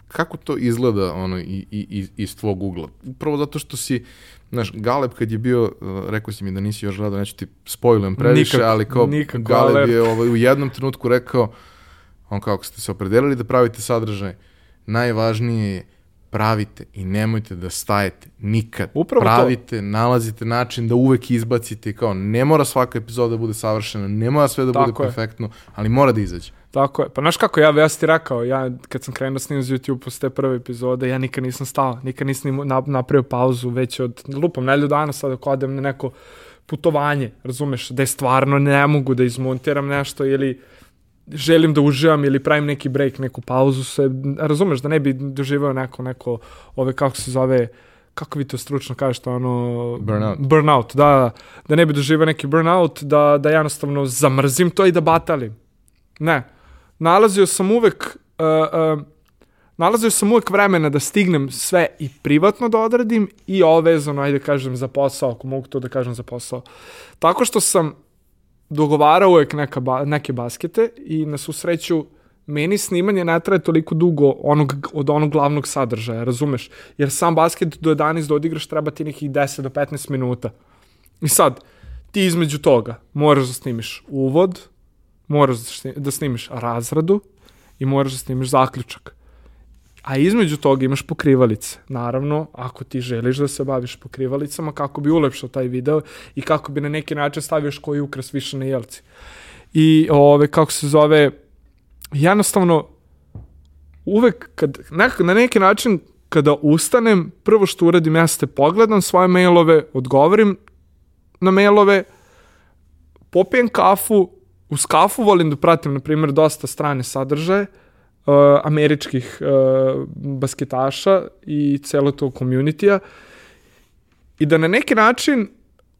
A: kako to izgleda ono, i, i, i- iz tvog ugla? Upravo zato što si, znaš, Galeb kad je bio, uh, rekao si mi da nisi još gledao, neću ti spojlujem previše,
B: Nikako,
A: ali kao
B: nikako,
A: Galeb
B: alert.
A: je ovaj, u jednom trenutku rekao, on kako ste se opredelili da pravite sadržaj, najvažnije je pravite i nemojte da stajete nikad.
B: Upravo to.
A: pravite, nalazite način da uvek izbacite kao ne mora svaka epizoda da bude savršena, ne mora sve da
B: Tako
A: bude
B: je.
A: perfektno, ali mora da izađe.
B: Tako je. Pa znaš kako, ja, ja sam ti rekao, ja kad sam krenuo snimati z YouTube posle te prve epizode, ja nikad nisam stao, nikad nisam napravio pauzu već od, lupam, nelju dana sad ako odem na neko putovanje, razumeš, da je stvarno ne mogu da izmontiram nešto ili želim da uživam ili pravim neki break, neku pauzu, se, razumeš, da ne bi doživao neko, neko, ove, kako se zove, kako vi to stručno kažete, ono...
A: Burnout.
B: Burnout, da, da. Da ne bi doživao neki burnout, da, da jednostavno zamrzim to i da batalim. Ne. Nalazio sam uvek uh, uh, nalazio sam uvek vremena da stignem sve i privatno da odradim i ovo vezano, ajde kažem, za posao, ako mogu to da kažem za posao. Tako što sam dogovarao uvek neka ba, neke baskete i na svu sreću meni snimanje ne traje toliko dugo onog, od onog glavnog sadržaja, razumeš? Jer sam basket do 11 da odigraš treba ti nekih 10 do 15 minuta. I sad, ti između toga moraš da snimiš uvod, moraš da da snimiš razradu i moraš da snimiš zaključak. A između toga imaš pokrivalice. Naravno, ako ti želiš da se baviš pokrivalicama, kako bi ulepšao taj video i kako bi na neki način stavio koji ukras više na jelci. I ove, kako se zove, jednostavno, uvek kad, nekako, na neki način, kada ustanem, prvo što uradim jeste pogledam svoje mailove, odgovorim na mailove, popijem kafu, uz kafu volim da pratim, na primjer, dosta strane sadržaje, uh, američkih uh, basketaša i celo tog community-a i da na neki način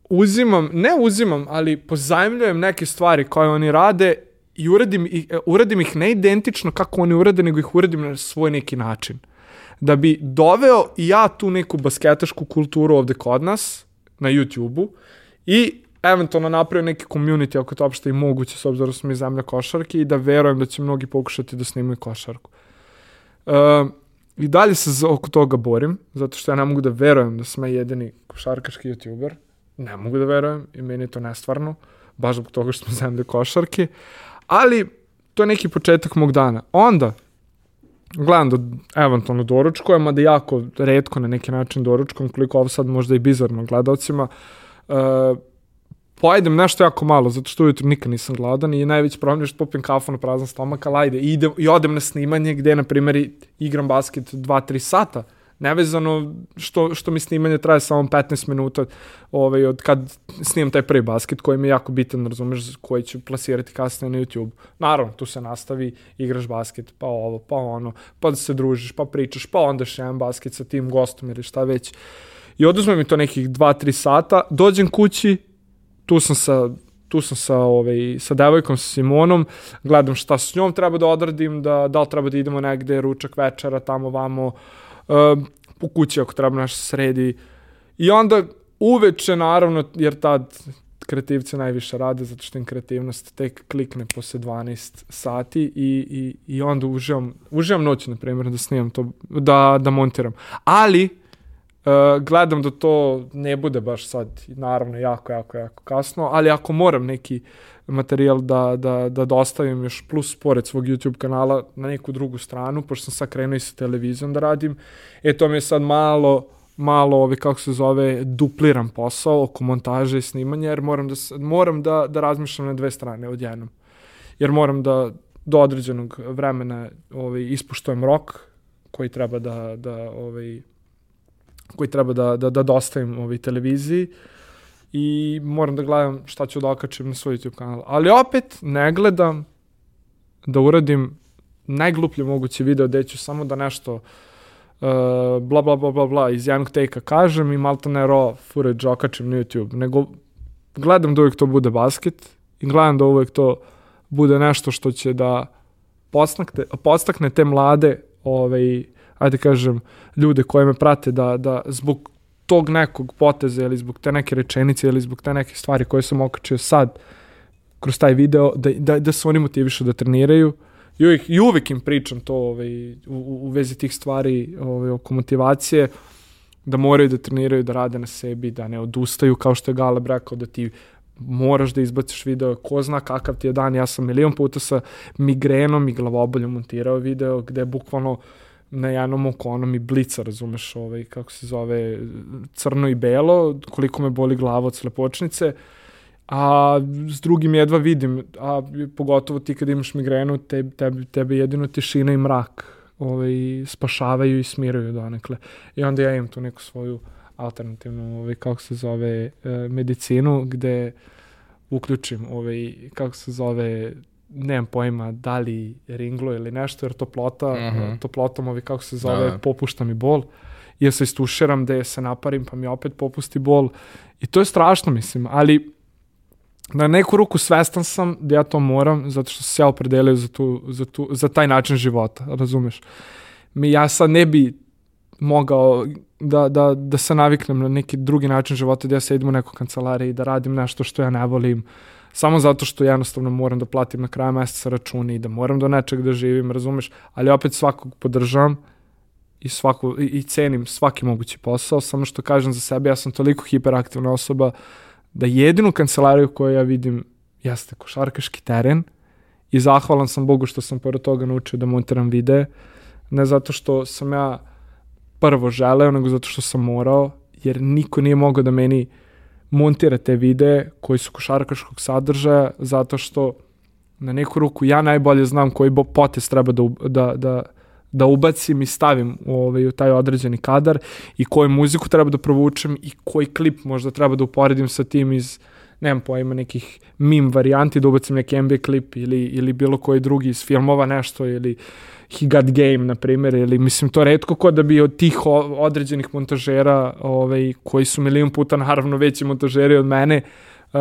B: uzimam, ne uzimam, ali pozajmljujem neke stvari koje oni rade i uradim, ih- e, uradim ih ne identično kako oni urade, nego ih uradim na svoj neki način. Da bi doveo i ja tu neku basketašku kulturu ovde kod nas, na YouTube-u, i eventualno napravio neki community ako je to uopšte i moguće s obzirom da smo mi zemlja košarke i da verujem da će mnogi pokušati da snimaju košarku. Uh, I dalje se oko toga borim, zato što ja ne mogu da verujem da sam ja jedini košarkaški youtuber. Ne mogu da verujem i meni je to nestvarno, baš zbog toga što smo [LAUGHS] zemlja košarke. Ali to je neki početak mog dana. Onda, gledam da eventualno doručkujem, mada jako redko na neki način doručkujem, koliko ovo sad možda i bizarno gledalcima. Uh, pojedem nešto jako malo, zato što ujutru nikad nisam gladan i najveći problem je što popijem kafu na prazan stomak, ali ajde, i, idem, i odem na snimanje gde, na primjer, igram basket 2-3 sata, nevezano što, što mi snimanje traje samo 15 minuta ovaj, od kad snimam taj prvi basket koji mi je jako bitan, razumeš, koji ću plasirati kasnije na YouTube. Naravno, tu se nastavi, igraš basket, pa ovo, pa ono, pa da se družiš, pa pričaš, pa onda još jedan basket sa tim gostom ili šta već. I oduzme mi to nekih 2-3 sata, dođem kući, tu sam sa tu sam sa, ovaj, sa devojkom, sa Simonom, gledam šta s njom treba da odradim, da, da li treba da idemo negde, ručak večera, tamo, vamo, um, u kući ako treba nešto sredi. I onda uveče, naravno, jer tad kreativci najviše rade, zato što im kreativnost tek klikne posle 12 sati i, i, i onda uživam, uživam noć, na primjer, da snimam to, da, da montiram. Ali, Uh, gledam da to ne bude baš sad, naravno, jako, jako, jako kasno, ali ako moram neki materijal da, da, da dostavim još plus pored svog YouTube kanala na neku drugu stranu, pošto sam sad krenuo i sa televizijom da radim, e to mi je sad malo malo, ovi, kako se zove, dupliram posao oko montaže i snimanja, jer moram da, moram da, da razmišljam na dve strane odjednom. Jer moram da do određenog vremena ovaj, ispoštujem rok koji treba da, da ovaj, koji treba da, da, da dostavim ovaj, televiziji i moram da gledam šta ću da okačim na svoj YouTube kanal. Ali opet ne gledam da uradim najgluplje moguće video gde ću samo da nešto uh, bla bla bla bla bla iz jednog take-a kažem i malta ne raw footage okačim na YouTube, nego gledam da uvijek to bude basket i gledam da uvijek to bude nešto što će da podstakne, podstakne te mlade ovaj, ajde kažem, ljude koje me prate da, da zbog tog nekog poteza ili zbog te neke rečenice ili zbog te neke stvari koje sam okačio sad kroz taj video, da, da, da se oni motivišu da treniraju. I uvijek, i uvijek im pričam to ovaj, u, u vezi tih stvari ovaj, oko motivacije, da moraju da treniraju, da rade na sebi, da ne odustaju, kao što je Galeb rekao, da ti moraš da izbaciš video, ko zna kakav ti je dan, ja sam milion puta sa migrenom i glavoboljom montirao video gde bukvalno uh, na jednom oko ono mi blica, razumeš, ovaj, kako se zove, crno i belo, koliko me boli glava od slepočnice, a s drugim jedva vidim, a pogotovo ti kad imaš migrenu, te, tebe, tebe jedino tišina i mrak ovaj, spašavaju i smiruju donekle. I onda ja imam tu neku svoju alternativnu, ovaj, kako se zove, eh, medicinu, gde uključim, ovaj, kako se zove, nemam pojma da li ringlo ili nešto, jer toplota, mhm. -huh. toplotom ovi kako se zove, da. popušta mi bol. I ja se istuširam da je se naparim, pa mi opet popusti bol. I to je strašno, mislim, ali na neku ruku svestan sam da ja to moram, zato što se ja opredelio za, tu, za, tu, za taj način života, razumeš? Mi, ja sad ne bi mogao da, da, da se naviknem na neki drugi način života, da ja sedim u nekoj kancelariji, da radim nešto što ja ne volim, uh, samo zato što jednostavno moram da platim na kraju meseca račune i da moram do nečeg da živim, razumeš, ali opet svakog podržavam i, svaku, i, i cenim svaki mogući posao, samo što kažem za sebe, ja sam toliko hiperaktivna osoba da jedinu kancelariju koju ja vidim jeste košarkaški teren i zahvalan sam Bogu što sam pored toga naučio da montiram videe, ne zato što sam ja prvo želeo, nego zato što sam morao, jer niko nije mogao da meni uh, montira te videe koji su košarkaškog sadržaja zato što na neku ruku ja najbolje znam koji potez treba da, da, da, da ubacim i stavim u, ovaj, u taj određeni kadar i koju muziku treba da provučem i koji klip možda treba da uporedim sa tim iz nemam pojma nekih mim varijanti da ubacim neki NBA klip ili, ili bilo koji drugi iz filmova nešto ili uh, He Got Game, na primjer, ili mislim to redko ko da bi od tih određenih montažera, ovaj, koji su milion puta naravno veći montažeri od mene, uh,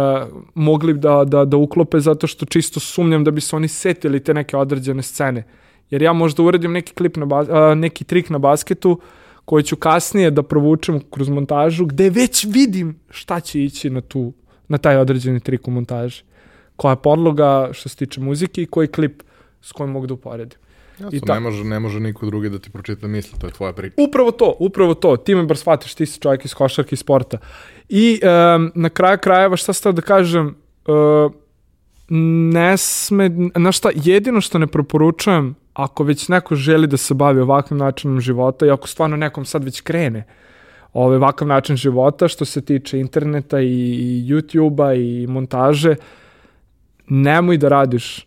B: mogli da, da, da uklope zato što čisto sumnjam da bi se oni setili te neke određene scene. Jer ja možda uradim neki, klip na bas, uh, neki trik na basketu koji ću kasnije da provučem kroz montažu gde već vidim šta će ići na, tu, na taj određeni trik u montaži. Koja je podloga što se tiče muzike i koji klip s kojim mogu da uporedim.
A: Jasno, I ta... ne, može, ne može niko drugi da ti pročita misli, to je tvoja priča.
B: Upravo to, upravo to. Ti me bar shvatiš, ti si čovjek iz košarke i sporta. I um, na kraju krajeva, šta ste da kažem, uh, ne sme, znaš šta, jedino što ne preporučujem, ako već neko želi da se bavi ovakvim načinom života i ako stvarno nekom sad već krene ovaj, ovakav način života što se tiče interneta i, i YouTube-a i montaže, nemoj da radiš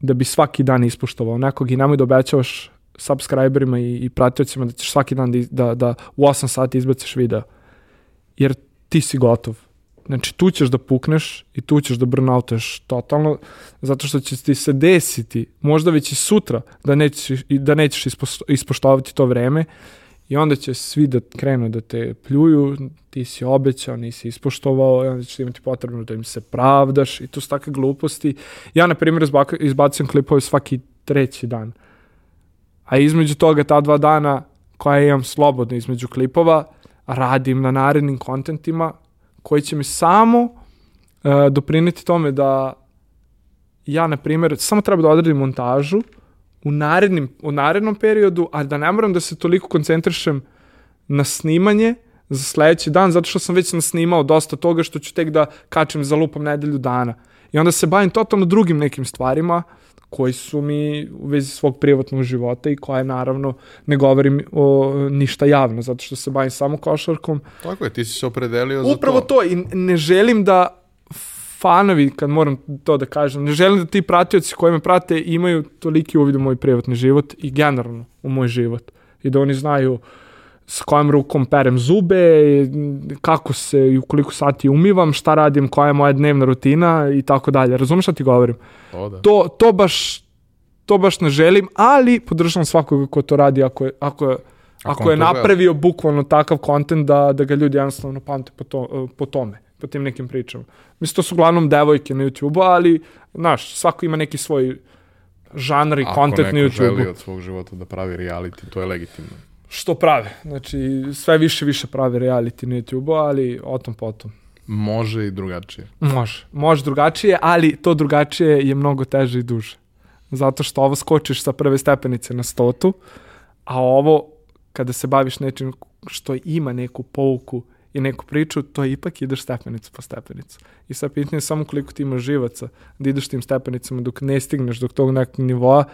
B: da bi svaki dan ispoštovao nekog i nemoj da obećavaš subscriberima i, i pratiocima da ćeš svaki dan da, da, da u 8 sati izbaciš video. Jer ti si gotov. Znači, tu ćeš da pukneš i tu ćeš da burnoutuješ totalno, zato što će ti se desiti, možda već i sutra, da nećeš, da nećeš ispoštovati to vreme I onda će svi da krenu da te pljuju, ti si obećao, nisi ispoštovao, i onda će imati potrebno da im se pravdaš i to su takve gluposti. Ja, na primjer, izbacim klipove svaki treći dan. A između toga, ta dva dana koja imam slobodno između klipova, radim na narednim kontentima koji će mi samo uh, doprineti tome da ja, na primjer, samo treba da odredim montažu, u, narednim, u narednom periodu, a da ne moram da se toliko koncentrišem na snimanje za sledeći dan, zato što sam već nasnimao dosta toga što ću tek da kačem za lupom nedelju dana. I onda se bavim totalno drugim nekim stvarima koji su mi u vezi svog privatnog života i koje naravno ne govorim o, ništa javno, zato što se bavim samo košarkom.
A: Tako je, ti si se opredelio za
B: Upravo to, i ne želim da fanovi, kad moram to da kažem, ne želim da ti pratioci koji me prate imaju toliki uvid u moj privatni život i generalno u moj život. I da oni znaju s kojom rukom perem zube, kako se i u koliko sati umivam, šta radim, koja je moja dnevna rutina i tako dalje. Razumeš šta ti govorim?
A: O, da.
B: To, to baš to baš ne želim, ali podržavam svakoga ko to radi ako je, ako je, ako,
A: on
B: je napravio bukvalno takav kontent da, da ga ljudi jednostavno pamte po, to, po tome, po tim nekim pričama. Mislim, to su uglavnom devojke na YouTube-u, ali, znaš, svako ima neki svoj žanr i
A: Ako
B: kontent na
A: neko želi
B: YouTube-u.
A: od svog života da pravi reality, to je legitimno.
B: Što prave. Znači, sve više više prave reality na YouTube-u, ali o tom potom.
A: Može i drugačije.
B: Može. Može drugačije, ali to drugačije je mnogo teže i duže. Zato što ovo skočiš sa prve stepenice na stotu, a ovo, kada se baviš nečim što ima neku pouku i neku priču, to ipak ideš stepenicu po stepenicu. I sad pitanje je samo koliko ti imaš živaca da ideš tim stepenicama dok ne stigneš do tog nekog nivoa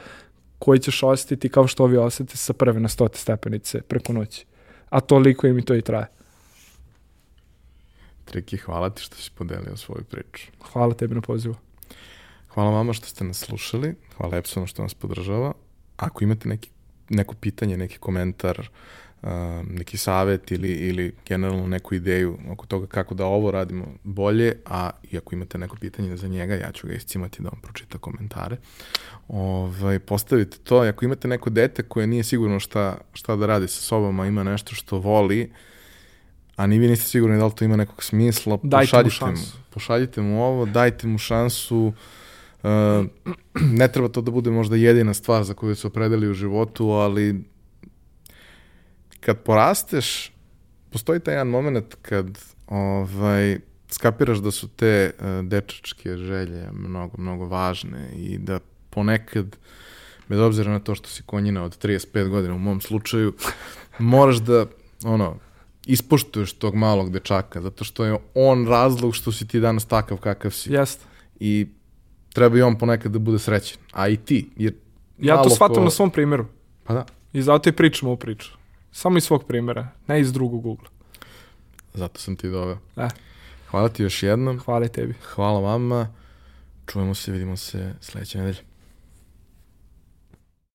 B: koji ćeš osetiti kao što ovi osete sa prve na stote stepenice preko noći. A toliko im i to i traje.
A: Triki, hvala ti što si podelio svoju priču.
B: Hvala tebi na pozivu.
A: Hvala vama što ste nas slušali, hvala Epsonu što nas podržava. Ako imate neki, neko pitanje, neki komentar, uh, neki savet ili, ili generalno neku ideju oko toga kako da ovo radimo bolje, a i ako imate neko pitanje za njega, ja ću ga iscimati da vam pročita komentare. Ovaj, postavite to, ako imate neko dete koje nije sigurno šta, šta da radi sa sobom, a ima nešto što voli, a ni vi niste sigurni da li to ima nekog smisla,
B: Dajte mu
A: pošaljite
B: šansu.
A: Pošaljite mu ovo, dajte mu šansu, Uh, [CLEARS THROAT] ne treba to da bude možda jedina stvar za koju se opredeli u životu, ali kad porasteš, postoji taj jedan moment kad ovaj, skapiraš da su te uh, dečačke želje mnogo, mnogo važne i da ponekad, bez obzira na to što si konjina od 35 godina u mom slučaju, moraš da, ono, ispoštuješ tog malog dečaka, zato što je on razlog što si ti danas takav kakav si.
B: Jeste.
A: I treba i on ponekad da bude srećen. A i ti. Jer
B: Ja to shvatam
A: ko-
B: na svom primjeru.
A: Pa da.
B: I zato i pričam ovu priču. Samo iz svog primjera, ne iz drugog ugla.
A: Zato sam ti doveo.
B: E,
A: Hvala ti još jednom.
B: hvala tebi.
A: Hvala vama. Čujemo se, vidimo se sledeće nedelje.